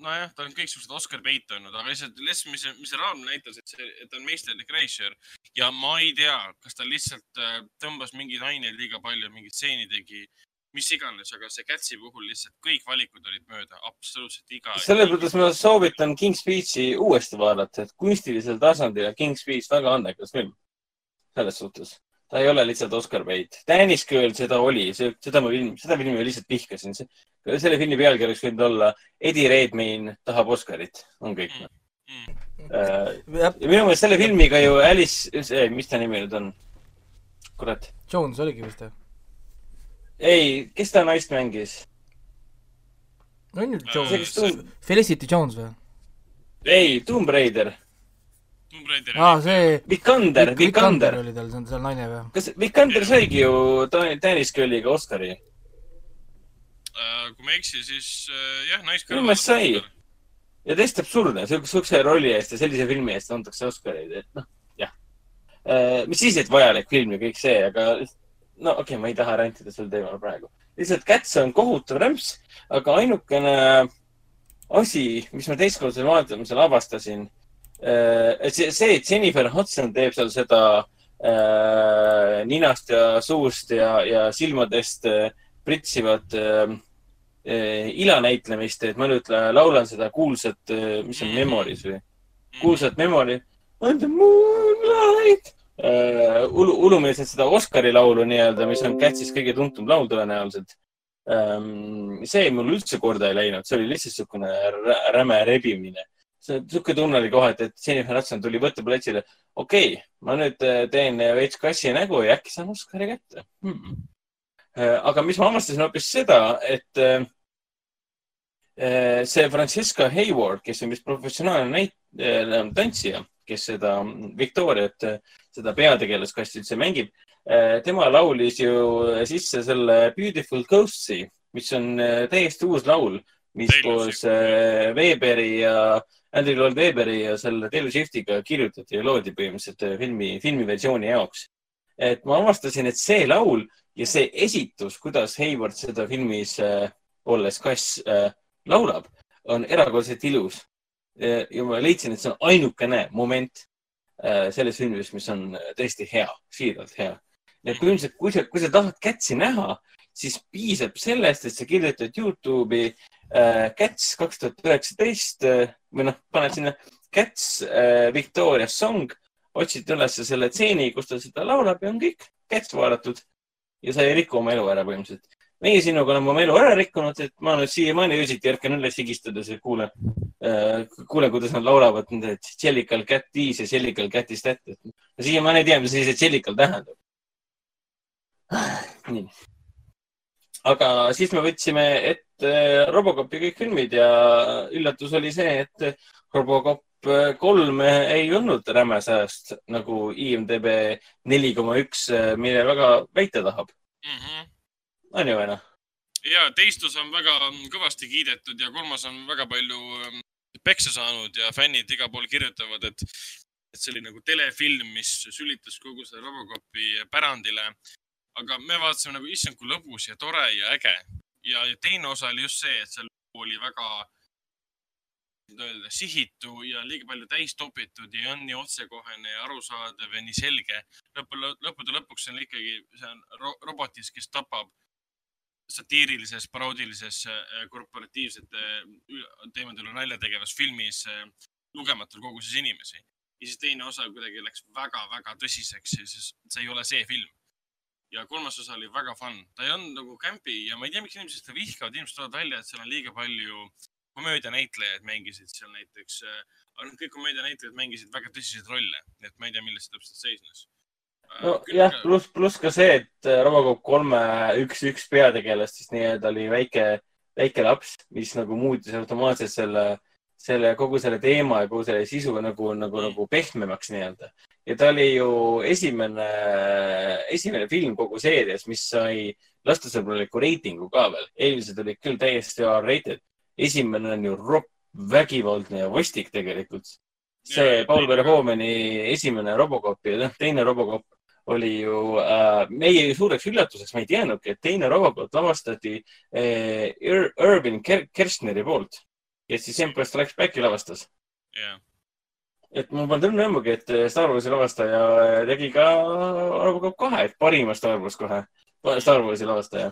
nojah, ta on kõiksugused Oscar bait olnud, aga lihtsalt, lihtsalt, mis, mis raam näitas, et see, et ta on meisterlik reisijal ja ma ei tea, kas ta lihtsalt äh, tõmbas mingeid aineid liiga palju, mingeid stseeni tegi, mis iganes, aga see Catsi puhul lihtsalt kõik valikud olid mööda, absoluutselt iga. selles mõttes ma soovitan King's Speechi uuesti vaadata, et kunstilisel tasandil on King's Speech väga andekas film. selles suhtes, ta ei ole lihtsalt Oscar bait. Danish Girl seda oli, seda ma film, seda filmi ma lihtsalt vihkasin. selle filmi pealkiri oleks võinud olla Eddie Redmayne tahab Oscarit, on kõik mm.. mm.. ja minu meelest selle filmiga ju Alice, mis ta nimi nüüd on? kurat, Jones oligi vist või? ei, kes ta naist mängis? on ju Äh, Jones, tund-, Felicity Jones või? ei, Tomb Raider, Tomb Raideri aa, see Vikander, Vikander. oli tal, see on seal naine või? kas Vikander saigi ju Dan- Danish Girliga Oscari? äh,. kui ma ei eksi, siis äh, jah, Minu naiskõrval. meelest sai. ja täiesti absurdne, siukse rolli eest ja sellise filmi eest antakse Oscareid, et noh, jah. mis siis, et vajalik film ja kõik see, aga no okei okay,, ma ei taha rantida sel teemal praegu. lihtsalt Cats on kohutav rämps, aga ainukene asi, mis ma teistkordsel vaatamisel avastasin, et see, see, et Jennifer Hudson teeb seal seda äh, ninast ja suust ja, ja silmadest äh, pritsivat äh, äh, ilanäitlemist, et ma nüüd la- laulan seda kuulsat, mis on Mhm. Memories või? kuulsat Memory. On the moonlight uh,. ulu, ulumeelselt seda Oscari laulu nii-öelda, mis on Catsis kõige tuntum laul tõenäoliselt um,. see mul üldse korda ei läinud, see oli lihtsalt niisugune rä- räme rebimine. see, niisugune tunne oli kohati, et Jennifer Hudson tuli võtteplatsile. okei okay,, ma nüüd äh, teen veits kassi nägu ja äkki saan Oscari kätte hmm.. aga mis ma avastasin hoopis seda, et äh, see Francesca Hayward, kes on vist professionaalne näit-, tantsija, kes seda Victoriat, seda petegelaskasti üldse mängib. tema laulis ju sisse selle Beautiful Ghost'i, mis on äh, täiesti uus laul, mis Taylor koos Swift. äh, Weberi ja Andrew Lloyd Weberi ja selle Taylor Swiftiga kirjutati ja loodi põhimõtteliselt filmi, filmiversiooni jaoks. et ma avastasin, et see laul ja see esitus, kuidas Hayward seda filmis äh, olles kass äh, laulab, on erakordselt ilus. ja ma leidsin, et see on ainukene moment selles filmis, mis on tõesti hea, siiralt hea. et põhimõtteliselt, kui sa, kui sa tahad Catsi näha, siis piisab sellest, et sa kirjutad Youtube'i äh, Cats kaks tuhat üheksateist äh, või noh, paned sinna äh, Victoria Song, otsid üles selle stseeni, kus ta seda laulab ja on kõik Cats vaadatud ja sa ei riku oma elu ära põhimõtteliselt meie sinuga oleme oma elu ära rikkunud, et ma nüüd siiamaani öösiti ärkan üles higistades ja kuulen äh,, kuulen, kuidas nad laulavad, et Jellical cat is ja Jellical cat is that. ma siiamaani ei tea, mis see Jellical tähendab. nii. aga siis me võtsime ette äh, Robocopi kõik filmid ja üllatus oli see, et Robocop kolm ei olnud räme sääst nagu IMDB neli koma üks, mille väga väita tahab mm. -hmm. On ju või noh? ja teist osa on väga kõvasti kiidetud ja kolmas on väga palju ähm, peksa saanud ja fännid igal pool kirjutavad, et, et see oli nagu telefilm, mis sülitas kogu selle Robocopi pärandile. aga me vaatasime nagu, issand, kui lõbus ja tore ja äge. ja, teine osa oli just see, et seal oli väga öelda, sihitu ja liiga palju täis topitud ja on nii otsekohene ja arusaadav ja nii selge. lõppude, lõpuks on ikkagi, see on ro robotis, kes tapab satiirilises, paroodilises, äh, korporatiivsete äh, teemadel nalja tegevas filmis äh, lugematul koguses inimesi. ja siis teine osa kuidagi läks väga-väga tõsiseks ja siis see ei ole see film. ja kolmas osa oli väga fun, ta ei olnud nagu kämpi ja ma ei tea, miks inimesed seda vihkavad, inimesed tulevad välja, et seal on liiga palju komöödianäitlejaid mängisid seal näiteks, aga kõik komöödianäitlejad mängisid väga tõsiseid rolle, et ma ei tea, milles see täpselt seisnes nojah, pluss, pluss ka see, et äh, Robocop kolme üks, üks peategelast siis nii-öelda oli väike, väike laps, mis nagu muutis automaatselt selle, selle kogu selle teema ja kogu selle sisu nagu, nagu mm., nagu pehmemaks nii-öelda. ja ta oli ju esimene, esimene film kogu seerias, mis sai lastusõbraliku reitingu ka veel. eelmised olid küll täiesti R-rated. esimene on ju ropp, vägivaldne ja vastik tegelikult see Paul Verhoeveni esimene Robocop ja noh, teine Robocop oli ju äh, meie suureks üllatuseks, ma ei teadnudki, et teine Robocop lavastati äh, Ir Irvin Ker Kerstneri poolt, kes siis Empire Strikes Backi lavastas. Yeah.. et ma polnud õnne õmmugi, et Star Warsi lavastaja tegi ka Robocop kahe, et parima Star Wars kohe, Star Warsi lavastaja.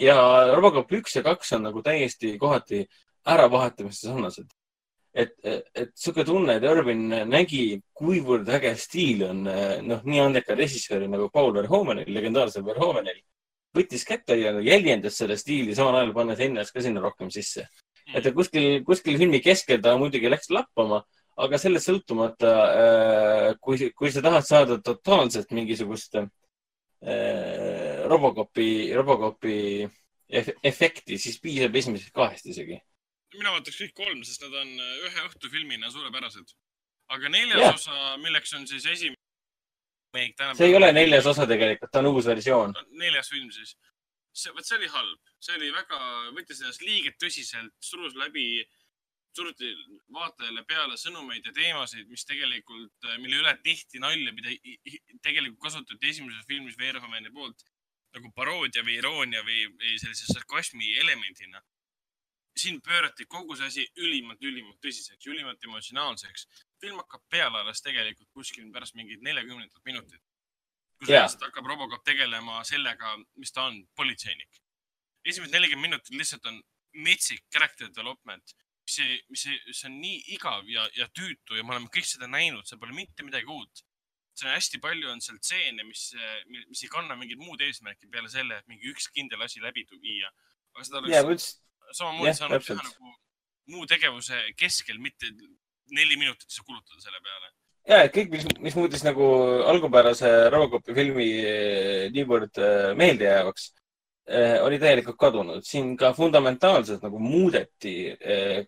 ja Robocop üks ja kaks on nagu täiesti kohati äravahetamiste sarnased et, et sihuke tunne, et Irvin nägi, kuivõrd äge stiil on noh, nii andekal režissööril nagu Paul Verhoevenil, legendaarsel Verhoevenil. võttis kätte ja jäljendas seda stiili, samal ajal pannes ennast ka sinna rohkem sisse. et ta kuskil, kuskil filmi keskel ta muidugi läks lappama, aga sellest sõltumata, äh, kui, kui sa tahad saada totaalselt mingisugust äh, Robocopi, Robocopi efekti, siis piisab esimesest kahest isegi mina vaataks kõik kolm, sest nad on äh, ühe õhtufilmina suurepärased. aga neljas ja. osa, milleks on siis esimene. see ei ole neljas osa tegelikult, ta on uus versioon. neljas film siis. see, vot see oli halb, see oli väga, võttis ennast liiga tõsiselt, surus läbi, suruti vaatajale peale sõnumeid ja teemasid, mis tegelikult, äh, mille üle tihti nalja, mida tegelikult kasutati esimeses filmis Verhoveni poolt nagu paroodia või iroonia või, või sellise sarkasmi elemendina siin pöörati kogu see asi ülimalt, ülimalt tõsiseks, ülimalt emotsionaalseks. film hakkab peale alles tegelikult kuskil pärast mingit neljakümnendat minutit. kus yeah. hakkab Robocop tegelema sellega, mis ta on, politseinik. esimesed nelikümmend minutit lihtsalt on metsik character development, mis, mis, mis on nii igav ja, ja tüütu ja me oleme kõik seda näinud, seal pole mitte midagi uut. see on hästi palju on seal stseene, mis, mis ei kanna mingit muud eesmärki peale selle, et mingi üks kindel asi läbi viia. aga seda oleks yeah, samamoodi saanud teha nagu muu tegevuse keskel, mitte neli minutit sa kulutada selle peale. ja, et kõik, mis, mis muutis nagu algupärase Robocopi filmi eh, niivõrd eh, meeldejäävaks, eh, oli täielikult kadunud. siin ka fundamentaalselt nagu muudeti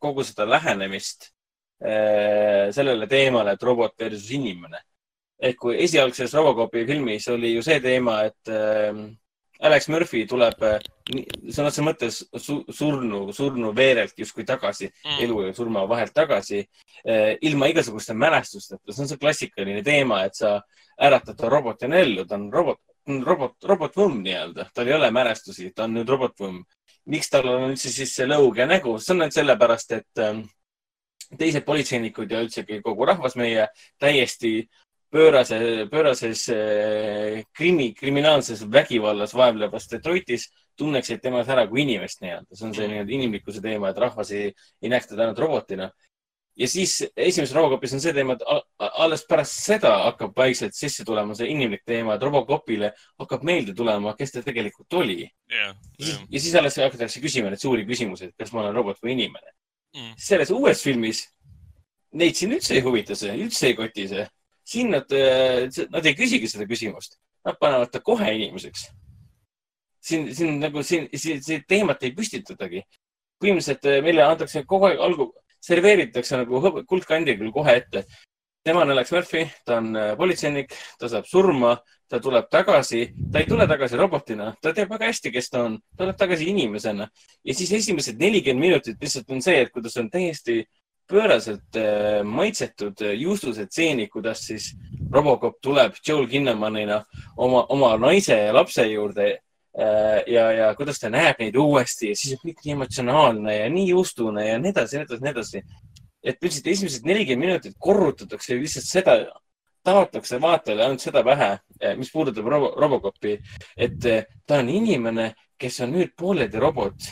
kogu seda lähenemist sellele teemale, et robot versus inimene. ehk kui esialgses Robocopi filmis oli ju see teema, et Alex Murphy tuleb äh, sõna otseses mõttes su, surnu, surnu veerelt justkui tagasi mm., elu ja surma vahelt tagasi, äh, ilma igasuguste mälestusteta. see on see klassikaline teema, et sa äratad ta robotina ellu, ta on robot, robot, robotvõmm nii-öelda, tal ei ole mälestusi, ta on nüüd robotvõmm. miks tal on üldse siis see lõug ja nägu? see on ainult sellepärast, et ähm, teised politseinikud ja üldsegi kogu rahvas meie täiesti pöörase, pöörases eh, krimi, kriminaalses vägivallas vaevlevas Detroitis tunneksid temas ära kui inimest nii-öelda. see on see nii-öelda inimlikkuse teema, et rahvas ei, ei näeks teda ainult robotina. ja siis esimeses Robocopis on see teema, et alles pärast seda hakkab vaikselt sisse tulema see inimlik teema, et Robocopile hakkab meelde tulema, kes ta tegelikult oli yeah,. Yeah. ja siis alles hakatakse küsima neid suuri küsimusi, et kas ma olen robot või inimene mm.. selles uues filmis neid siin üldse ei huvita see, üldse ei koti see siin nad, äh, nad ei küsigi seda küsimust, nad panevad ta kohe inimeseks. siin, siin nagu siin, siin, siin teemat ei püstitatagi. põhimõtteliselt äh, meile antakse kogu aeg algu, serveeritakse nagu kuldkandikul kohe ette. tema on Alex Murphy, ta on äh, politseinik, ta saab surma, ta tuleb tagasi, ta ei tule tagasi robotina, ta teab väga hästi, kes ta on, ta tuleb tagasi inimesena ja siis esimesed nelikümmend minutit lihtsalt on see, et kuidas on täiesti pööraselt äh, maitsetud äh, juustused stseenid, kuidas siis Robocop tuleb Joel Kinnamanina oma, oma naise ja lapse juurde äh, ja, ja kuidas ta näeb neid uuesti ja siis on kõik nii emotsionaalne ja nii juustune ja nii edasi, nii edasi, nii edasi. et üldiselt esimesed nelikümmend minutit korrutatakse lihtsalt seda, taotakse vaatajale ainult seda pähe, mis puudutab Robo Robocopi, et ta on inimene, kes on nüüd pooleldi robot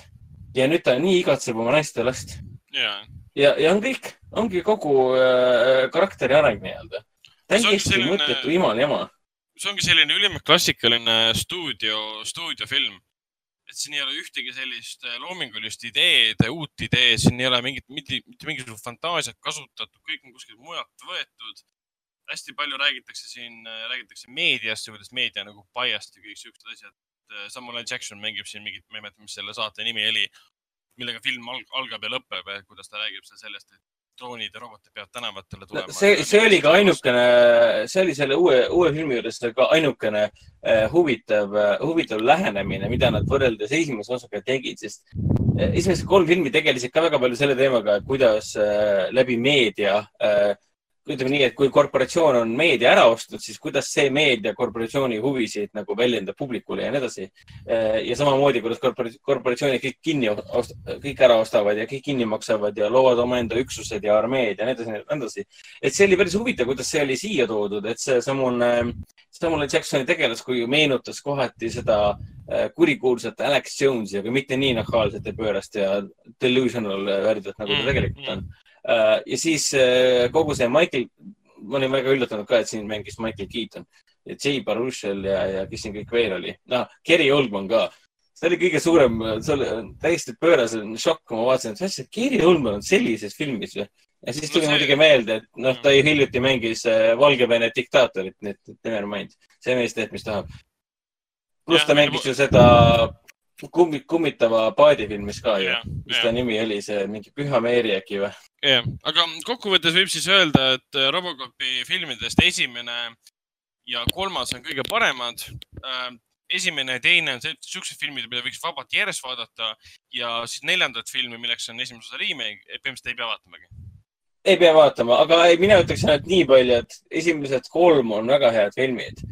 ja nüüd ta nii igatseb oma naist ja last ja, ja, ja on kõik, ongi kogu äh, karakteri areng nii-öelda. Täiesti selline- mõttetu imal jama. see ongi selline ülimalt klassikaline stuudio, stuudiofilm. et siin ei ole ühtegi sellist äh, loomingulist ideed, uut ideed, siin ei ole mingit, mitte mitte mingisugust fantaasiat kasutatud, kõik on kuskilt mujalt võetud. hästi palju räägitakse siin, räägitakse meediast ja kuidas meedia nagu biased ja kõik siuksed asjad. Samuel L Jackson mängib siin mingit, ma ei mäleta, mis selle saate nimi oli, millega film alg- algab ja lõpeb, kuidas ta räägib seal sellest, et droonid ja robotid peavad tänavatele tulema. see, see oli ka ainukene, see oli selle uue, uue filmi juures ka ainukene äh, huvitav äh,, huvitav lähenemine, mida nad võrreldes esimese osaga tegid, sest äh, esimesed kolm filmi tegelesid ka väga palju selle teemaga, kuidas äh, läbi meedia äh, ütleme nii, et kui korporatsioon on meedia ära ostnud, siis kuidas see meedia korporatsiooni huvisid nagu väljendab publikule ja nii edasi. ja samamoodi, kuidas korpora- korporatsioonid kõik kinni, kõik ära ostavad ja kõik kinni maksavad ja loovad omaenda üksused ja armeed ja nii edasi, nii edasi. et see oli päris huvitav, kuidas see oli siia toodud, et seesamune, Samuel Jacksoni tegelaskuju meenutas kohati seda äh, kurikuulsat Alex Jones'i, aga mitte nii nahaalselt ja pöörast ja delusional värdjat, nagu ta Mm, tegelikult mm. on. Ja siis äh, kogu see Michael, ma olin väga üllatunud ka, et siin mängis Michael Keaton ja Jay Baruchel ja, ja kes siin kõik veel oli. noh, Gary Oldman ka. see oli kõige suurem, see oli täiesti pööras šokk, kui ma vaatasin, et mis asja, Gary Oldman on sellises filmis või? ja siis tuli muidugi meelde, et noh, ta ju hiljuti mängis äh, Valgevene diktaatorit, nii et never mind. see mees teeb, mis tahab. pluss ta mängis ju seda kummi, kummitava paadi filmis ka ju. mis ta nimi oli, see mingi Püha Meeri äkki või? jah, aga kokkuvõttes võib siis öelda, et äh, Robocopi filmidest esimene ja kolmas on kõige paremad. esimene ja teine on siuksed filmid, mida võiks vabalt järjest vaadata ja siis neljandat filmi, milleks on esimese osa remake, põhimõtteliselt ei pea vaatamagi. ei pea vaatama, aga ei, mina ütleksin ainult nii palju, et esimesed kolm on väga head filmid.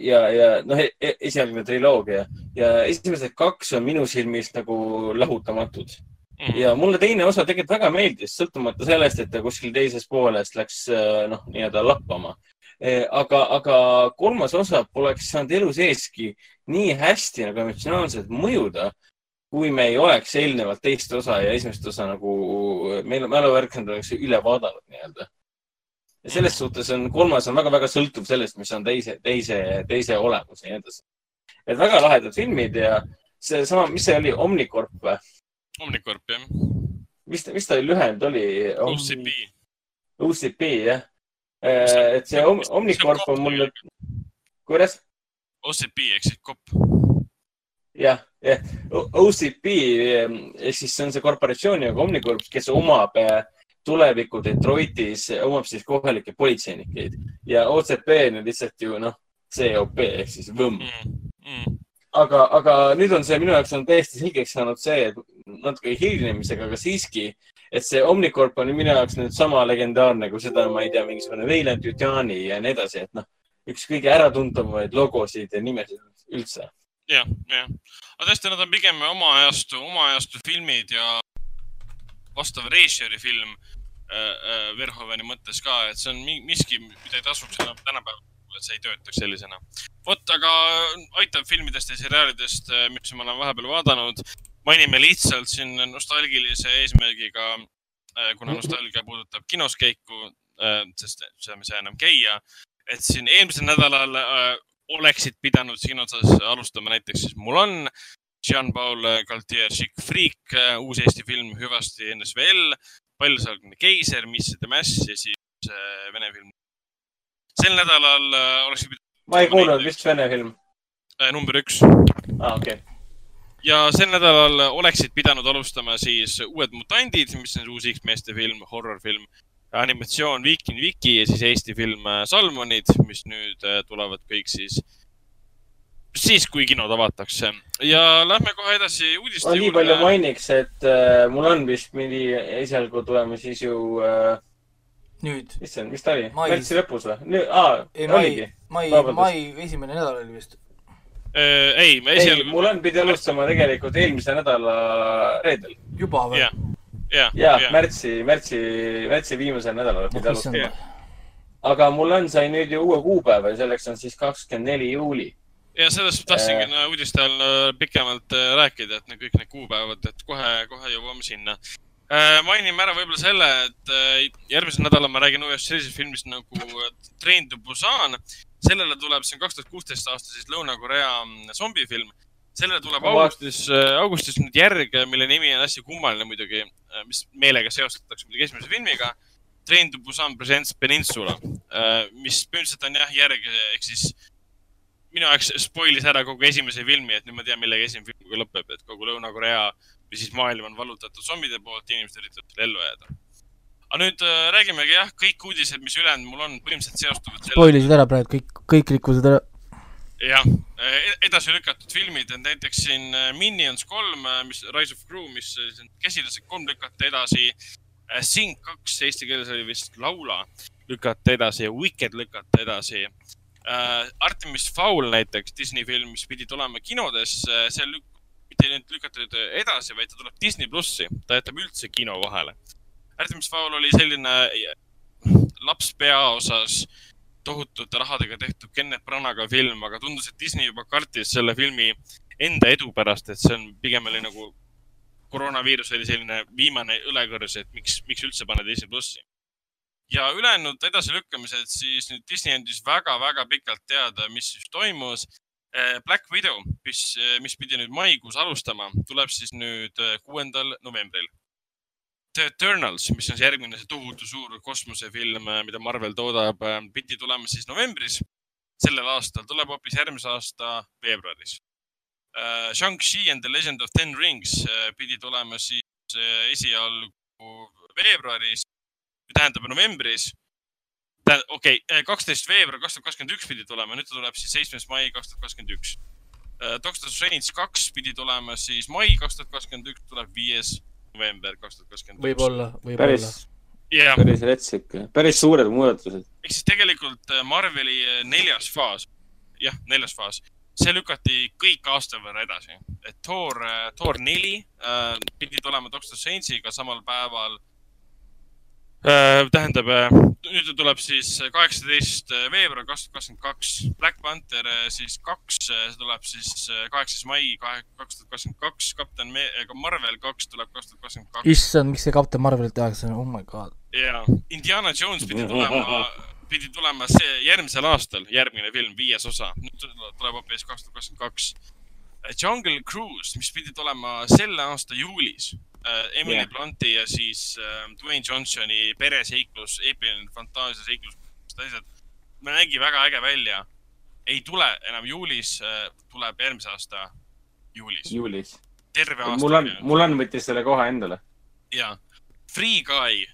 ja, ja noh, esialgne triloogia ja esimesed kaks on minu silmis nagu lahutamatud. Ja mulle teine osa tegelikult väga meeldis, sõltumata sellest, et ta kuskil teises pooles läks äh, noh, nii-öelda lappama. aga, aga kolmas osa poleks saanud elu seeski nii hästi nagu emotsionaalselt mõjuda, kui me ei oleks eelnevalt teist osa ja esimest osa nagu, meil mäluvärkend oleks üle vaadanud nii-öelda. ja selles suhtes on kolmas on väga-väga sõltuv sellest, mis on teise, teise, teise olemus ja nii edasi. et väga lahedad filmid ja seesama, mis see oli, Omnicorp või? Omnicorp jah, mis, mis ta lühend oli? OCP. OCP jah. et see Om- Omnicorp on mulle, kuidas? OCP ehk siis kopp. jah, jah, OCP ehk siis see on see korporatsioon nagu Omnicorp, kes omab eh, tuleviku Detroitis, omab siis kohalikke politseinikeid ja OCP on lihtsalt ju noh, COP ehk siis võmm. Mm, aga, aga nüüd on see minu jaoks on täiesti selgeks saanud see, et natuke hilinemisega, aga siiski, et see Omnicorp on minu jaoks nüüd sama legendaarne kui seda, ma ei tea, mingisugune Weyland Yutani ja nii edasi, et noh, üks kõige äratuntavamaid logosid ja nimesid üldse. jah, jah. aga tõesti, nad on pigem oma ajastu, oma ajastu filmid ja vastav režissööri film äh, äh, Verhoveni mõttes ka, et see on mi- miski, mida ei tasuks enam tänapäeval, et see ei töötaks sellisena. vot, aga aitab filmidest ja seriaalidest, mis ma olen vahepeal vaadanud. mainime lihtsalt siin nostalgilise eesmärgiga, kuna nostalgia puudutab kinos käiku, sest seal me ei saa enam käia, et siin eelmisel nädalal äh, oleksid pidanud siin otsas alustama näiteks siis Mulan, Jean-Paul Gaultier Chic Freak, uus Eesti film Hüvasti NSVL, Paljusjalgne keiser, Miss the Mass ja siis äh, vene film. sel nädalal äh, pidanud ma ei kuulnud, vist vene film. äh, number üks. aa, okei. ja sel nädalal oleksid pidanud alustama siis Uued mutandid, mis on uus X-meeste film, horror-film, animatsioon Viikin Viki ja siis Eesti film äh, Salmonid, mis nüüd äh, tulevad kõik siis, siis kui kinod avatakse. ja lähme kohe edasi uudiste ma nii palju mainiks, et äh, mul on vist mingi esialgu tulema siis ju äh,, nüüd, issand, mis ta oli? Märtsi lõpus või? nüüd, aa, oligi., mai, mai esimene nädal oli vist. Äh, ei, me ei, esialgu, mul on, pidi alustama tegelikult eelmise nädala reedel. juba või jah.? ja, ja ja, märtsi, märtsi, märtsi viimasel nädalal pidi alustama. aga mul on, sai nüüd ju uue kuupäeva ja selleks on siis kakskümmend neli juuli. ja sellest tahtsingi äh... uudiste all äh, pikemalt äh, rääkida, et need kõik need kuupäevad, et kohe, kohe jõuame sinna äh,. mainime ära võib-olla selle, et äh, järgmisel nädalal ma räägin uuesti sellisest filmist nagu äh, Train to Busan. Sellele tuleb, see on kaks tuhat kuusteist aasta siis Lõuna-Korea mm, zombifilm. sellele tuleb Ma vaat- augustis, augustis nüüd järg, mille nimi on hästi kummaline muidugi, mis meelega seostatakse muidugi esimese filmiga. Train to Busan Presents Peninsula, mis põhimõtteliselt on jah järg ehk siis minu jaoks spoilis ära kogu esimese filmi, et nüüd ma tean, millega esimene film lõpeb, et kogu Lõuna-Korea või siis maailm on vallutatud zombide poolt ja inimesed üritavad seal ellu jääda. Aga nüüd äh, räägimegi jah, kõik uudised, mis ülejäänud mul on, põhimõtteliselt seostuvad spoilisid ära praegu kõik, kõik rikkusid ära. jah, edasi lükatud filmid, et näiteks siin äh, Minions kolm, mis Rise of Gru, mis äh, käsilased kolm lükati edasi. Sing kaks, eesti keeles oli vist Laula, lükati edasi ja Wicked lükati edasi äh,. Artemis Fowl näiteks, Disney film, mis pidi tulema kinodes, see lük-, mitte nüüd lükatud edasi, vaid ta tuleb Disney plussi, ta jätab üldse kino vahele. Artemis Fowl oli selline laps peaosas tohutute rahadega tehtud Kennet Branaga film, aga tundus, et Disney juba kartis selle filmi enda edu pärast, et see on pigem oli nagu koroonaviirus oli selline viimane õlekõrs, et miks, miks üldse panna Disney plussi. ja ülejäänud edasilükkamised, siis nüüd Disney andis väga-väga pikalt teada, mis siis toimus. Black Widow, mis, mis pidi nüüd maikuus alustama, tuleb siis nüüd eh, kuuendal novembril. The Eternals, mis on see järgmine see tohutu suur kosmosefilm, mida Marvel toodab, pidi tulema siis novembris sellel aastal, tuleb hoopis järgmise aasta veebruaris. Shang-Chi and the Legend of Ten Rings äh, pidi tulema siis äh, esialgu veebruaris, tähendab novembris. okei, kaksteist veebruar kaks tuhat kakskümmend üks pidi tulema, nüüd ta tuleb siis seitsmes mai kaks tuhat kakskümmend üks. Doctor Strange kaks pidi tulema siis mai kaks tuhat kakskümmend üks, tuleb viies november kaks tuhat kakskümmend võib-olla, võib-olla päris., jah, päris retsik, päris suured muudatused. ehk siis tegelikult äh, Marveli äh, neljas faas, jah, neljas faas, see lükati kõik aasta võrra edasi. et Thor, Thor neli äh, pidi tulema Doctor Strange'iga samal päeval äh,. Tähendab äh,, nüüd tuleb siis kaheksateist veebruar kaks tuhat kakskümmend kaks, Black Panther äh, siis kaks, see tuleb siis äh, kaheksas mai kaks tuhat kakskümmend kaks, Kapten Marvel kaks tuleb kaks tuhat kakskümmend kaks. issand, miks see Captain Marvelit tehakse, oh my god. ja Indiana Jones pidi tulema, pidi tulema see järgmisel aastal, järgmine film, viies osa, nüüd tuleb hoopis kaks tuhat kakskümmend kaks. Jungle Cruise, mis pidi tulema selle aasta juulis. Emily Jah. yeah. Blunti ja siis äh, Dwayne Johnsoni pereseiklus, eepiline fantaasiaseiklus, asjad. nägi väga äge välja. ei tule enam juulis, tuleb järgmise aasta juulis. juulis. terve aasta. mul on, mul on, võttis selle koha endale. ja Free Guy,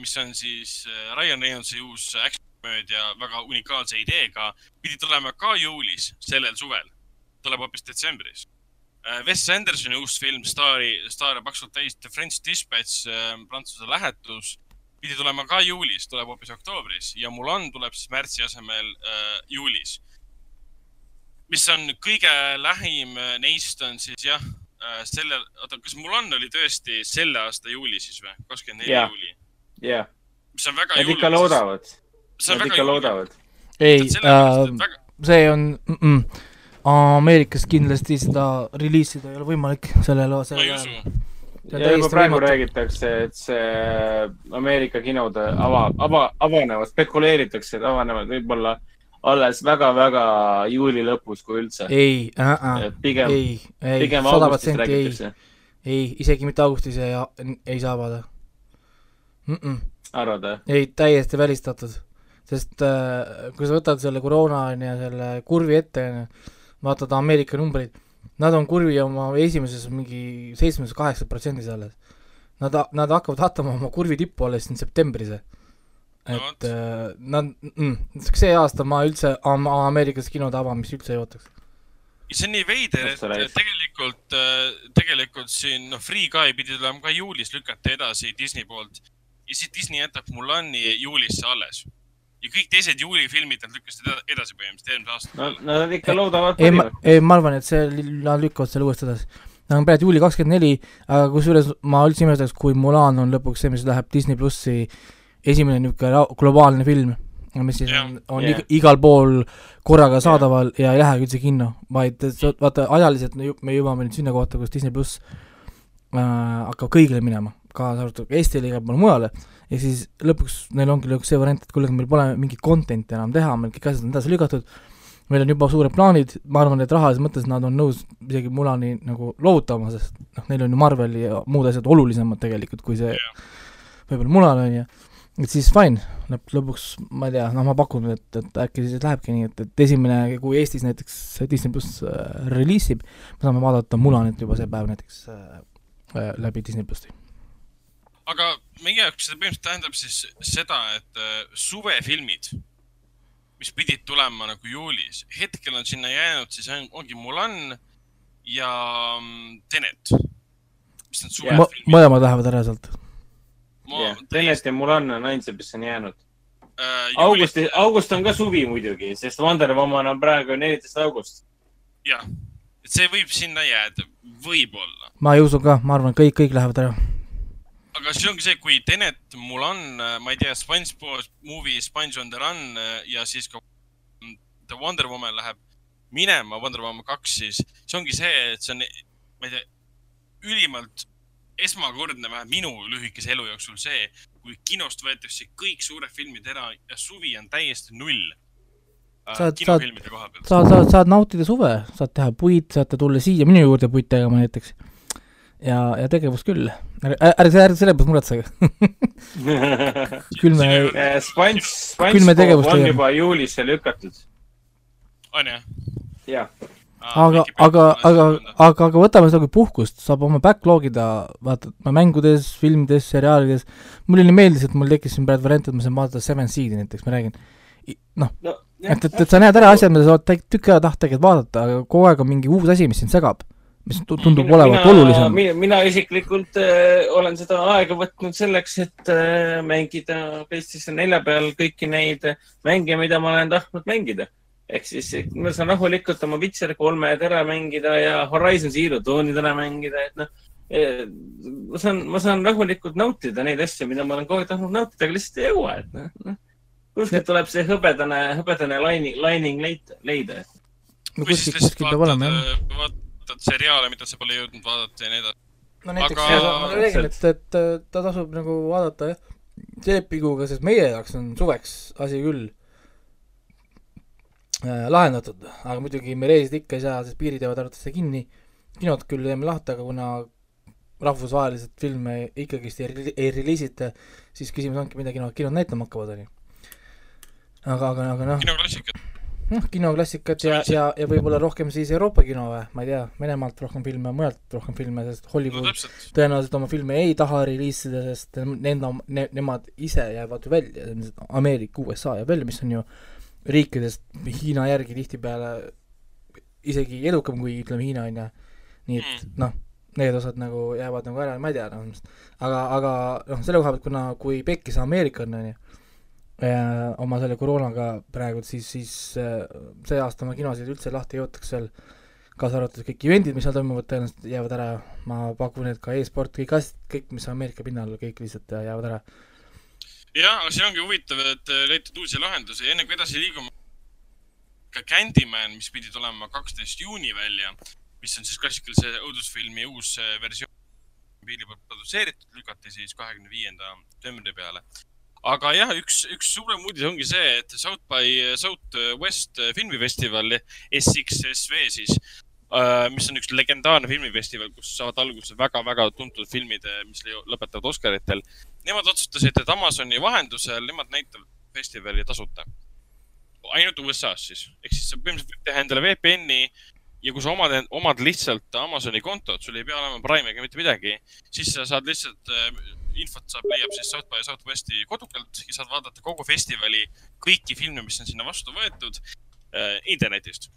mis on siis äh, Ryan Reynoldsi uus action-komöödia väga unikaalse ideega, pidi tulema ka juulis, sellel suvel. tuleb hoopis detsembris. Wes Andersoni uus film staari, staare paksult täis The French Dispatch, Prantsuse lähetus, pidi tulema ka juulis, tuleb hoopis oktoobris ja Mulan tuleb siis märtsi asemel äh, juulis. mis on kõige lähim äh, neist on siis jah, sellel, oota, kas Mulan oli tõesti selle aasta juuli siis või? kakskümmend neli juuli, jah, mis on väga nad ikka. loodavad, see on nad väga ikka loodavad. ei, et väga, see on mm, -mm. Ameerikas kindlasti seda reliisida ei ole võimalik sellel, ma ei usu ja juba praegu võimatu. räägitakse, et see Ameerika kinode ava, ava, avanevad, spekuleeritakse, et avanevad võib-olla alles väga-väga juuli lõpus, kui üldse. ei äh,, et pigem, ei, ei, pigem sada augustis protsenti ei, räägitakse. ei, isegi mitte augustis ei, ei saa avada mm. -mm. arvad või? ei, täiesti välistatud. sest äh, kui sa võtad selle koroona on ju, selle kurvi ette on ju, vaatad Ameerika numbreid, nad on kurvi oma esimeses mingi seitsmes, kaheksas protsendis alles. Nad, nad hakkavad vaatama oma kurvi tippu alles siin septembris. No et äh, nad mm,, see aasta ma üldse am- Ameerikas kinode avamist üldse ei ootaks. ja see on nii veider, et tegelikult, tegelikult siin noh, Free Guy pidi tulema ka juulis, lükati edasi Disney poolt ja siis Disney jätab Mulani juulisse alles. Ja kõik teised juulifilmid nad lükkasid eda- edasi põhimõtteliselt eelmise aasta no nad ikka loodavad ei, ma parimat., ei, ma arvan, et see, nad lükkavad selle uuesti edasi. Nad on praegu juuli kakskümmend neli, aga kusjuures ma üldse imestaks, kui Mulan on lõpuks see, mis läheb Disney plussi esimene niisugune globaalne film, mis siis Jah. on, on yeah. igal pool korraga saadaval ja ei lähegi üldse kinno, vaid vaata ajaliselt me jõuame nüüd sinna kohta, kus Disney pluss äh, hakkab kõigile minema, kaasa arvatud Eestile ja igale poole mujale, ja siis lõpuks neil ongi lõpuks see variant, et kuule, meil pole mingit content'i enam teha, meil kõik asjad on edasi lükatud, meil on juba suured plaanid, ma arvan, et rahalises mõttes nad on nõus isegi Mulani nagu loovutama, sest noh, neil on ju Marvel ja muud asjad olulisemad tegelikult kui see Jah. võib-olla Mulan on ju, et siis fine, lõpp, lõpuks ma ei tea, noh ma pakun, et, et äkki siis lähebki nii, et, et esimene, kui Eestis näiteks Disney pluss äh, reliisib, me saame vaadata Mulanit juba see päev näiteks äh, äh, läbi Disney plussi. Aga meie jaoks see põhimõtteliselt tähendab siis seda, et äh, suvefilmid, mis pidid tulema nagu juulis, hetkel on sinna jäänud siis on, ongi Mulan ja mm, Tenet, mis on Jah. suvefilmid. mõlemad lähevad ära sealt. jah, Tenet ja Mulan on ainsad, mis on jäänud. äh, august, august on ka suvi muidugi, sest Wonder Woman on praegu neliteist august. jah, et see võib sinna jääda, võib-olla. ma ei usu ka, ma arvan, kõik, kõik lähevad ära. Aga see ongi see, kui Tenet, Mulan, ma ei tea, SpongeBob movie Sponge on the run äh, ja siis ka mm, The Wonder Woman läheb minema, Wonder Woman kaks, siis see ongi see, et see on, ma ei tea, ülimalt esmakordne vähemalt minu lühikese elu jooksul see, kui kinost võetakse kõik suured filmid ära ja suvi on täiesti null äh, Saad- pealt. saad, saad, saad nautida suve, saad teha puid, saate tulla siia minu juurde puid tegema näiteks. ja, ja tegevust küll. ärge, ärge, ärge selle pealt muretsege. küll me, SpongeBob tegevust on tegeme. juba juulisse lükatud. on jah? jah, aga, aga, aga, aga, aga võtame seda kui puhkust, saab oma backlog ida, vaata, mängudes, filmides, seriaalides. mulle nii meeldis, et mul tekkis siin praegu variant, et ma saan vaadata Seven Seed'i näiteks, ma räägin. noh, no et, et, et sa näed ära asjad, mida sa oled tükk- tükk aega tahtnud tegelikult vaadata, aga kogu aeg on mingi uus asi, mis sind segab. Mis tu- tundub olevat olulisem. mina, mina isiklikult äh, olen seda aega võtnud selleks, et äh, mängida PlayStation nelja peal kõiki neid mänge, mida ma olen tahtnud mängida. ehk siis ma saan rahulikult oma Witcher kolmed ära mängida ja Horizon Zero Dawn'id ära mängida, et noh eh, ma saan, ma saan rahulikult nautida neid asju, mida ma olen kogu aeg tahtnud nautida, aga lihtsalt ei jõua, et noh, noh. kuskilt tuleb see hõbedane, hõbedane lining, lining leida, leida. no kuskilt, kuskilt peab olema jah. vaatad, seriaale, mida sa pole jõudnud vaadata ja nii edasi. no näiteks Aga- ma räägin, et, et ta tasub nagu vaadata jah, Telepiguga, sest meie jaoks on suveks asi küll äh, lahendatud, aga muidugi me reisida ikka ei saa, sest piirid jäävad arvatavasti kinni, kinod küll jääme lahti, aga kuna rahvusvaheliselt filme ikkagist ei, ei reliisita, siis küsimus ongi, mida kinod, kinod näitama hakkavad, onju. aga, aga, aga noh, kinoklassikat. noh, kinoklassikat ja, ja, ja võib-olla rohkem siis Euroopa kino või, ma ei tea, Venemaalt rohkem filme, mujalt rohkem filme, sest no Hollywood täpselt. tõenäoliselt oma filme ei taha reliisida, sest nende ne,, nemad ise jäävad ju välja, Ameerika, USA jääb välja, mis on ju riikidest Hiina järgi tihtipeale isegi edukam kui ütleme Hiina on ju, nii et noh, need osad nagu jäävad nagu ära, ma ei tea noh, aga, aga noh, selle koha pealt, kuna kui pekkis Ameerika on on ju, oma selle koroonaga praegu, siis, siis äh, see aasta ma kinosid üldse lahti ei ootaks seal, kaasa arvatud kõik event'id, mis seal toimuvad, tõenäoliselt jäävad ära, ma pakun, et ka e-sport, kõik asjad, kõik, mis Ameerika pinnal, kõik lihtsalt jäävad ära. jah, aga see ongi huvitav, et äh, leitud uusi lahendusi, enne kui edasi liigume. ka Candyman, mis pidi tulema kaksteist juuni välja, mis on siis klassikalise õudusfilmi uus äh, versioon, piiri poolt produtseeritud, lükati siis kahekümne viienda septembri peale. Aga jah, üks, üks suurem uudis ongi see, et South by South West filmifestival, SXSV siis, mis on üks legendaarne filmifestival, kus saavad alguse väga-väga tuntud filmid, mis lõpetavad Oscaritel nemad otsustasid, et Amazoni vahendusel nemad näitavad festivali tasuta. ainult USA-s siis, ehk siis sa põhimõtteliselt võid teha endale VPN-i ja kui sa omad, omad lihtsalt Amazoni kontot, sul ei pea olema Prime ega mitte midagi, siis sa saad lihtsalt infot saab, leiab siis South by Southwesti kodukalt ja saad vaadata kogu festivali kõiki filme, mis on sinna vastu võetud äh, internetist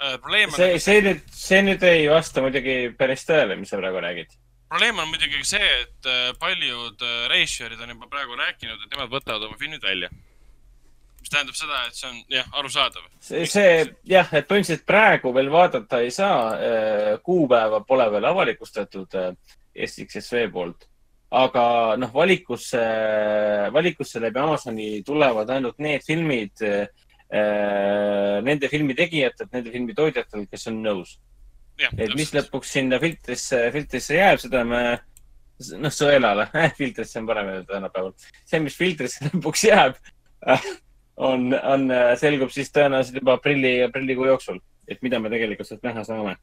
äh,. probleem on see, see nüüd, see nüüd ei vasta muidugi päris tõele, mis sa praegu räägid. probleem on muidugi see, et äh, paljud äh, reisijad on juba praegu rääkinud, et nemad võtavad oma filmid välja. mis tähendab seda, et see on jah, arusaadav. see, see jah, et põhimõtteliselt praegu veel vaadata ei saa, kuupäeva pole veel avalikustatud äh, SXSV poolt. Aga noh, valikusse, valikusse läbi Amazoni tulevad ainult need filmid äh, nende filmi tegijatelt, nende filmi tootjatelt, kes on nõus. et mis lõpuks sinna filtrisse, filtrisse jääb, seda me, noh, sõelale, filtrisse on parem öelda tänapäeval. see, mis filtrisse lõpuks jääb, on, on, selgub siis tõenäoliselt juba aprilli, aprillikuu jooksul, et mida me tegelikult sealt näha saame.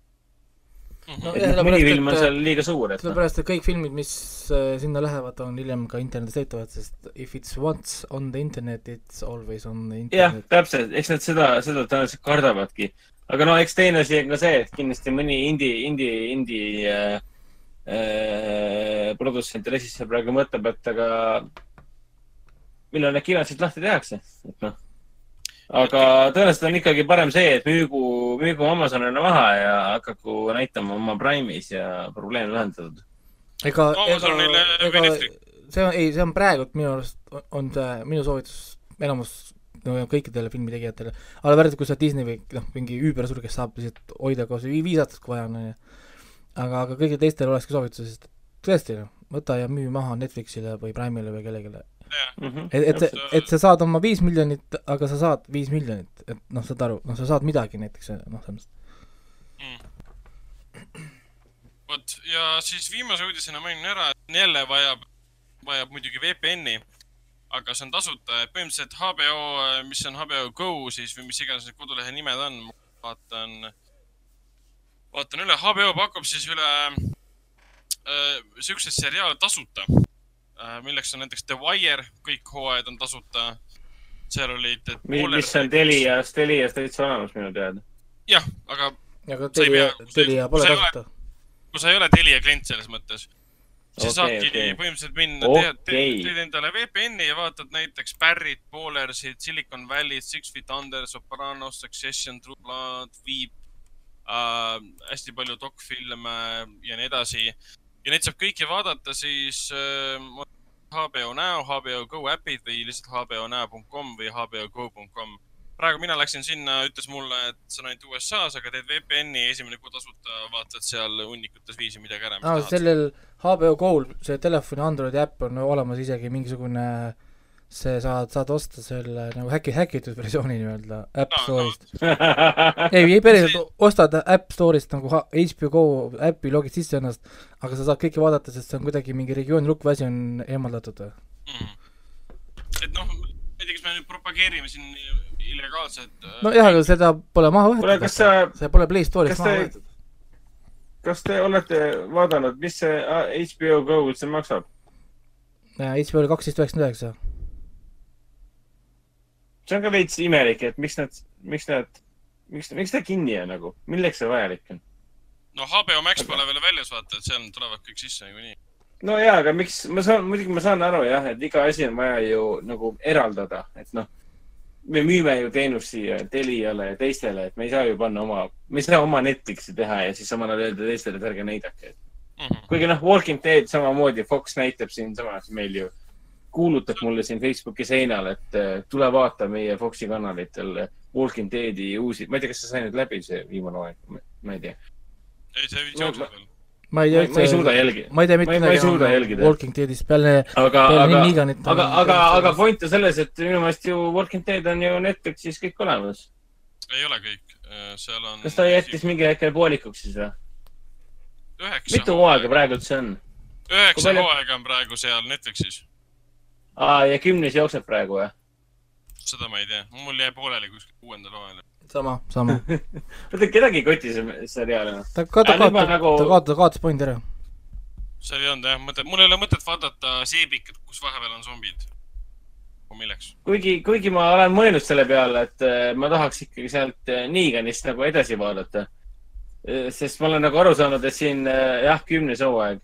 Mhm. et noh, mõni film on seal liiga suur, et noh, sellepärast, et kõik filmid, mis äh, sinna lähevad, on hiljem ka internetis leitavad, sest if it's once on the internet, it's always on the jah, internet. täpselt, eks nad seda, seda tõenäoliselt kardavadki. aga no eks teine asi on ka see, et kindlasti mõni indie, indie, indie äh, äh, produtsent ja režissöör praegu mõtleb, et aga millal need kinod siis lahti tehakse, et noh. Aga tõenäoliselt on ikkagi parem see, et müügu, müügu Amazonile maha ja hakaku näitama oma Prime'is ja probleem lahendatud. ega, ega, ega see on, ei, see on praegult minu arust on see minu soovitus enamus no, kõikidele filmitegijatele, aga pärast, kui sa Disney või noh, mingi Uber sul, kes saab lihtsalt hoida koos vi- viis aastat, kui vaja on, onju. aga, aga kõigil teistel olekski soovitus, sest tõesti noh, võta ja müü maha Netflixile või Prime'ile või kellelegi. Mhm. et, et, et sa saad oma viis miljonit, aga sa saad viis miljonit, et noh, saad aru, noh, sa saad midagi näiteks, noh, selles mõttes. vot ja siis viimase uudisena mainin ära, et jälle vajab, vajab muidugi VPN-i, aga see on tasuta, et põhimõtteliselt HBO, mis on HBO Go siis või mis iganes need kodulehe nimed on, vaatan, vaatan üle, HBO pakub siis üle äh, siukseid seriaale tasuta milleks on näiteks The Wire, kõik hooajad on tasuta. seal olid. mis on Telias, Telias täitsa olemas minu teada. jah, aga aga Telia Telia pole sa ei ole- tasuta. kui sa ei ole Telia klient selles mõttes, siis Okei, saadki okei. põhimõtteliselt minna Okei. okay., teed endale VPN-i ja vaatad näiteks Barry't, Ballersit, Silicon Valley't, Six Feet Under, Sopranos, Succession, True Blood, Veep äh,, hästi palju dokfilme ja nii edasi. Ja neid saab kõiki vaadata siis äh, HBO Now, HBO Go äpid või lihtsalt hbonow.com või hbogo.com praegu mina läksin sinna, ütles mulle, et see on ainult USA-s, aga teed VPN-i esimene kuu tasuta, vaatad seal hunnikutes viisi midagi ära, aa, sellel HBO Go'l, see telefoni Androidi äpp on olemas isegi mingisugune see saad, saad osta selle nagu häki, häkitud versiooni nii-öelda App Store'ist. no. ei, ei päriselt, ostad App Store'ist nagu HBO Go äppi, logid sisse ennast, aga sa saad kõike vaadata, sest see on kuidagi mingi regiooni lukk või asi on eemaldatud. mm.. et noh, ma ei tea, kas me nüüd propageerime siin illegaalset. äh, nojah, aga seda pole maha võetud kas. sa, see pole Play Store'ist maha te- võetud. kas te olete vaadanud, mis see HBO Go üldse maksab? HBO oli kaksteist üheksakümmend üheksa. See on ka veits imelik, et miks nad, miks nad, miks, miks ta kinni on nagu, milleks see vajalik on? no HBO Max pole veel väljas, vaata, et seal tulevad kõik sisse niikuinii. no jaa, aga miks, ma saan, muidugi ma saan aru jah, et iga asi on vaja ju nagu eraldada, et noh, me müüme ju teenust siia Teliale ja teistele, et me ei saa ju panna oma, me ei saa oma Netflixi teha ja siis samal ajal öelda teistele, et ärge näidake. Mhm. kuigi noh, Walking Dead samamoodi, Fox näitab siinsamas meil ju, kuulutab mulle siin Facebooki seinal, et äh, tule vaata meie Foxi kanalitel Walking Deadi uusi, ma ei tea, kas see sai nüüd läbi, see viimane hooaeg, ma ei tea. ei, see jookseb ma- veel. ma ei ma tea ei- ma ei suuda jälgida. ma ei tea mitte Ma ei- ma ei suuda jälgida. Walking Deadist peale, aga, peale aga Nin, Neganit aga, on- aga, aga point on selles, et minu meelest ju Walking Dead on ju Netflixis kõik olemas. ei ole kõik, seal on. kas ta jättis mingil hetkel poolikuks siis või? mitu hooaega? praegu üldse on? Üheksa hooaega on praegu seal Netflixis. aa, ja kümnes jookseb praegu või? seda ma ei tea, mul jäi pooleli kuskil kuuendal hooajal. sama, sama. oota, kedagi ei koti see seriaal enam. ta ka- ta Aga nüüd ma kaotas, nagu- ta kaotas, kaotas pointi ära. seal ei olnud jah mõtet, mul ei ole mõtet vaadata seebikat, kus vahepeal on zombid. milleks? kuigi, kuigi ma olen mõelnud selle peale, et äh, ma tahaks ikkagi sealt äh, Neganist nagu edasi vaadata. sest ma olen nagu aru saanud, et siin äh, jah, kümnes hooaeg,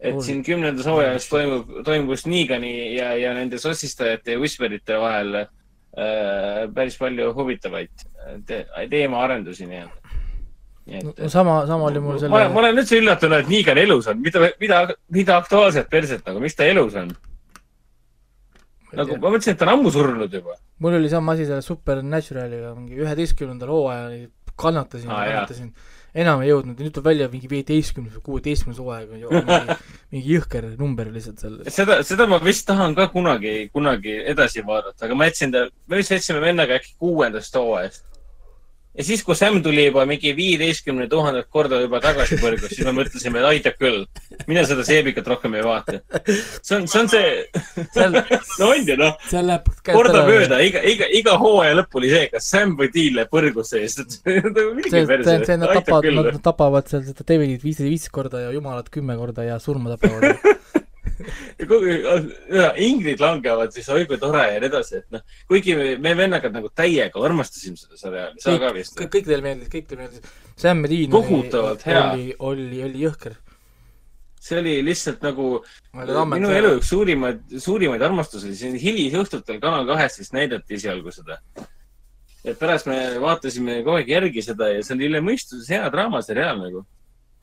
et siin kümnendas hooajas toimub, just Neegani ja, ja nende sossistajate ja Whisperite vahel äh, päris palju huvitavaid te teemaarendusi nii-öelda. et no sama, sama oli mul selle ma, olen üldse üllatunud, et Neegan elus on, mida, mida, mida aktuaalset perset nagu, miks ta elus on? nagu ma mõtlesin, et ta on ammu surnud juba. mul oli sama asi selle Supernaturaliga, mingi üheteistkümnendal hooajal kannatasin ah,, kannatasin, enam ei jõudnud ja nüüd tuleb välja mingi viieteistkümnes või kuueteistkümnes hooaeg mingi, mingi jõhker number lihtsalt seal. seda, seda ma vist tahan ka kunagi, kunagi edasi vaadata, aga ma jätsin ta, me vist jätsime vennaga äkki kuuendast hooajast. Ja siis, kui Sam tuli juba mingi viieteistkümne tuhandet korda juba tagasi põrgus, siis me mõtlesime, et aitab küll. mine seda seebikat rohkem ei vaata. see on, see on see, seal, no on ju noh, kordamööda, iga, iga, iga hooaja lõpp oli see, kas Sam või Deal läheb põrgusse ja siis nad tapavad, nad. tapavad seal seda Davidit viisteist viis korda ja Jumalat kümme korda ja surma tapavad. Ingrid langevad siis oi kui tore ja nii edasi, et noh, kuigi me, me vennaga nagu täiega armastasime seda seriaali, sa ka vist. kõik, teile meeldis, kõik teile meeldis. Sam Dean Kohutavalt hea. oli, oli, oli jõhker. see oli lihtsalt nagu minu elu üks suurimaid, suurimaid armastusi, siin hilisõhtutel Kanal kahes siis näidati esialgu seda. et pärast me vaatasime kogu aeg järgi seda ja see oli üle mõistuse hea draamaseriaal nagu.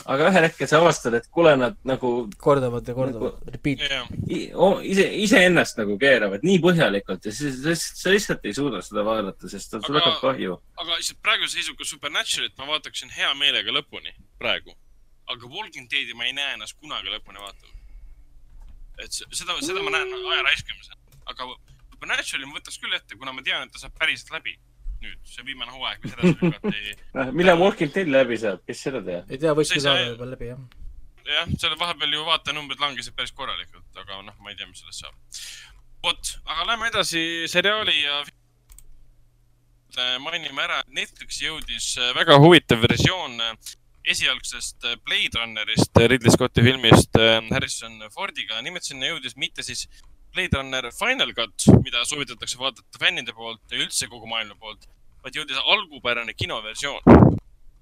Aga ühel hetkel sa avastad, et kuule, nad nagu kordavad ja kordavad, repeat. jah, i- o- ise, iseennast nagu keeravad nii põhjalikult ja siis sa, sa lihtsalt ei suuda seda vaadata, sest sul Aga- hakkab kahju. aga lihtsalt praeguse seisuga Supernaturalit ma vaataksin hea meelega lõpuni praegu. aga Walking Deadi ma ei näe ennast kunagi lõpuni vaatama. et se- seda, seda ma näen aja raiskamisena, aga Supernaturalit ma võtaks küll ette, kuna ma tean, et ta saab päriselt läbi. Nüüd see viimane hooaeg, mis edasi lükati. millal Walking Dead läbi saab, kes seda teab? ei tea, ei saa- saada juba läbi, jah. jah, selle vahepeal ju vaatajanumbrid langesid päris korralikult, aga noh, ma ei tea, mis sellest saab. vot, aga lähme edasi seriaali ja mainime ära, et Netflixi jõudis äh, väga huvitav versioon äh, esialgsest äh, Blade Runnerist, Ridley Scotti filmist Harrison Fordiga. nimelt sinna jõudis mitte siis Blade Runner Final Cut, mida soovitatakse vaadata fännide poolt ja üldse kogu maailma poolt, vaid jõudis algupärane kinoversioon,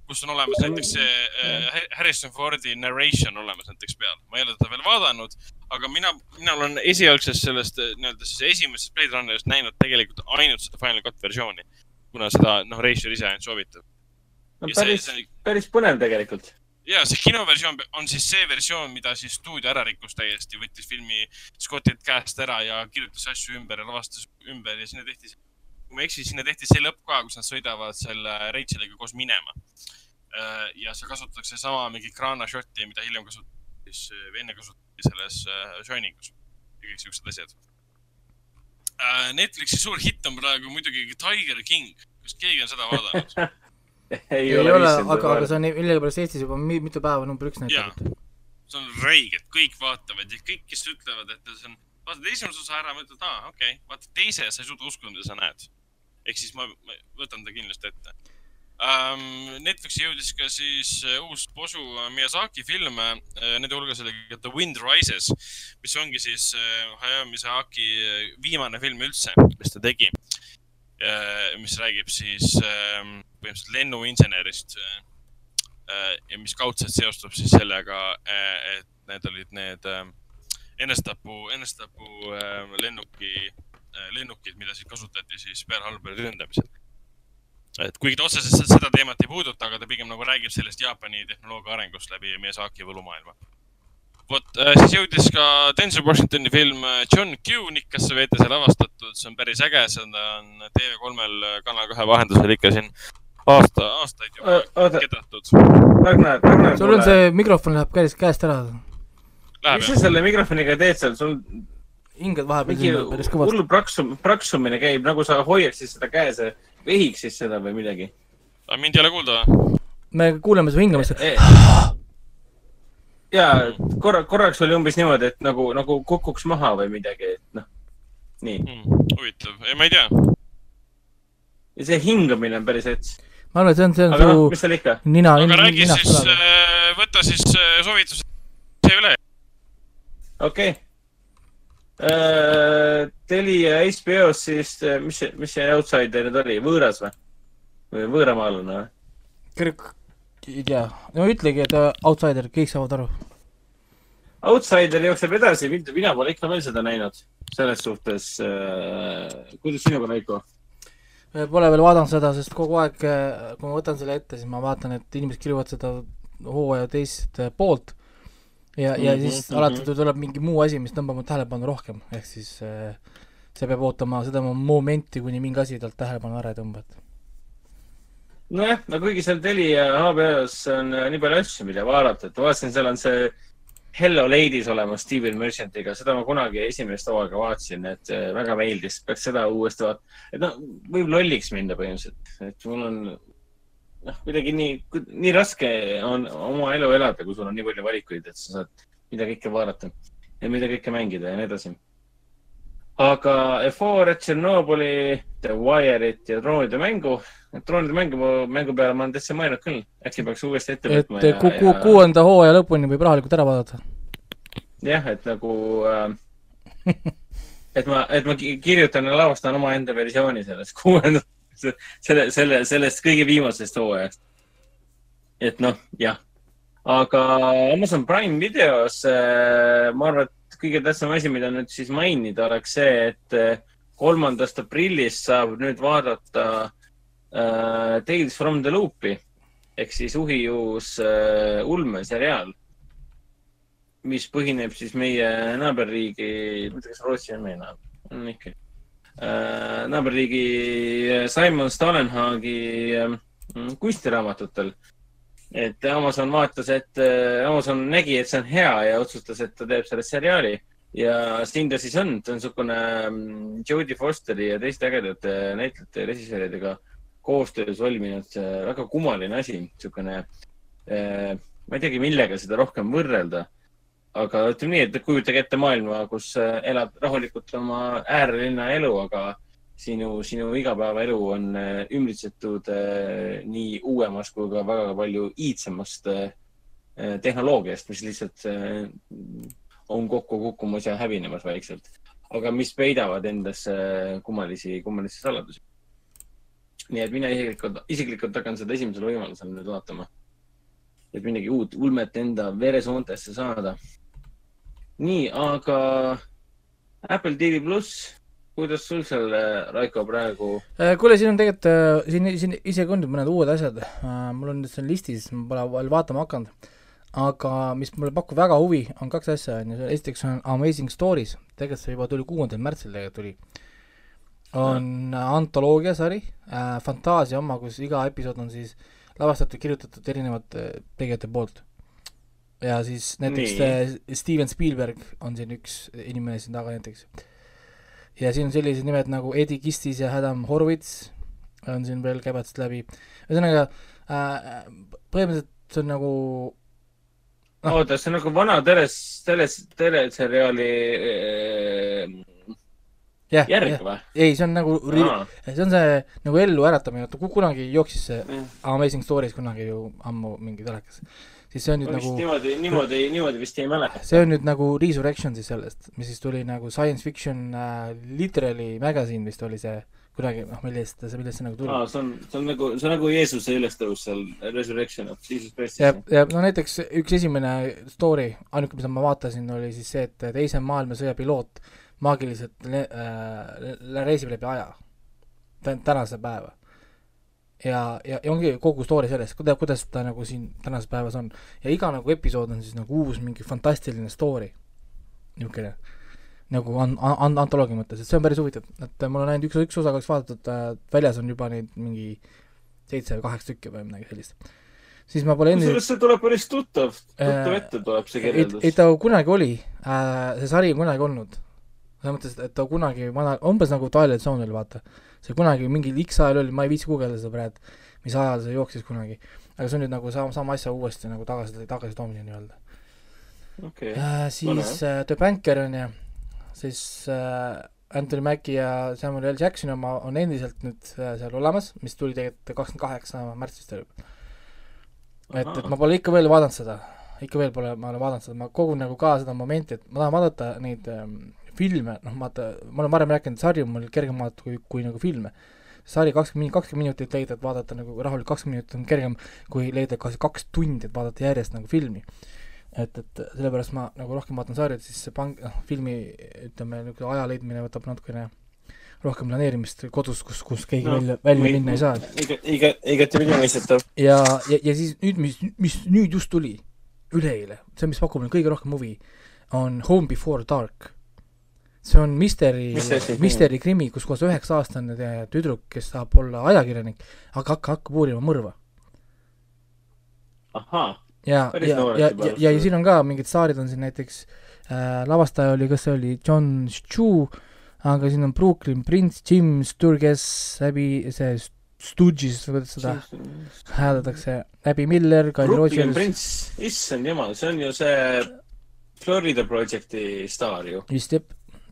kus on olemas näiteks see äh, Harrison Fordi narration olemas näiteks peal. ma ei ole teda veel vaadanud, aga mina, mina olen esialgsest sellest äh, nii-öelda siis esimesest Blade Runnerist näinud tegelikult ainult seda Final Cut versiooni, kuna seda noh, reisijal ise ainult soovitab. no Ja päris päris põnev tegelikult. Ja see kinoversioon on siis see versioon, mida siis stuudio ära rikkus täiesti, võttis filmi Scottilt käest ära ja kirjutas asju ümber ja lavastas ümber ja sinna tehti, kui ma ei eksi, sinna tehti see lõpp ka, kus nad sõidavad selle Racheliga koos minema. ja seal kasutatakse sama mingi kraana shot'i, mida hiljem kasutati siis, enne kasutati selles äh, Shiningus ja kõik siuksed asjad. Netflixi suur hitt on praegu muidugi Tiger King, kas keegi on seda vaadanud? ei ole, ole, aga, aga see on millegipärast Eestis juba mi- mitu päeva number üks näitatud. see on räiged, kõik vaatavad ja kõik, kes ütlevad, et see on, vaatad esimese osa ära, mõtled, aa, okei okay., vaatad teise ja sa ei suuda uskuda, mida sa näed. ehk siis ma, ma võtan ta kindlasti ette um,. Netflixi jõudis ka siis uh, uus posu Miyazaki film uh,, nende hulgas oli ka The Wind Rises, mis ongi siis Hayao Miyazaki viimane film üldse, mis ta tegi mis räägib siis uh, põhimõtteliselt lennuinsenerist uh, Äh, ja mis kaudselt seostub siis sellega, et need olid need äh, enestapu äh, lennuki, lennukid, mida siis kasutati siis Pearl Harbori ründamisel. et kuigi ta otseselt seda teemat ei puuduta, aga ta pigem nagu räägib sellest Jaapani tehnoloogia arengust läbi Miyazaki võlumaailma. vot, siis jõudis ka Denzel Washingtoni film äh, John Q Nikkasse veetes lavastatud, see on päris äge, seda on TV3-l Kanal kahe vahendusel ikka siin aasta, aastaid juba oota, kedatud. Ragnar, Ragnar. sul on see mikrofon läheb käest, käest ära, mis sa selle mikrofoniga teed seal, sul hingad vahepeal mingi sinna päris kõvasti. hull praksum, praksumine käib, nagu sa hoiaksid seda käes, vehiksid seda või midagi. mind ei ole kuulda või? me kuuleme su hingamist. ja korra, korraks oli umbes niimoodi, et nagu, nagu kukuks maha või midagi, et noh, nii. Hmm, huvitav, ei ma ei tea. ja see hingamine on päris hets. Ma arvan, et see on, see on aga noh, su mis seal ikka. nina, aga räägi ninast siis tuleb., võta siis äh, soovitused see üle. okei okay.. Telia HBO-s siis, mis see, mis see outsider nüüd oli, võõras või? või võõramaalane või? kõrg, ei tea, no ütlegi, et äh, outsider, kõik saavad aru. Outsider jookseb edasi, mina pole ikka veel seda näinud. selles suhtes äh,, kuidas sinuga, Raiko? Pole veel vaadanud seda, sest kogu aeg, kui ma võtan selle ette, siis ma vaatan, et inimesed kirjutavad seda hooaja teist äh, poolt. Ja, ja Mhm, siis mhm. alati tuleb mingi muu asi, mis tõmbab mu tähelepanu rohkem, ehk siis äh, see peab ootama seda momenti, kuni mingi asi talt tähelepanu ära ei tõmba, et. Nojah, no kuigi seal Telia HBO-s on äh, nii palju asju, mida vaadata, et ma vaatasin, seal on see Hello Ladies olemas Steven Merchant'iga, seda ma kunagi esimest hooaega vaatasin, et äh, väga meeldis, peaks seda uuesti vaatama. et noh, võib lolliks minna põhimõtteliselt, et mul on noh, kuidagi nii, nii raske on oma elu elada, kui sul on nii palju valikuid, et sa saad mida kõike vaadata ja mida kõike mängida ja nii edasi. Aga Euphoria, Tšernobõli, The Wire'it ja droonide mängu, droonide mängu, mängu peale ma olen täitsa mõelnud küll, äkki peaks uuesti ette et võtma. ku-, ku-, kuuenda hooaja lõpuni võib rahulikult ära vaadata. jah, et nagu äh,, et ma, et ma ki- kirjutan ja lavastan omaenda versiooni sellest kuuenda, selle, selle, sellest kõige viimasest hooajast. et noh, jah. aga Amazon Prime videos äh, ma arvan, et kõige tähtsam asi, mida nüüd siis mainida, oleks see, et äh, kolmandast aprillist saab nüüd vaadata äh, Tales from the Loop'i ehk siis uhiuus äh, ulmeseriaal mis põhineb siis meie naaberriigi, ma ei tea, kas Rootsi on meie naaber, on ikka äh,. naaberriigi Simon Stalenhagi äh, kunstiraamatutes. Et Amazon vaatas, et äh, Amazon nägi, et see on hea ja otsustas, et ta teeb sellest seriaali. Ja siin ta siis on, ta on niisugune mm, Jodie Fosteri ja teiste ägedate näitlejate ja režissööridega koostöös valminud äh, väga kummaline asi, niisugune äh,, ma ei teagi, millega seda rohkem võrrelda. Aga ütleme nii, et kujutage ette maailma, kus äh, elad rahulikult oma äärelinna elu, aga sinu, sinu igapäevaelu on äh, ümbritsetud äh, nii uuemast kui ka väga palju iidsemast äh, tehnoloogiast, mis lihtsalt on kokku kukkumas ja hävinemas vaikselt, aga mis peidavad endasse kummalisi, kummalisi saladusi. nii et mina isiklikult, isiklikult hakkan seda esimesel võimalusel nüüd vaatama. et midagi uut ulmet enda veresoontesse saada nii, aga Apple TV pluss, kuidas sul seal, Raiko, praegu? Äh, kuule, siin on tegelikult, siin, siin isegi on nüüd mõned uued asjad, mul on nüüd see listis, ma pole veel vaatama hakanud, aga mis mulle pakub väga huvi, on kaks asja, on ju, esiteks on Amazing Stories, tegelikult see juba tuli kuuendal märtsil tegelikult tuli, on antoloogiasari äh,, fantaasia oma, kus iga episood on siis lavastatud, kirjutatud erinevate tegijate poolt. ja siis näiteks Nii. äh, Steven Spielberg on siin üks inimene siin taga näiteks. Ja siin on sellised nimed nagu Eddie Kistis ja Adam Horvitz on siin veel käivad siit läbi. ühesõnaga äh, põhimõtteliselt see on nagu Ah. oota, see on nagu vana teles, teles, teleseriaali äh, jah, järg jah, või? ei, see on nagu aa, see on see nagu ellu äratamine, vaata ku- kunagi jooksis see jah. Amazing Stories kunagi ju ammu mingi telekas. Siis see on nüüd ma nagu, niimoodi, niimoodi, niimoodi vist ei mäleta. see on nüüd nagu Resurrection siis sellest, mis siis tuli nagu science fiction äh, literally magazine vist oli see kunagi, noh, millest millest see nagu tuli. aa, see on, see on nagu, see on nagu Jeesuse ülestõus seal Resurrection of Jesus Christ. ja, ja no näiteks üks esimene story, ainuke, mida ma vaatasin, oli siis see, et teise maailmasõja piloot maagiliselt äh, reisib läbi aja tä- tänase päeva. ja, ja, ja ongi kogu story sellest, kuida-, kuidas ta nagu siin tänases päevas on. ja iga nagu episood on siis nagu uus mingi fantastiline story. niisugune nagu an-, an-, antoloogia mõttes, et see on päris huvitav, et mul on ainult üks, üks osa kaks vaadatud äh,, väljas on juba neid mingi seitse või kaheksa tükki või midagi sellist. siis ma pole kusjuures see tuleb päris tuttav, tuttav Äh, ette tuleb see ei, ei kirjeldus. ta kunagi oli äh,, see sari on kunagi olnud. selles mõttes, et ta kunagi vana, umbes nagu Twilight Zone oli, vaata. See kunagi mingil X ajal oli, ma ei viitsi guugeldada seda praegu, mis ajal see jooksis kunagi. aga see on nüüd nagu sama, sama asja uuesti nagu tagasi, tagasi toomine nii-öelda. Okei, äh,. siis äh, The Banker on ju, siis äh, Anthony Mackie ja Samuel L. Jacksoni oma on endiselt nüüd äh, seal olemas, mis tuli tegelikult kakskümmend kaheksa märtsis oli et, et ma pole ikka veel vaadanud seda, ikka veel pole, ma olen vaadanud seda, ma kogun nagu ka seda momenti, et ma tahan vaadata neid ähm, filme, noh vaata, ma olen varem rääkinud, sarju on mul kergem vaadata kui, kui nagu filme. sari kakskümmend, kakskümmend minutit leida, et vaadata nagu rahulikult kakskümmend minutit on kergem kui leida kas kaks tundi, et vaadata järjest nagu filmi. et, et sellepärast ma nagu rohkem vaatan sarjad, siis see pang-, noh, filmi ütleme, niisugune aja leidmine võtab natukene rohkem planeerimist kodus, kus, kus keegi No, välja, välja mi- minna ei saa. iga, iga, igatepidi mõistetav. ja, ja, ja siis nüüd, mis, mis nüüd just tuli, üleeile, see, mis pakub mulle kõige rohkem huvi, on Home Before Dark. See on misteri misteri krimi, kus koos üheksa-aastane tüdruk, kes tahab olla ajakirjanik, aga hakka, hakkab uurima mõrva. ahhaa, ja, ja, ja, ja, ja, siin on ka mingid saarid on siin näiteks äh,, lavastaja oli, kas see oli John Chu, aga siin on Brooklyn Prince, Jim Sturges, läbi see Stooges, kuidas seda hääldatakse, Abby Miller, Kyle Brooklyn Rogers, Prince, issand jumal, see on ju see Florida Projekti staar ju. vist jah,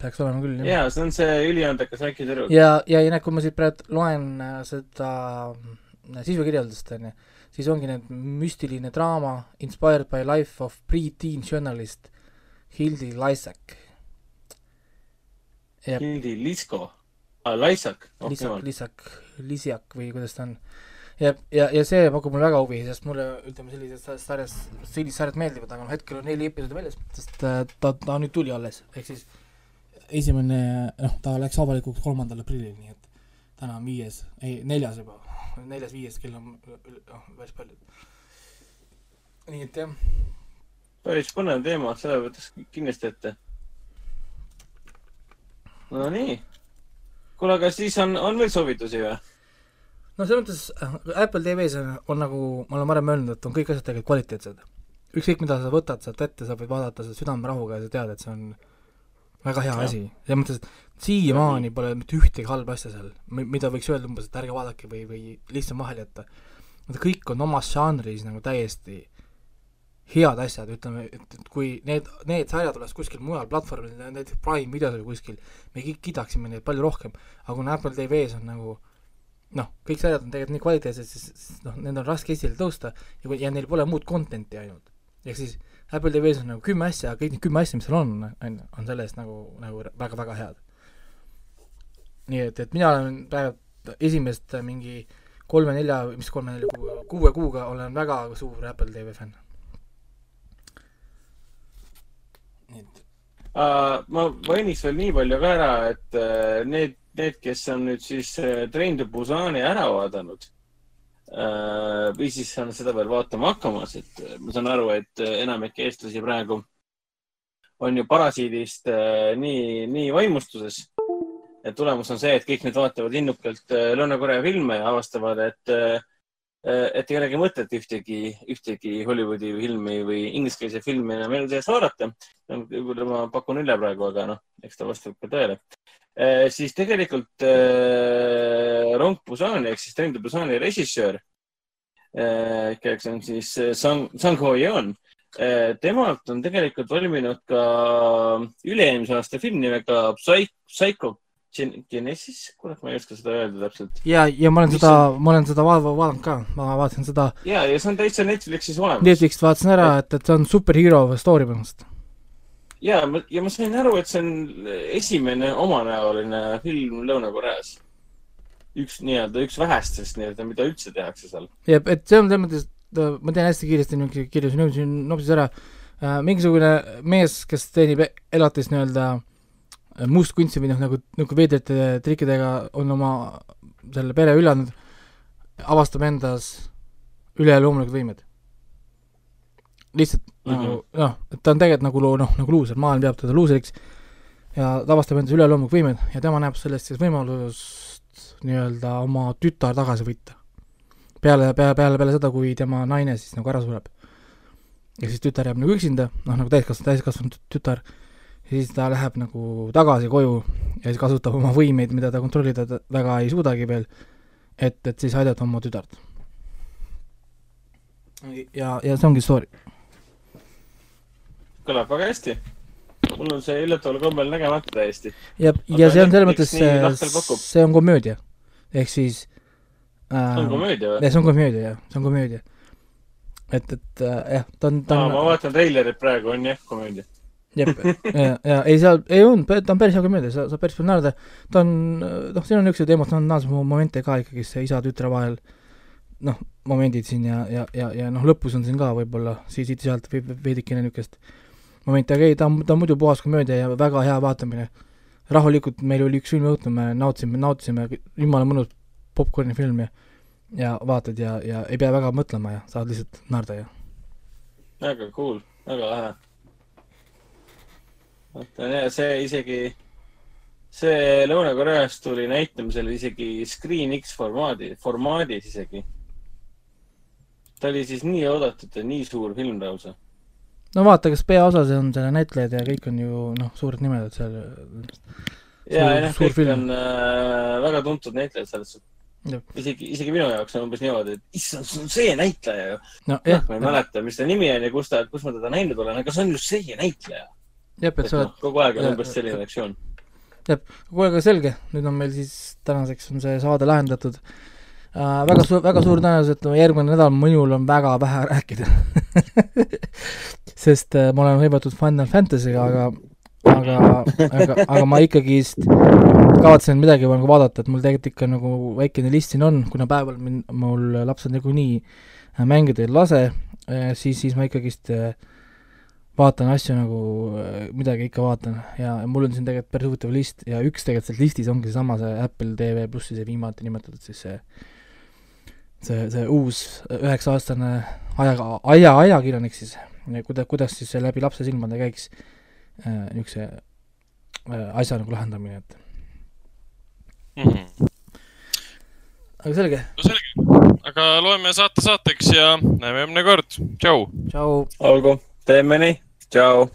peaks olema küll, jah. jaa, see on see üliandekas väike tüdruk. ja, ja, ja näed, kui ma siit praegu loen äh, seda äh, sisukirjeldust, on ju, siis ongi need müstiline draama inspired by life of pre-teen journalist Hildi Laisak. Hildi Lisko ah,, Laisak, oh Lisak. Lisak, Lisiak või kuidas ta on. ja, ja, ja see pakub mulle väga huvi, sest mulle ütleme sellised sa- sarjas, sellised sarjad meeldivad, aga noh, hetkel on neli episoodi väljas, sest äh, ta, ta nüüd tuli alles, ehk siis esimene, noh, ta läks avalikuks kolmandal aprillil, nii et täna on viies, ei, neljas juba, neljas-viies kell on noh, päris palju. nii et jah, päris põnev teema, seda võtaks kindlasti ette. Nonii. kuule, aga siis on, on veel soovitusi või? no selles mõttes äh, Apple TV-s on, on nagu ma olen varem öelnud, et on kõik asjad tegelikult kvaliteetsed. ükskõik, mida sa võtad sealt ette, sa võid vaadata seda südamerahuga ja sa tead, et see on väga hea Jah. asi. selles mõttes, et siiamaani pole mitte ühtegi halba asja seal, mida võiks öelda umbes, et ärge vaadake või, või lihtsalt vahele jätta. Nad kõik on omas žanris nagu täiesti head asjad, ütleme, et, et kui need, need sarjad oleks kuskil mujal platvormil, näiteks Prime videos või kuskil, me kõik kiidaksime neid palju rohkem, aga kuna Apple TV-s on nagu noh, kõik sarjad on tegelikult nii kvaliteetsed, siis siis noh, need on raske esile tõusta ja, ja neil pole muud content'i ainult. ehk siis Apple TV-s on nagu kümme asja, kõik need kümme asja, mis seal on, on, on selle eest nagu, nagu väga-väga head. nii et, et mina olen praegu esimest mingi kolme-nelja, mis kolme-nelja kuu, kuue kuuga olen väga suur Apple TV fänn. nii et Uh, ma mainiks veel nii palju ka ära, et uh, need, need, kes on nüüd siis uh, Train to Busani ära vaadanud või siis on seda veel vaatama hakkamas, et uh, ma saan aru, et uh, enamik eestlasi praegu on ju parasiidist nii, nii vaimustuses. et tulemus on see, et kõik need vaatavad innukalt uh, Lõuna-Korea filme ja avastavad, et et ei olegi mõtet ühtegi, ühtegi Hollywoodi filmi või ingliskeelse filmi enam elu sees vaadata. võib-olla ma pakun üle praegu, aga noh, eks ta vastab ka tõele. Siis tegelikult äh, Rong Busani ehk siis Train to Busani režissöör, kelleks on siis äh, Sang, Sang Ho Yeon. temalt on tegelikult valminud ka üle-eelmise aasta film nimega Psy-, Psycho Gen- Genesis, kurat, ma ei oska seda öelda täpselt. ja, ja ma olen Mis seda, ma olen seda va- va- vaadanud ka, ma vaatasin seda ja, ja see on täitsa Netflixis olemas. Netflixist vaatasin ära, et, et see on superhero story põhimõtteliselt. ja, ja ma sain aru, et see on esimene omanäoline film Lõuna-Koreas. üks nii-öelda, üks vähestest nii-öelda, mida üldse tehakse seal. ja et see on selles mõttes, ma teen hästi kiiresti niisuguse kirjuse nõudmise nopsis ära äh,, mingisugune mees, kes teenib e- elatist nii-öelda äh, mustkunsti või noh, nagu, nagu veidrate trikkidega on oma selle pere ülanud, avastab endas üleloomulikud võimed. lihtsalt mm -hmm. nagu noh, et ta on tegelikult nagu noh, nagu luuser, maailm peab teda luuseriks ja ta avastab endas üleloomulikud võimed ja tema näeb sellest siis võimalust nii-öelda oma tütar tagasi võita peale, peale, peale, peale seda, kui tema naine siis nagu ära sureb. ja siis tütar jääb nagu üksinda, noh nagu täiskasvanud, täiskasvanud tü- tütar, siis ta läheb nagu tagasi koju ja siis kasutab oma võimeid, mida ta kontrollida väga ei suudagi veel, et, et siis aidata oma tütart. ja, ja see ongi story. Kõlab väga hästi. mul on see üllataval kombel nägemata täiesti. ja, ja see on selles mõttes pakub., see on komöödia. ehk siis äh, see on komöödia või? jah, see on komöödia jah, see on komöödia. et, et äh, jah, ta on, ta on ma vaatan treilerit praegu, on jah komöödia. jep, ja, ja ei seal, ei olnud, ta on päris hea komöödia, sa, sa päris palju naerda, ta on, noh, siin on niisuguseid emotsionaalseid momente ka ikkagi see isa-tütre vahel, noh, momendid siin ja, ja, ja, ja noh, lõpus on siin ka võib-olla siit-sealt veidikene niisugust momenti, aga ei, ta on, ta on muidu puhas komöödia ja väga hea vaatamine. rahulikult, meil oli üks filmiõhtu, me nautisime, nautisime, jumala mõnus popkorni film ja ja vaatad ja, ja ei pea väga mõtlema ja saad lihtsalt naerda ja väga cool, väga lahe. vaata, see isegi, see Lõuna-Koreast tuli näitamisele isegi Screen X formaadi, formaadis isegi. ta oli siis nii oodatud ja nii suur film lausa. No vaata, kes peaosas on selle näitlejad ja kõik on ju noh, suured nimed, et seal ja, ja noh, kõik film. on äh, väga tuntud näitlejad selles suhtes Jah.. isegi, isegi minu jaoks on umbes niimoodi, et issand, see on see näitleja ju. no jah jah, ma ei mäleta, mis ta nimi on ja kus ta, kus ma teda näinud olen, aga see on just see näitleja. jah, et sa noh oled, kogu aeg on ja- umbes selline reaktsioon. kuule, aga selge, nüüd on meil siis tänaseks on see saade lahendatud äh,. väga suur, väga suur tõenäosus, et järgmine nädal minul on väga vähe rääkida sest äh, ma olen hõivatud Final Fantasy'ga, aga, aga, aga, aga ma ikkagist kavatsen midagi nagu vaadata, et mul tegelikult ikka nagu väikene list siin on, kuna päeval min-, mul lapsed niikuinii äh, mängida ei lase, siis, siis ma ikkagist äh, vaatan asju nagu, midagi ikka vaatan. Ja mul on siin tegelikult päris huvitav list ja üks tegelikult seal listis ongi seesama see Apple TV plussi see viimati nimetatud siis see see, see uus üheksa-aastane aja, aja, ajakirjanik siis, kuida-, kuidas siis see läbi lapse silmade käiks äh, niisuguse äh, asja nagu lahendamine, et Mhm. aga selge, no selge, aga loeme saate saateks ja näeme järgmine kord. tšau. tšau. olgu, teeme nii, tšau.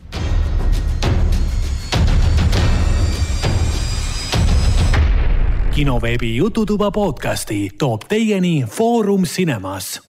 kinoveebi Jututuba podcasti toob teieni Foorum Cinemas.